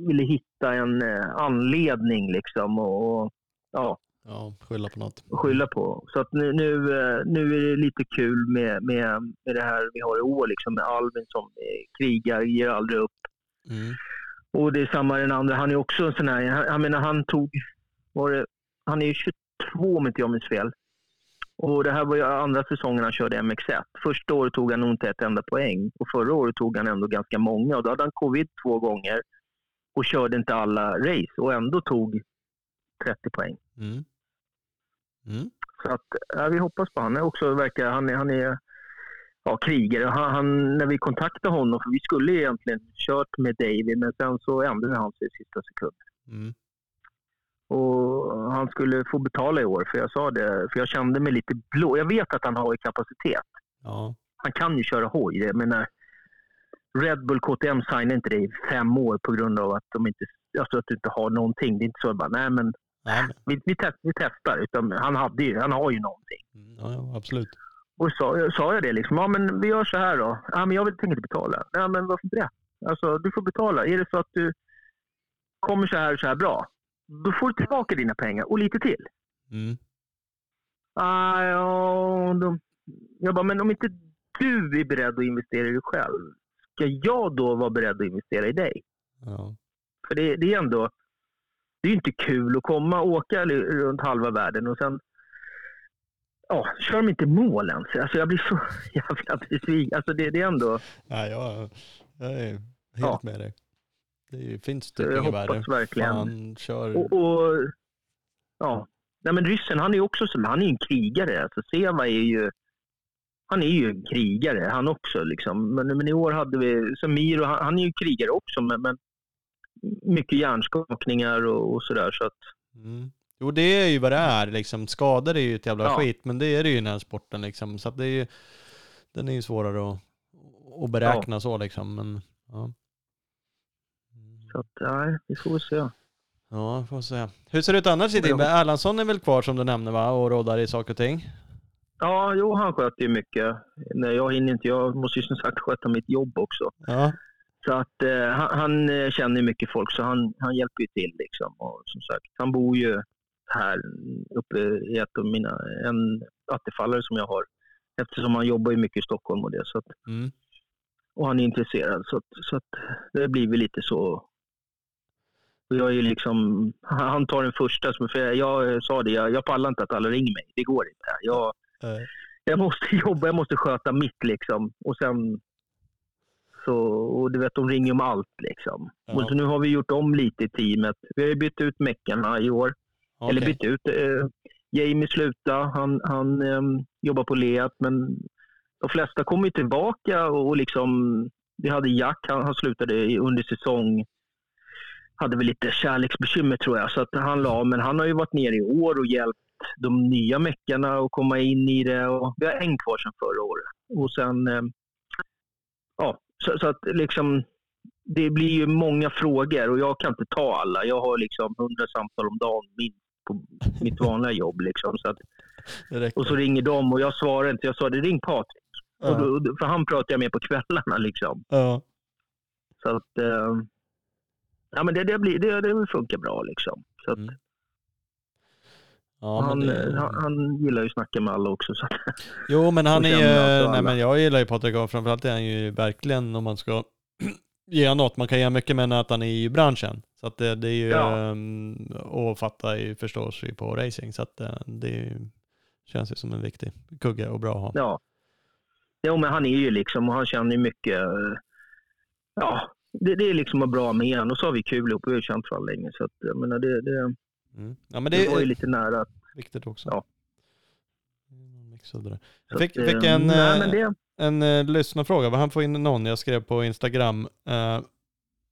ville hitta en eh, anledning liksom. Och, och ja, ja, skylla på något. skylla på. Så att nu, nu, eh, nu är det lite kul med, med, med det här vi har i år, liksom med Alvin som krigar, ger aldrig upp. Mm. Och det är samma den andra. Han är också en sån här, jag, jag menar han tog, det, han är ju 22 om inte jag minns fel. Och det här var ju andra säsongen han körde MX1. Första året tog han nog inte ett enda poäng och förra året tog han ändå ganska många och då hade han covid två gånger och körde inte alla race och ändå tog 30 poäng. Mm. Mm. Så att, ja, vi hoppas på han. är också verkar, han är, han är ja, krigare. Han, han, när vi kontaktade honom, för vi skulle egentligen kört med David, men sen så ändrade han sig i sista sekund. Mm. Och han skulle få betala i år, för jag sa det, för jag kände mig lite blå. Jag vet att han har kapacitet. Ja. Han kan ju köra hoj. Jag menar, Red Bull KTM signade inte det i fem år på grund av att de inte, alltså att du inte har någonting. Det är inte så bara, nej men Nej, men, vi, vi, test, vi testar. Utan han, hade ju, han har ju någonting. mm, ja, ja, absolut. Och sa, sa jag det liksom, ja men vi gör så här då. Ja men jag vill, tänker inte betala. Ja men varför inte det? Alltså du får betala. Är det så att du kommer så här så här bra, då får du tillbaka dina pengar och lite till. Mm. Ah, ja, då, jag bara, men om inte du är beredd att investera i dig själv, ska jag då vara beredd att investera i dig? Ja. För det, det är ändå, det är ju inte kul att komma och åka runt halva världen och sen Ja, kör de inte mål ens. Alltså jag blir så *laughs* jävla besviken. Alltså det, det är ändå, Ja, jag, jag är helt Ja. med dig. Det finns typ jag inget hoppas värre. verkligen. Fan, kör. Och, och ja, Nej, men ryssen han är ju också som, han är en krigare. Alltså Seva är ju, han är ju en krigare han också liksom. Men, men i år hade vi, så Miro, han, han är ju krigare också men, men mycket hjärnskakningar och, och sådär så att Mm. Jo, det är ju vad det är liksom. Skador är ju ett jävla Ja. skit, men det är det ju i den här sporten liksom. Så det är ju, den är ju svårare att, att beräkna så liksom. Men, ja. Så att, nej, vi får väl se. Ja, får se. Hur ser det ut annars i din jag- Erlandsson är väl kvar som du nämnde va? Och råddar i saker och ting? Ja, jo, han sköter ju mycket. Nej, jag hinner inte. Jag måste ju som sagt sköta mitt jobb också. Ja. Så att eh, han, han eh, känner mycket folk så han, han hjälper ju till liksom. Och som sagt, han bor ju här uppe i ett av mina, en attefallare som jag har. Eftersom han jobbar ju mycket i Stockholm och det. Så att, Mm. och han är intresserad. Så, att, så att det blir väl lite så. Och jag är liksom, *laughs* han tar den första, som- för jag, jag sa det, jag, jag pallar inte att alla ringer mig. Det går inte. Jag, Eh, jag måste *laughs* jobba, jag måste sköta mitt liksom. Och sen så, och du vet, de ringer om allt liksom. Ja. Och så nu har vi gjort om lite i teamet. Vi har bytt ut meckarna i år. Eller Okej. bytt ut. Eh, Jamie slutade, han, han ehm, jobbar på Leat, men de flesta kommer tillbaka och, och liksom, vi hade Jack, han, han slutade under säsong. Hade väl lite kärleksbekymmer tror jag, så att han la, men han har ju varit nere i år och hjälpt de nya meckarna att komma in i det. Och vi har en kvar sedan förra året. Och sen, ehm, ja, så, så att liksom, det blir ju många frågor och jag kan inte ta alla. Jag har liksom hundra samtal om dagen minst på mitt vanliga jobb. Liksom. Så att, och så ringer de och jag svarar inte. Jag sa det ring Patrik. Och Ja. då, för han pratar jag med på kvällarna. Liksom. Ja. Så att, eh, ja, men det, det, blir, det, det funkar bra. Liksom. Så att, Mm. Ja, han, det... eh, han, han gillar ju att snacka med alla också. Så Jo, men han *laughs* är ju, nej men jag gillar ju Patrik och framförallt är han ju verkligen om man ska *clears throat* ge något, man kan ge mycket men att han är i branschen. Så att det, det är ju, Ja. ehm, och fatta ju förstås ju på racing. Så att eh, det ju, känns ju som en viktig kugge och bra att ha. ja. Jo, men han är ju liksom, och han känner ju mycket. eh, Ja, det, det är liksom att bra med honom. Och så har vi kul ihop. Vi har ju känt varandra länge. Så att, jag menar, det, det, Mm. Ja men det, det var ju lite nära. viktigt också. Ja. Jag fick, att, fick eh, en, nej, eh, en eh, lyssnarfråga, han får in någon, jag skrev på Instagram, eh,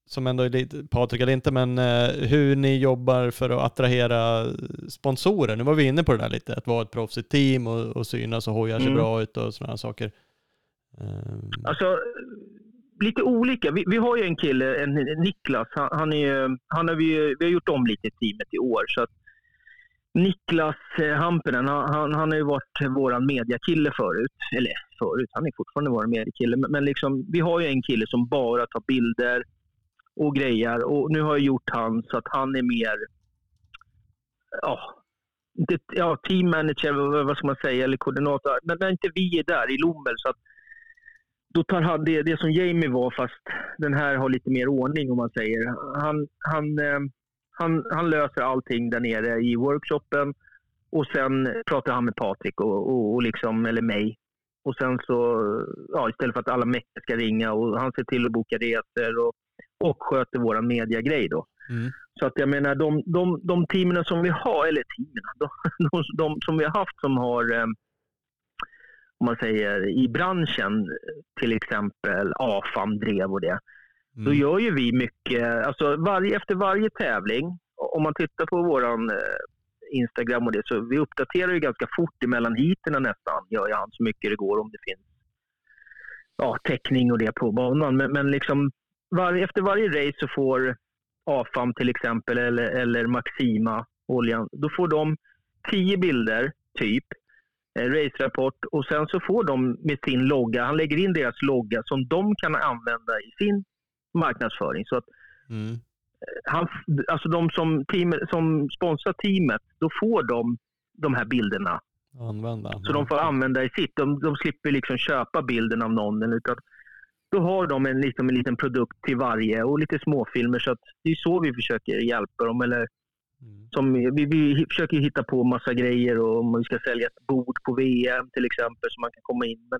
som ändå är lite, Patrik eller inte, men eh, hur ni jobbar för att attrahera sponsorer. Nu var vi inne på det där lite, att vara ett proffsigt team och, och synas och hojar sig Mm. bra ut och sådana saker. Eh, Alltså, lite olika. Vi, vi har ju en kille, en, Niklas. Han, han, är, han har vi, vi har gjort om lite i teamet i år. Så att Niklas eh, Hampinen, han, han, har ju varit vår mediakille förut. Eller förut, han är fortfarande vår mediakille. Men, men liksom, vi har ju en kille som bara tar bilder och grejer. Och nu har jag gjort han så att han är mer ja, det, ja, team manager, vad ska man säga, eller koordinator. Men när inte vi är där i Lommel så att då tar han det, det som Jamie var, fast den här har lite mer ordning om man säger. Han, han, eh, han, han löser allting där nere i workshopen och sen pratar han med Patrik och, och, och liksom, eller mig. Och sen så, ja, istället för att alla mäkter ska ringa och han ser till att boka resor och, och sköter våran mediagrej då. mm. Så att jag menar, de, de, de teamen som vi har, eller teamen, de, de, de som vi har haft som har, eh, om man säger i branschen, till exempel AFAM drev och det. Då Mm. gör ju vi mycket, alltså varje, efter varje tävling, om man tittar på våran eh, Instagram och det, så vi uppdaterar ju ganska fort emellan heaterna nästan, gör jag han så mycket det går om det finns ja, täckning och det på banan. Men, men liksom varje, efter varje race så får AFAM till exempel eller, eller Maxima oljan, då får de tio bilder typ, race-rapport och sen så får de med sin logga, han lägger in deras logga som de kan använda i sin marknadsföring. Så att Mm. han, alltså de som, team, som sponsrar teamet, då får de de här bilderna. Använda. Så de får använda i sitt. De, de slipper liksom köpa bilden av någon. Utan då har de en, liksom en liten produkt till varje och lite småfilmer. Så att det är så vi försöker hjälpa dem. Eller Mm. som, vi, vi försöker hitta på massa grejer och om vi ska sälja ett bord på VM till exempel så man kan komma in. Men,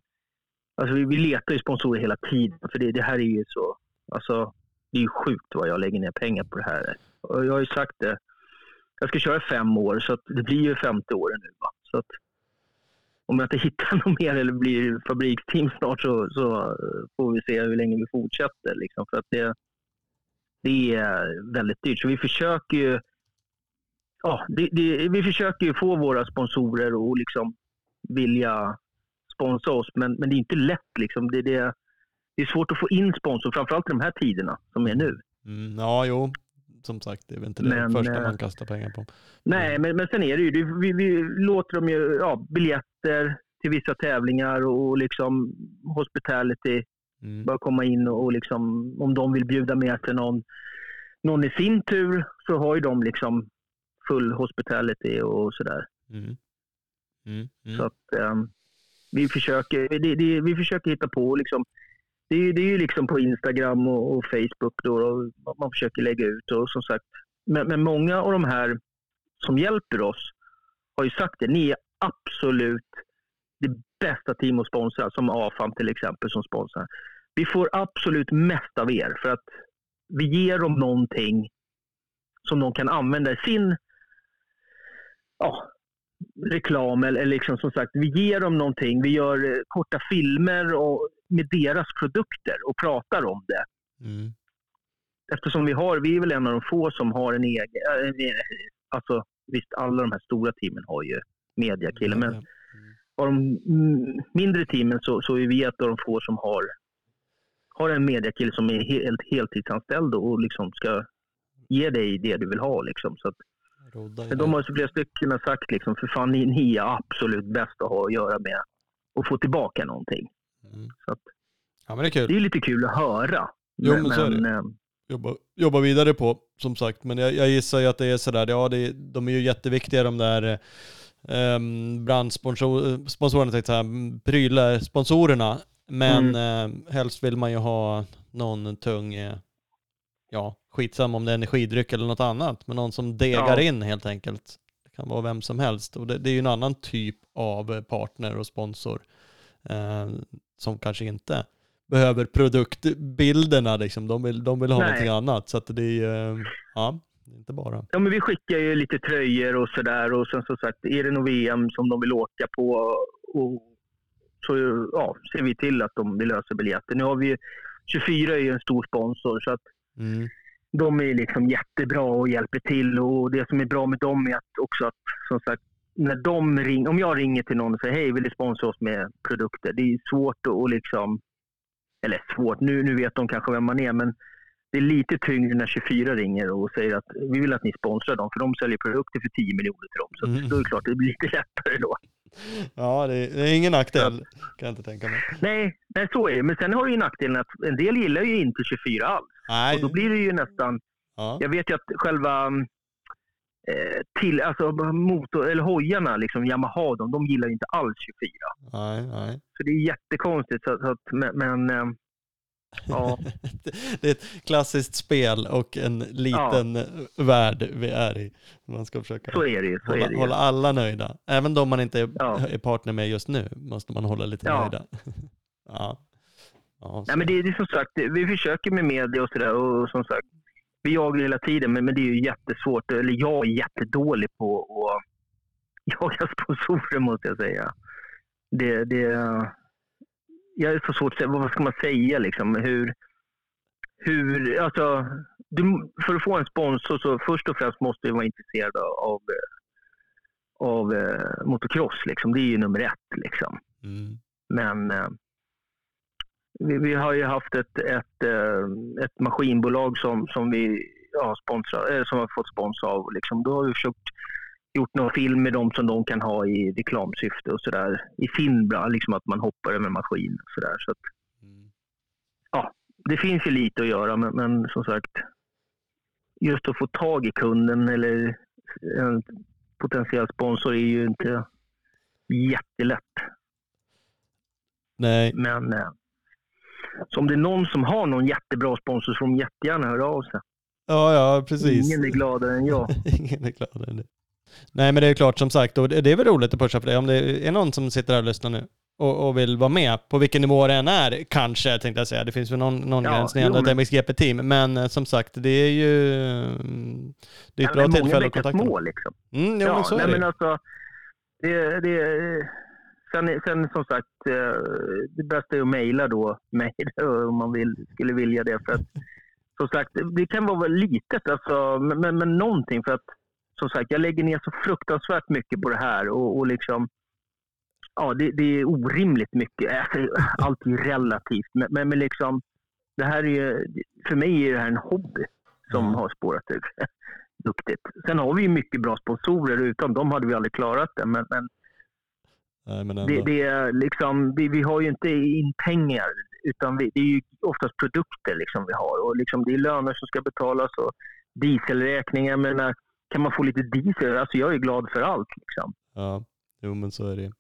alltså, vi, vi letar ju sponsorer hela tiden för det, det här är ju så... Alltså, det är ju sjukt vad jag lägger ner pengar på det här. Och jag har ju sagt det. Jag ska köra fem år så att det blir ju femte året nu. Va? Så att, om jag inte hittar *laughs* något mer eller blir fabriksteam snart så, så eh, får vi se hur länge vi fortsätter. Liksom, för att det, det är väldigt dyrt. Så vi försöker ju ja, det, det, vi försöker ju få våra sponsorer att liksom vilja sponsra oss, men, men det är inte lätt. Liksom. Det, det, det är svårt att få in sponsor, framförallt i de här tiderna som är nu. Mm. Ja, jo. Som sagt, det är väl inte det Men, första eh, man kastar pengar på. Nej, men, men sen är det ju, det, vi, vi låter dem ju, ja, biljetter till vissa tävlingar och liksom hospitality, Mm. bara komma in och, och liksom, om de vill bjuda med sig någon, någon i sin tur så har ju de liksom full hospitality och sådär. Mm. Mm. Mm. Så att ehm, vi, försöker, det, det, vi försöker hitta på liksom, det, är- det är ju liksom på Instagram och, och Facebook då, och man försöker lägga ut och som sagt, men, men många av de här som hjälper oss har ju sagt det, ni är absolut det bästa team att sponsra, som AFAM till exempel som sponsrar. Vi får absolut mest av er för att vi ger dem någonting som de kan använda i sin ja, reklam. Eller liksom som sagt, vi ger dem någonting. Vi gör eh, korta filmer och, med deras produkter och pratar om det. Mm. Eftersom vi har, vi är väl en av de få som har en egen, äh, alltså visst alla de här stora teamen har ju mediakille, men Mm. av de mindre teamen så, så är vi ett av de få som har, har en mediakille som är helt heltidsanställd och liksom ska ge dig det du vill ha. Liksom. Så att, Rodda men de har ju flera stycken sagt liksom, för fan ni, ni är absolut bäst att ha att göra med och få tillbaka någonting. Mm. Så att, Ja men det är kul. det är lite kul att höra. Jo, men så är det. eh, jobba, jobba vidare på, som sagt. Men jag, jag gissar ju att det är sådär, ja det, de är ju jätteviktiga de där um, brandsponsorerna, tänkte jag prylar, sponsorerna. Men Mm. eh, helst vill man ju ha någon tung, eh, ja skitsam om det är energidryck eller något annat, men någon som degar Ja. in helt enkelt. Det kan vara vem som helst och det, det är ju en annan typ av partner och sponsor eh, som kanske inte behöver produktbilderna liksom. De vill, de vill ha Nej. någonting annat. Så att det är eh, ja, inte bara. Ja, men vi skickar ju lite tröjor och sådär. Och sen som sagt, är det något VM som de vill åka på och så ja, ser vi till att de vill lösa biljetter. Nu har vi ju, 24 är ju en stor sponsor så att Mm. de är liksom jättebra och hjälper till. Och det som är bra med dem är att också att, som sagt, när de ring, om jag ringer till någon och säger hej, vill du sponsra oss med produkter? Det är svårt att liksom, eller svårt, nu, nu vet de kanske vem man är, men det är lite tyngre när 24 ringer och säger att vi vill att ni sponsrar dem, för de säljer produkter för 10 miljoner till dem. Så Mm. då är det klart, det blir lite lättare då. Ja, det är, det är ingen nackdel kan jag inte tänka mig. Nej, nej, så är det. Men sen har det ju nackdelen att en del gillar ju inte 24 alls. Nej. Och då blir det ju nästan Ja. Jag vet ju att själva eh, till, alltså motor, eller hojarna, liksom Yamaha, de, de gillar ju inte alls 24. Nej, nej. Så det är jättekonstigt. Så, så att, men, men eh, ja, *laughs* det är ett klassiskt spel och en liten värld vi är i. Man ska försöka så är det. Så är hålla, det ju. hålla alla nöjda. Även de man inte är, Ja. är partner med just nu måste man hålla lite Ja. nöjda. *laughs* ja. Ja. Nej, men det, det är som sagt, det- vi försöker med media och sådär. Och som sagt, vi jagar hela tiden, men, men det är ju jättesvårt. Eller jag är jättedålig på att *laughs* jaga sponsorer, måste jag säga. Det, det, jag är så svårt att säga, vad ska man säga liksom? Hur, hur, alltså, du, för att få en sponsor så först och främst måste du vara intresserad av, av eh, motocross. Liksom. Det är ju nummer ett. Liksom. Mm. Men eh, vi, vi har ju haft ett, ett, eh, ett maskinbolag som, som vi ja, sponsrar, eh, som har fått spons av. Liksom. Då har vi försökt gjort någon film med dem som de kan ha i reklamsyfte och sådär. I Finbra, liksom att man hoppar över maskin och sådär. Så att, Mm. det finns ju lite att göra, men, men som sagt, just att få tag i kunden eller en potentiell sponsor är ju inte jättelätt. Nej, Men eh, så om det är någon som har någon jättebra sponsor så får de jättegärna höra av sig. ja, ja, precis. Ingen är gladare än jag. *laughs* Ingen är gladare än det. Nej, men det är klart som sagt, och det är väl roligt att pusha för det. Om det är någon som sitter här och lyssnar nu och, och vill vara med, på vilken nivå det än är, kanske tänkte jag säga. Det finns väl någon, någon Ja, gräns när det gäller men- ett MXGP-team, men eh, som sagt, det är ju mm, det är ett bra Men många tillfälle att kontakta små liksom. Mm, jo, Ja, men så nej, är det. men alltså, det, det, sen, sen som sagt, eh, det bästa är att mejla då mig *laughs* om man vill, skulle vilja det. För att, som sagt, det kan vara litet, alltså, men, men, men någonting. För att som sagt, jag lägger ner så fruktansvärt mycket på det här och, och liksom Ja, det, det är orimligt mycket. Alltså, allt är relativt, men, men, men liksom det här är för mig är det här en hobby som Mm. har spårat ut *laughs* duktigt. Sen har vi ju mycket bra sponsorer. Utan dem hade vi aldrig klarat det. Men, men Nej, men det, det är liksom, vi, vi har ju inte in pengar. Utan vi, det är ju oftast produkter liksom vi har. Och liksom det är löner som ska betalas och dieselräkningar. Men när, kan man få lite diesel? Alltså jag är glad för allt. Liksom. Ja, jo men så är det.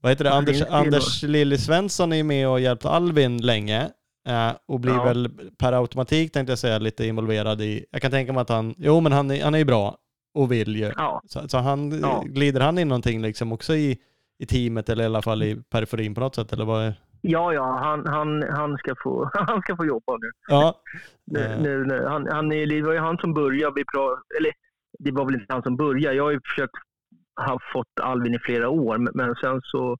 Vad heter det? Anders, Anders Lilly Svensson är med och hjälpt Alvin länge. eh, och blir Ja. väl per automatik tänkte jag säga lite involverad i, jag kan tänka mig att han, jo men han, är- han är ju bra och vill ju. Ja, Så, så han, Ja. glider han in någonting liksom också i, i teamet eller i alla fall i periferin på något sätt? Eller vad är... Ja, ja, han, han, han, ska få, *laughs* han ska få jobba nu. Ja. nu, nu, nu. Han, han, är- det var ju han som började. Vi pra, eller det var väl inte han som började. Jag har ju försökt ha fått Alvin i flera år, men, sen så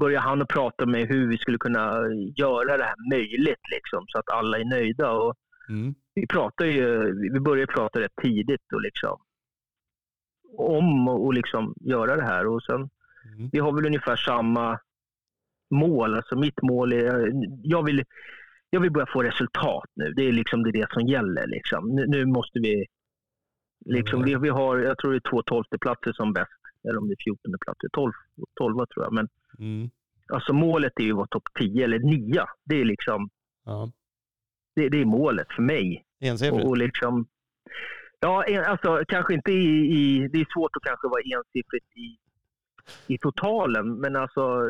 började han att prata med hur vi skulle kunna göra det här möjligt, liksom, så att alla är nöjda. Och Mm. vi pratar ju, vi började prata rätt tidigt och liksom, om och, och liksom göra det här. Och sen, Mm. vi har väl ungefär samma mål. Alltså mitt mål är, jag vill, jag vill börja få resultat nu. Det är liksom det, är det som gäller. Liksom. Nu, nu måste vi, liksom, vi, vi har, jag tror det är två tolfteplatser som bäst. Eller om det är fjortonde platser. Tolv, tolva tror jag. Men Mm. alltså målet är ju att vara topp 10 eller 9. Det är liksom, Ja. det, det är målet för mig. Ensiffrigt. Och, och liksom, ja, en- alltså kanske inte i, i, det är svårt att kanske vara ensiffrigt i, i totalen, men alltså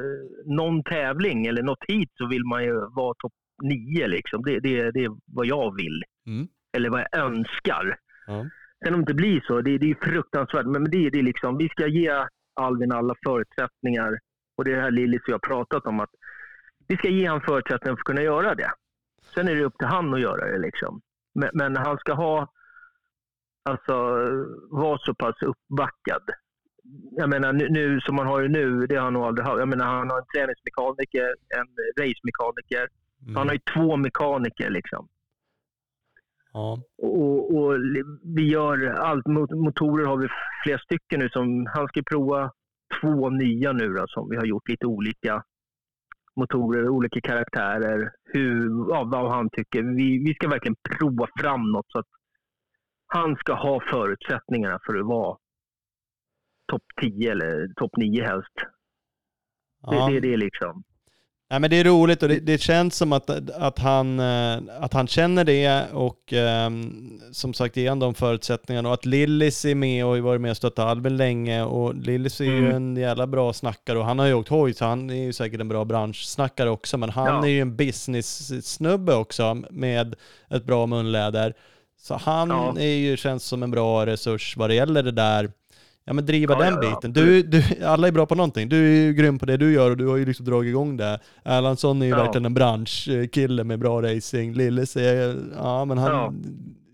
någon tävling eller något hit så vill man ju vara topp nio liksom. Det, det, det är vad jag vill. Mm. Eller vad jag önskar. Ja. Sen om det blir så, det, det är fruktansvärt, men det, det är liksom, vi ska ge Alvin alla förutsättningar. Och det är det här Lillis och jag har pratat om, att vi ska ge honom förutsättningar för att kunna göra det. Sen är det upp till han att göra det. Liksom. Men, men han ska ha, alltså, vara så pass uppbackad. Jag menar nu, nu som man har det nu, det har han nog aldrig haft. Jag menar han har en träningsmekaniker, en racemekaniker. Mm. Han har ju två mekaniker liksom. Ja. Och, och vi gör allt. Mot- Motorer har vi flera stycken nu. Som, han ska prova två nya nu då, som vi har gjort lite olika motorer, olika karaktärer. Hur, ja, vad han tycker. Vi, vi ska verkligen prova fram något så att han ska ha förutsättningarna för att vara topp 10 eller topp 9 helst. Ja. Det, det, det är liksom. Nej, men det är roligt och det, det känns som att, att, han, eh, att han känner det och ehm, som sagt ge han de förutsättningarna och att Lillis är med och har varit med och stöttat Albin länge och Lillis är ju Mm. en jävla bra snackare och han har ju åkt hoj så han är ju säkert en bra branschsnackare också men han Ja. är ju en business-snubbe också med ett bra munläder. Så han Ja. är ju, känns som en bra resurs vad det gäller det där Ja men driva Ja, den ja, biten. Du, du, alla är bra på någonting. Du är ju grym på det du gör och du har ju liksom dragit igång det. Erlandsson är ju verkligen en branschkille med bra racing. Lille säger, ja men han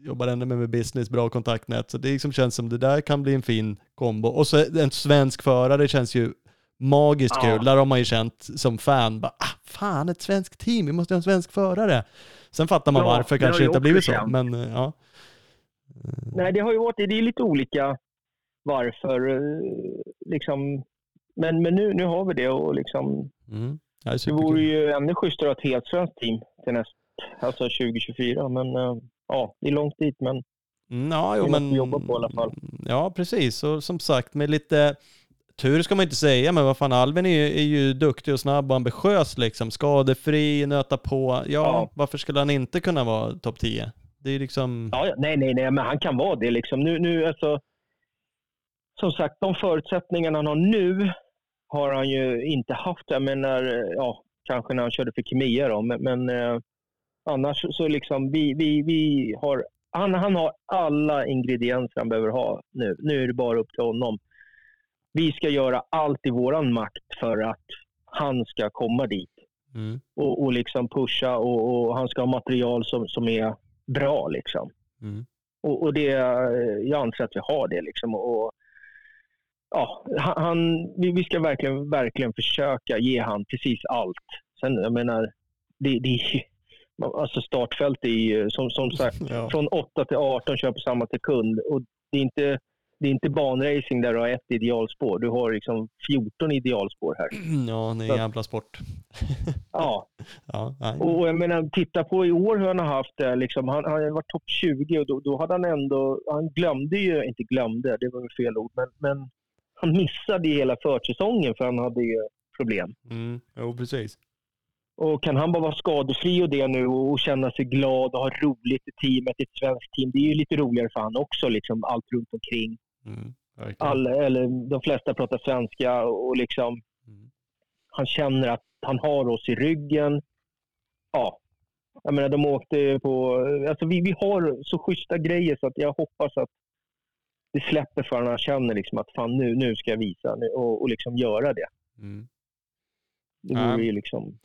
jobbar ändå med, business, bra kontaktnät. Så det liksom känns som det där kan bli en fin kombo. Och så en svensk förare känns ju magiskt Ja. kul. Där har man ju känt som fan, bara, ah, fan ett svenskt team, vi måste ha en svensk förare. Sen fattar man Ja, varför det kanske inte har blivit så, men eh, ja. Nej, det har ju varit, det är lite olika varför. eh, Liksom. Men, men nu, nu har vi det och liksom, Mm. Det det vore ju ännu schysstare att ha ett helt svenskt team till näst, alltså 2024. Men eh, ja, det är långt dit. Men Mm, Ja, jo, men... jobba på i alla fall. Ja, precis. Och som sagt, med lite tur ska man inte säga, men vad fan, Albin är ju, är ju duktig och snabb och ambitiös liksom. Skadefri, nöta på. Ja, Ja. varför skulle han inte kunna vara topp 10? Det är ju liksom... ja, nej, nej, nej, men han kan vara det liksom. Nu, nu alltså, som sagt, de förutsättningarna han har nu har han ju inte haft. Jag menar, ja, kanske när han körde för Kemia då, men, men eh, annars så liksom, vi, vi, vi har, han, han har alla ingredienser han behöver ha nu. Nu är det bara upp till honom. Vi ska göra allt i våran makt för att han ska komma dit Mm. och, och liksom pusha och, och han ska ha material som, som är bra liksom. Mm. Och, och det, eh, jag anser att vi har det liksom. Och, ja, han- vi, ska verkligen, verkligen försöka ge han precis allt. Sen, jag menar, det, det alltså startfält är ju som, som sagt *laughs* Ja. från 8 till 18 kör på samma sekund. Och det är inte, det är inte banracing där du har ett idealspår. Du har liksom 14 idealspår här. *clears throat* ja, det är en jävla sport. Ja, *laughs* Ja. Och jag menar, titta på i år hur han har haft det. Liksom, han, han varit topp 20 och då, då hade han ändå... Han glömde ju, inte glömde, det var väl fel ord, men, men han missade ju hela försäsongen för han hade ju problem. Mm. Jo, precis. Och kan han bara vara skadefri och det nu och, känna sig glad och ha roligt i teamet, i ett svenskt team, det är ju lite roligare för han också, liksom allt runt omkring. Mm. Verkligen. All, eller, de flesta pratar svenska och liksom Mm. han känner att han har oss i ryggen. Ja, jag menar de åkte på... Alltså vi, vi har så schyssta grejer så att jag hoppas att det släpper förrän han känner liksom att fan nu, nu ska jag visa nu, och, och liksom göra det. Mm. Det vore ju liksom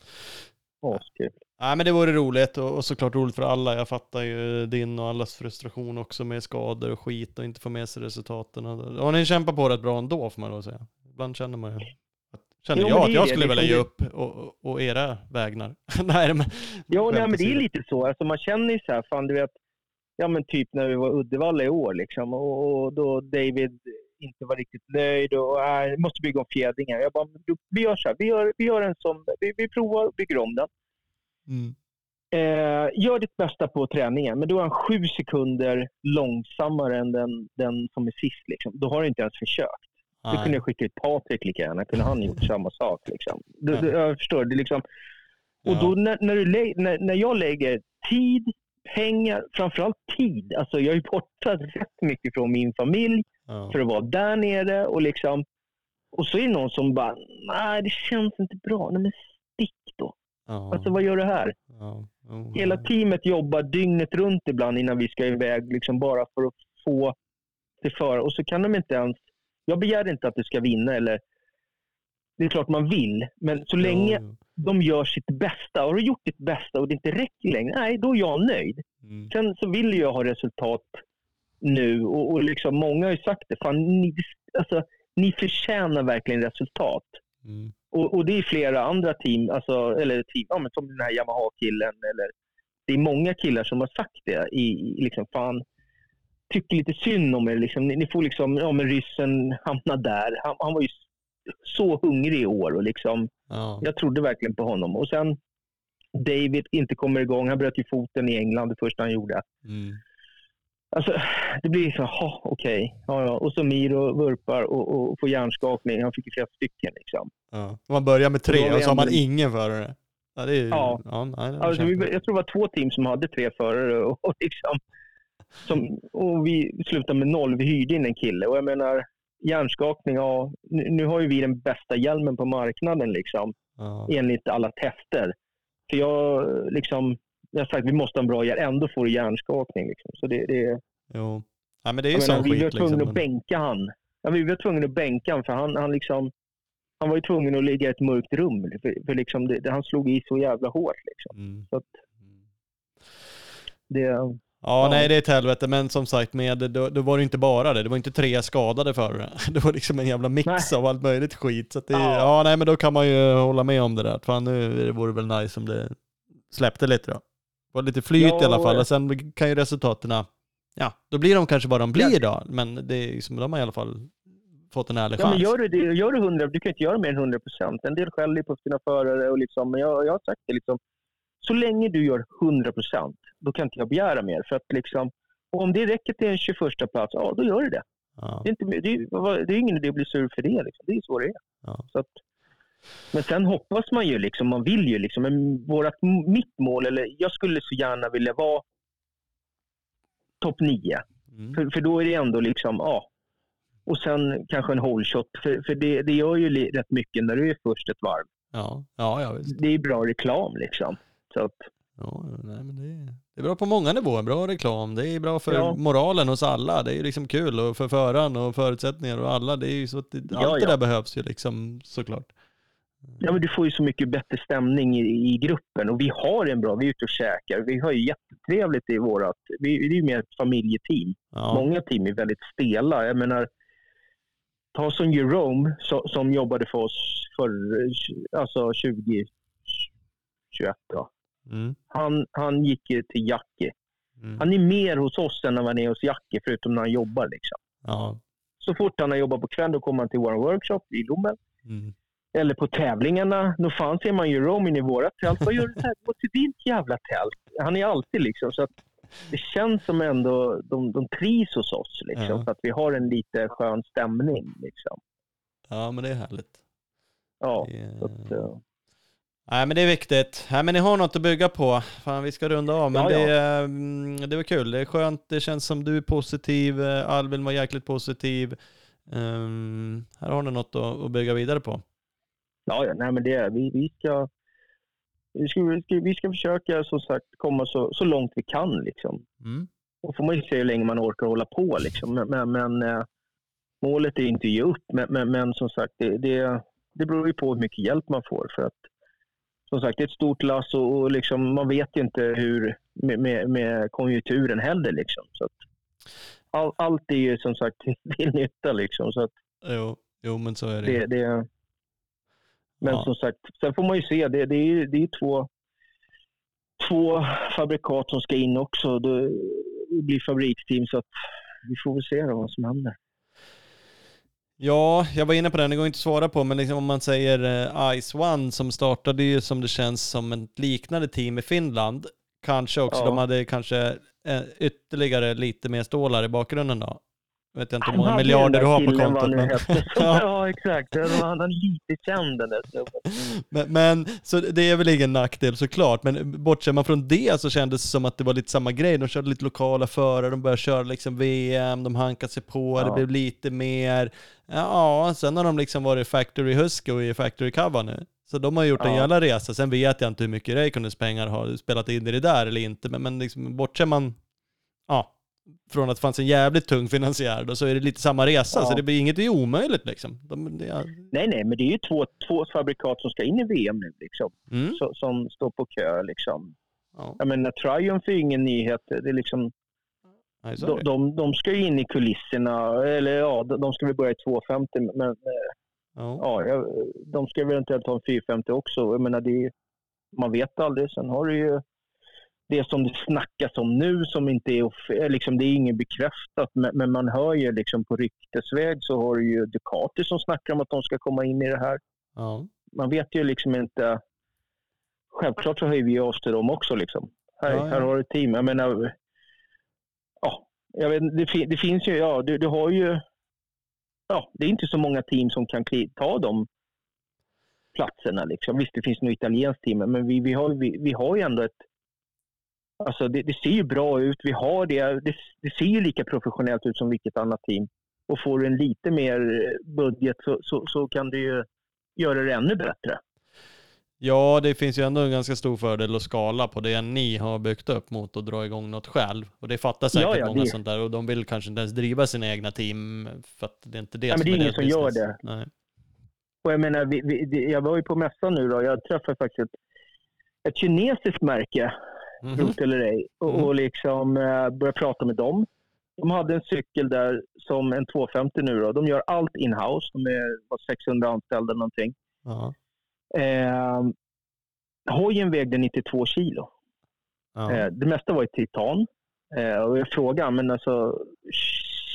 askul. Nej men det vore roligt och, och såklart roligt för alla. Jag fattar ju din och allas frustration också med skador och skit och inte få med sig resultaten. Och ni kämpar på rätt bra ändå får man då säga. Ibland känner man ju, att, känner Jo, jag att jag skulle vilja ge liksom upp och, och, era vägnar. *laughs* nej men. Ja, nej, men det är lite så. Alltså, man känner ju så här, fan du vet, ja men typ när vi var i Uddevalla i år liksom, och, och då David inte var riktigt nöjd och äh, måste bygga om fjädringen. Jag bara, vi gör så här, vi gör, vi gör en som, vi, vi provar och bygger om den. Mm. Eh, gör ditt bästa på träningen, men då är han sju sekunder långsammare än den, den som är sist. Liksom. Då har du inte ens försökt. Då kunde Nej. jag skicka ut Patrik lika gärna. kunde han gjort *laughs* samma sak. Liksom. Du, du, jag förstår. Det liksom, och då när, när, du när, när jag lägger tid, pengar, framförallt tid. Alltså jag är borta rätt mycket från min familj Ja. för att vara där nere. Och, liksom, och så är det någon som bara, nej det känns inte bra. Nej men stick då. Ja. Alltså vad gör du här? Ja. Oh, Hela teamet jobbar dygnet runt ibland innan vi ska iväg, liksom bara för att få till föra. Och så kan de inte ens... Jag begär inte att du ska vinna eller... Det är klart man vill, men så länge de gör sitt bästa. Har du gjort ditt bästa och det inte räcker längre, nej, då är jag nöjd. Mm. Sen så vill jag ha resultat nu och, och liksom många har ju sagt det. Fan, ni, alltså, ni förtjänar verkligen resultat. Mm. Och, och det är flera andra team, alltså, eller team, ja, men som den här Yamaha-killen. Eller, det är många killar som har sagt det. I, i liksom, fan, tycker lite synd om er. Liksom. Ni, ni får liksom, ja men ryssen hamna där. Han, han var ju så hungrig i år och liksom, Ja. jag trodde verkligen på honom. Och sen David inte kommer igång. Han bröt ju foten i England det första han gjorde. Mm. Alltså, det blir så, ha, okej. Ja, ja. Och så Miro vurpar och, och får hjärnskakning. Han fick ju flera stycken liksom. Ja. Man börjar med tre och så har man ingen förare. Ja, det är ju... Ja. ja nej, det Alltså, vi, jag tror det var två team som hade tre förare och, och liksom, som, och vi slutade med noll. Vi hyrde in en kille och jag menar hjärnskakning, ja, nu, nu har ju vi den bästa hjälmen på marknaden liksom, ja. enligt alla tester. För jag liksom, jag har sagt vi måste ha en bra hjälm, ändå får du hjärnskakning liksom. Så det, det, Jo. Ja, men det är ju jag menar, sån vi var skit tvungna liksom. att bänka han. Ja, vi var tvungna att bänka han för han, han liksom han var ju tvungen att ligga i ett mörkt rum. För, för liksom det, det, han slog i så jävla hårt. Liksom. Mm. Så att Mm. det, Ja, nej det är ett helvete, men som sagt, med, då, då var det inte bara det. Det var inte tre skadade förare. *laughs* Det var liksom en jävla mix Nej. av allt möjligt skit. Så att det, ja. Ja. nej men då kan man ju hålla med om det där. Fan nu det vore väl nice om det släppte lite då. Det var lite flyt Ja, i alla fall, och- sen kan ju resultaten, ja, då blir de kanske vad de blir då. Men det är liksom, de har i alla fall fått en ärlig ja, men chans. gör du det, gör du 100, du kan inte göra mer än 100 procent. En del skäller på sina förare och liksom, men jag, jag har sagt det liksom, så länge du gör 100 procent, då kan inte jag begära mer. För att liksom, om det räcker till en 21 plats, ja då gör du det. Ja. Det är, inte, det är, det är ingen idé att bli sur för det. Liksom. Det är så det är. Ja. Så att, men sen hoppas man ju, liksom, man vill ju. Liksom, men vårat, mitt mål, eller jag skulle så gärna vilja vara topp 9. Mm. För, för då är det ändå liksom, ja. Och sen kanske en whole shot. För, för det, det gör ju rätt mycket när du är först ett varv. Ja, ja, ja visst. Det är bra reklam liksom. Så att, Ja, nej, men det, är, det är bra på många nivåer. Bra reklam. Det är bra för Ja. moralen hos alla. Det är ju liksom kul och för föraren och förutsättningar och alla. Det är ju så att det, Ja, allt det där behövs ju liksom såklart. ja, men du får ju så mycket bättre stämning i, i gruppen. Och vi har en bra, vi är ute och käkar. Vi har ju jättetrevligt i vårat, vi, det är ju mer ett familjeteam. Ja, Många team är väldigt stela. Jag menar, ta som Jerome so, som jobbade för oss för alltså 2021. Då. Mm, Han, han gick ju till Jackie. mm, Han är mer hos oss än när han är hos Jackie, förutom när han jobbar. Liksom. ja, Så fort han har jobbat på kvällen då kommer han till vår workshop i Lommen. mm, Eller på tävlingarna. Då fan ser man Jerome in i vårat tält. Vad gör du här? Gå till ditt jävla tält. Han är alltid liksom. Så att det känns som ändå de, de trivs hos oss. Liksom, Ja. För att vi har en lite skön stämning. Liksom. ja, men det är härligt. Ja, Det är- så att, Nej men det är viktigt. Nej men ni har något att bygga på. Fan vi ska runda av men Ja, det, ja. är, mm, det var kul. Det är skönt. Det känns som du är positiv. Eh, Albin var jäkligt positiv. Ehm, här har ni något att, att bygga vidare på. ja, ja, nej, men det är, vi, vi, ska, vi, ska, vi, ska, försöka som sagt komma så, så långt vi kan. Liksom. Mm. Då får man ju se hur länge man orkar hålla på. Liksom. Men, men, men eh, målet är inte att ge upp. Men, men, men som sagt, det, det, det beror ju på hur mycket hjälp man får. För att, som sagt, det är ett stort lass och, och liksom, man vet inte hur med, med, med konjunkturen heller. Liksom. Så att, all, allt är ju som sagt till *laughs* nytta. Liksom, så att Jo, jo men så är det. det, det men Ja. som sagt, sen får man ju se. Det, det är ju det är två, två fabrikat som ska in också. Det blir fabriksteam så att vi får väl se då vad som händer. Ja, jag var inne på den, det går inte att svara på, men liksom om man säger eh, Ice One som startade ju som det känns som ett liknande team i Finland, kanske också, Ja. de hade kanske eh, ytterligare lite mer stålar i bakgrunden då. Jag vet inte hur många miljarder du har på kontot. Men, *laughs* ja, ja, exakt. Han är lite känd den där snubben. men, men så det är väl ingen nackdel såklart, men bortser man från det så kändes det som att det var lite samma grej. De körde lite lokala förare, de började köra liksom VM, de hankade sig på, det Ja. blev lite mer, ja, sen har de liksom varit Factory Husky och i Factory Cover nu. Så de har gjort en Ja. jävla resa. Sen vet jag inte hur mycket Räikkönens pengar har spelat in i det där eller inte, men, men liksom, bortser man ja, från att det fanns en jävligt tung finansiär då, så är det lite samma resa. Ja. Så det blir inget är omöjligt liksom. De, det, är- Nej, nej, men det är ju två, två fabrikat som ska in i VM nu, liksom. mm, Så, som står på kö. Liksom. ja, Jag menar, Triumph är ingen nyhet. Det är liksom, nej, de, det. de, de ska ju in i kulisserna. Eller ja, de, ska väl börja i 250, men ja. ja, jag- de ska eventuellt ha en 450 också. Jag menar, det är, man vet aldrig. Sen har du ju det som det snackas om nu som inte är, eh, liksom, det är inget bekräftat, men, men man hör ju liksom på ryktesväg så har du ju Ducati som snackar om att de ska komma in i det här. ja. Man vet ju liksom inte. Självklart så höjer vi oss till dem också. Liksom. Här, Ja, ja. här har du ett team. Jag menar, ja, jag vet, det, det finns ju, ja, du, du har ju, ja, det är inte så många team som kan ta de platserna. Liksom. Visst, det finns något italienskt team, men vi, vi, har, vi, vi har ju ändå ett, alltså det, det ser ju bra ut. Vi har det, det, det ser ju lika professionellt ut som vilket annat team. Och får du en lite mer budget så, så, så kan du ju göra det ännu bättre. Ja, det finns ju ändå en ganska stor fördel att skala på det ni har byggt upp mot att dra igång något själv. Och det fattar säkert Ja, ja, många det- sånt där och de vill kanske inte ens driva sina egna team för att det är inte det Nej, men som det är ingen deras som gör business. det. Nej. Och jag menar, vi, vi, jag var ju på mässan nu då. Jag träffade faktiskt ett, ett kinesiskt märke, Mhm. trot eller ej, och, Mhm. och liksom eh, började prata med dem. De hade en cykel där som en 250 nu då. De gör allt in-house. De är vad, 600 anställda eller någonting. Ja. Eh, hojen vägde 92 kilo. Ja. Eh, det mesta var i titan. Eh, och jag frågade, men alltså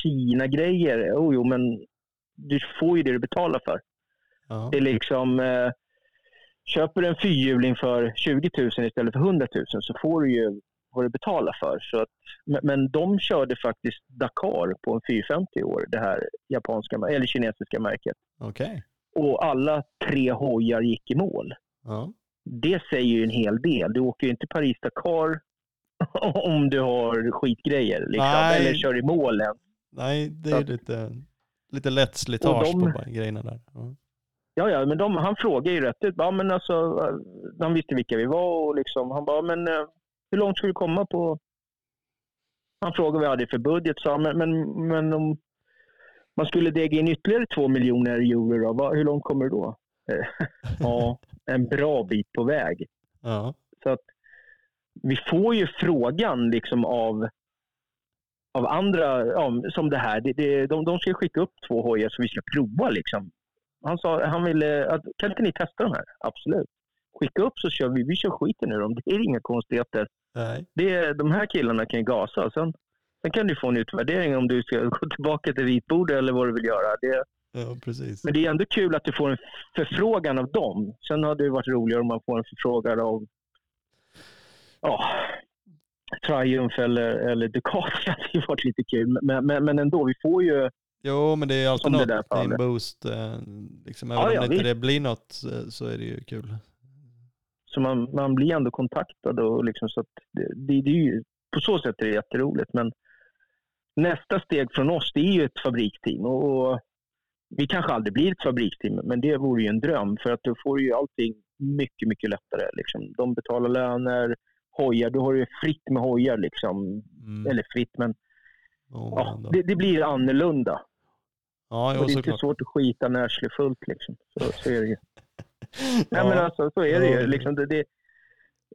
Kina-grejer, oh, jo men du får ju det du betalar för. Ja. Det är liksom, eh, köper du en fyrhjuling för 20 000 istället för 100 000 så får du ju vad du betalar för. Så att, men, de körde faktiskt Dakar på en 450 i år, det här japanska eller kinesiska märket. Okej. Och alla tre hojar gick i mål. Ja. Det säger ju en hel del. Du åker ju inte Paris-Dakar *laughs* om du har skitgrejer. Liksom, Nej. eller kör i målen. Nej, det är lite, lite lätt slitage de- på grejerna där. Ja. Ja, ja, men de, han frågade ju rätt ut. Ja, men alltså, han visste vilka vi var och liksom, han bara, men eh, hur långt skulle du komma på... Han frågade vad jag hade för budget, sa men, men, men om man skulle dega in ytterligare två miljoner euro, då, vad, hur långt kommer du då? *laughs* Ja, en bra bit på väg. Ja. Så att vi får ju frågan liksom av, av andra, ja, som det här. Det, det, de, de ska skicka upp två hojar så vi ska prova. Liksom. Han sa, han ville, att, kan inte ni testa de här? Absolut. Skicka upp så kör vi, vi kör skiten ur dem. Det är inga konstigheter. Nej. Det, är- de här killarna kan ju gasa. Sen, sen kan du få en utvärdering om du ska gå tillbaka till ritbordet eller vad du vill göra. Det, Ja, precis. men det är ändå kul att du får en förfrågan av dem. Sen hade det varit roligare om man får en förfrågan av ja, Triumph eller, eller Ducati. *laughs* Det hade ju varit lite kul. Men, men, men ändå, vi får ju... Jo, men det är alltid något, fallet. boost. Liksom, även Ja, om det inte det blir något eh, så är det ju kul. Så man, man blir ändå kontaktad. Och liksom så att det, det, det är ju, på så sätt är det jätteroligt. Men nästa steg från oss det är ju ett fabriksteam. Och, och vi kanske aldrig blir ett fabriksteam, men det vore ju en dröm. För att då får du ju allting mycket, mycket lättare. Liksom. De betalar löner, hojar. Då har du fritt med hojar liksom. Mm. Eller fritt, men Oh, ja, det, det blir annorlunda. Ja, jo, och det är inte svårt att skita när arslet är fullt liksom. Så, så är det ju. *laughs* Nej Ja. men alltså, så är det ju. Liksom, det, det,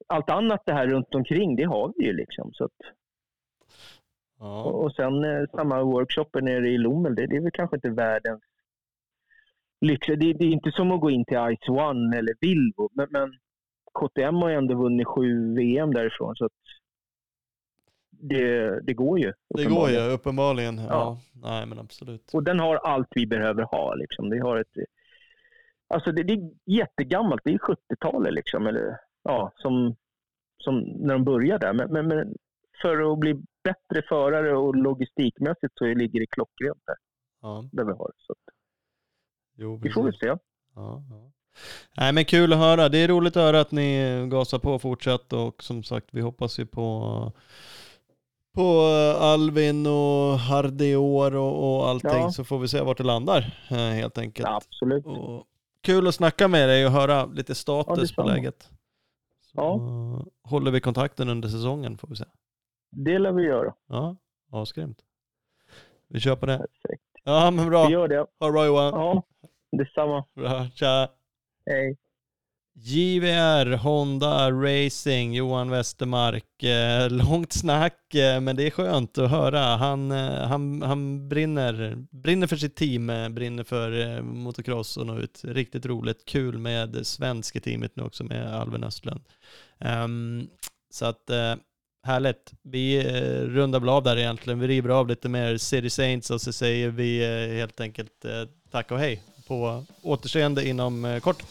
allt annat det här runt omkring, det har vi ju liksom. Så att, Ja. och, och sen eh, samma workshoper nere i Lommel, det, det är väl kanske inte världens lyx. Det, det är inte som att gå in till Ice One eller Vilvo, men, men KTM har ju ändå vunnit sju VM därifrån. Så att det, det går ju. Det går ju uppenbarligen. Ja. Ja. Nej men absolut. Och den har allt vi behöver ha. Liksom. Det, har ett, alltså det, det är jättegammalt. Det är 70-talet liksom. Eller, ja, som, som när de började där. Men, men, men för att bli bättre förare och logistikmässigt så ligger det klockrent där. Ja. där vi har. Så Jo, vi får väl se. Ja, ja. Nej men kul att höra. Det är roligt att höra att ni gasar på fortsatt och som sagt vi hoppas ju på på Alvin och Hardior och, och allting Ja. så får vi se vart det landar eh, helt enkelt. Ja, absolut. Och kul att snacka med dig och höra lite Ja, status på detsamma. läget. Så Ja. håller vi kontakten under säsongen får vi se. Det lär vi göra. Ja, asgrymt. Vi kör på det. Perfekt. Ja men Vi bra. gör det. Ha det bra Johan. Ja, detsamma. Bra, tja. Hej. JVR Honda Racing, Johan Westermark. Eh, *laughs* långt snack, eh, men det är skönt att höra. Han, eh, han, han brinner, brinner för sitt team, eh, brinner för eh, motocross och nå ut. Riktigt roligt, kul med svenska teamet nu också med Alvin Östlund. Ehm, så att eh, härligt. Vi rundar väl av där egentligen. Vi river av lite mer City Saints och så säger vi helt enkelt tack och hej på återseende inom kort.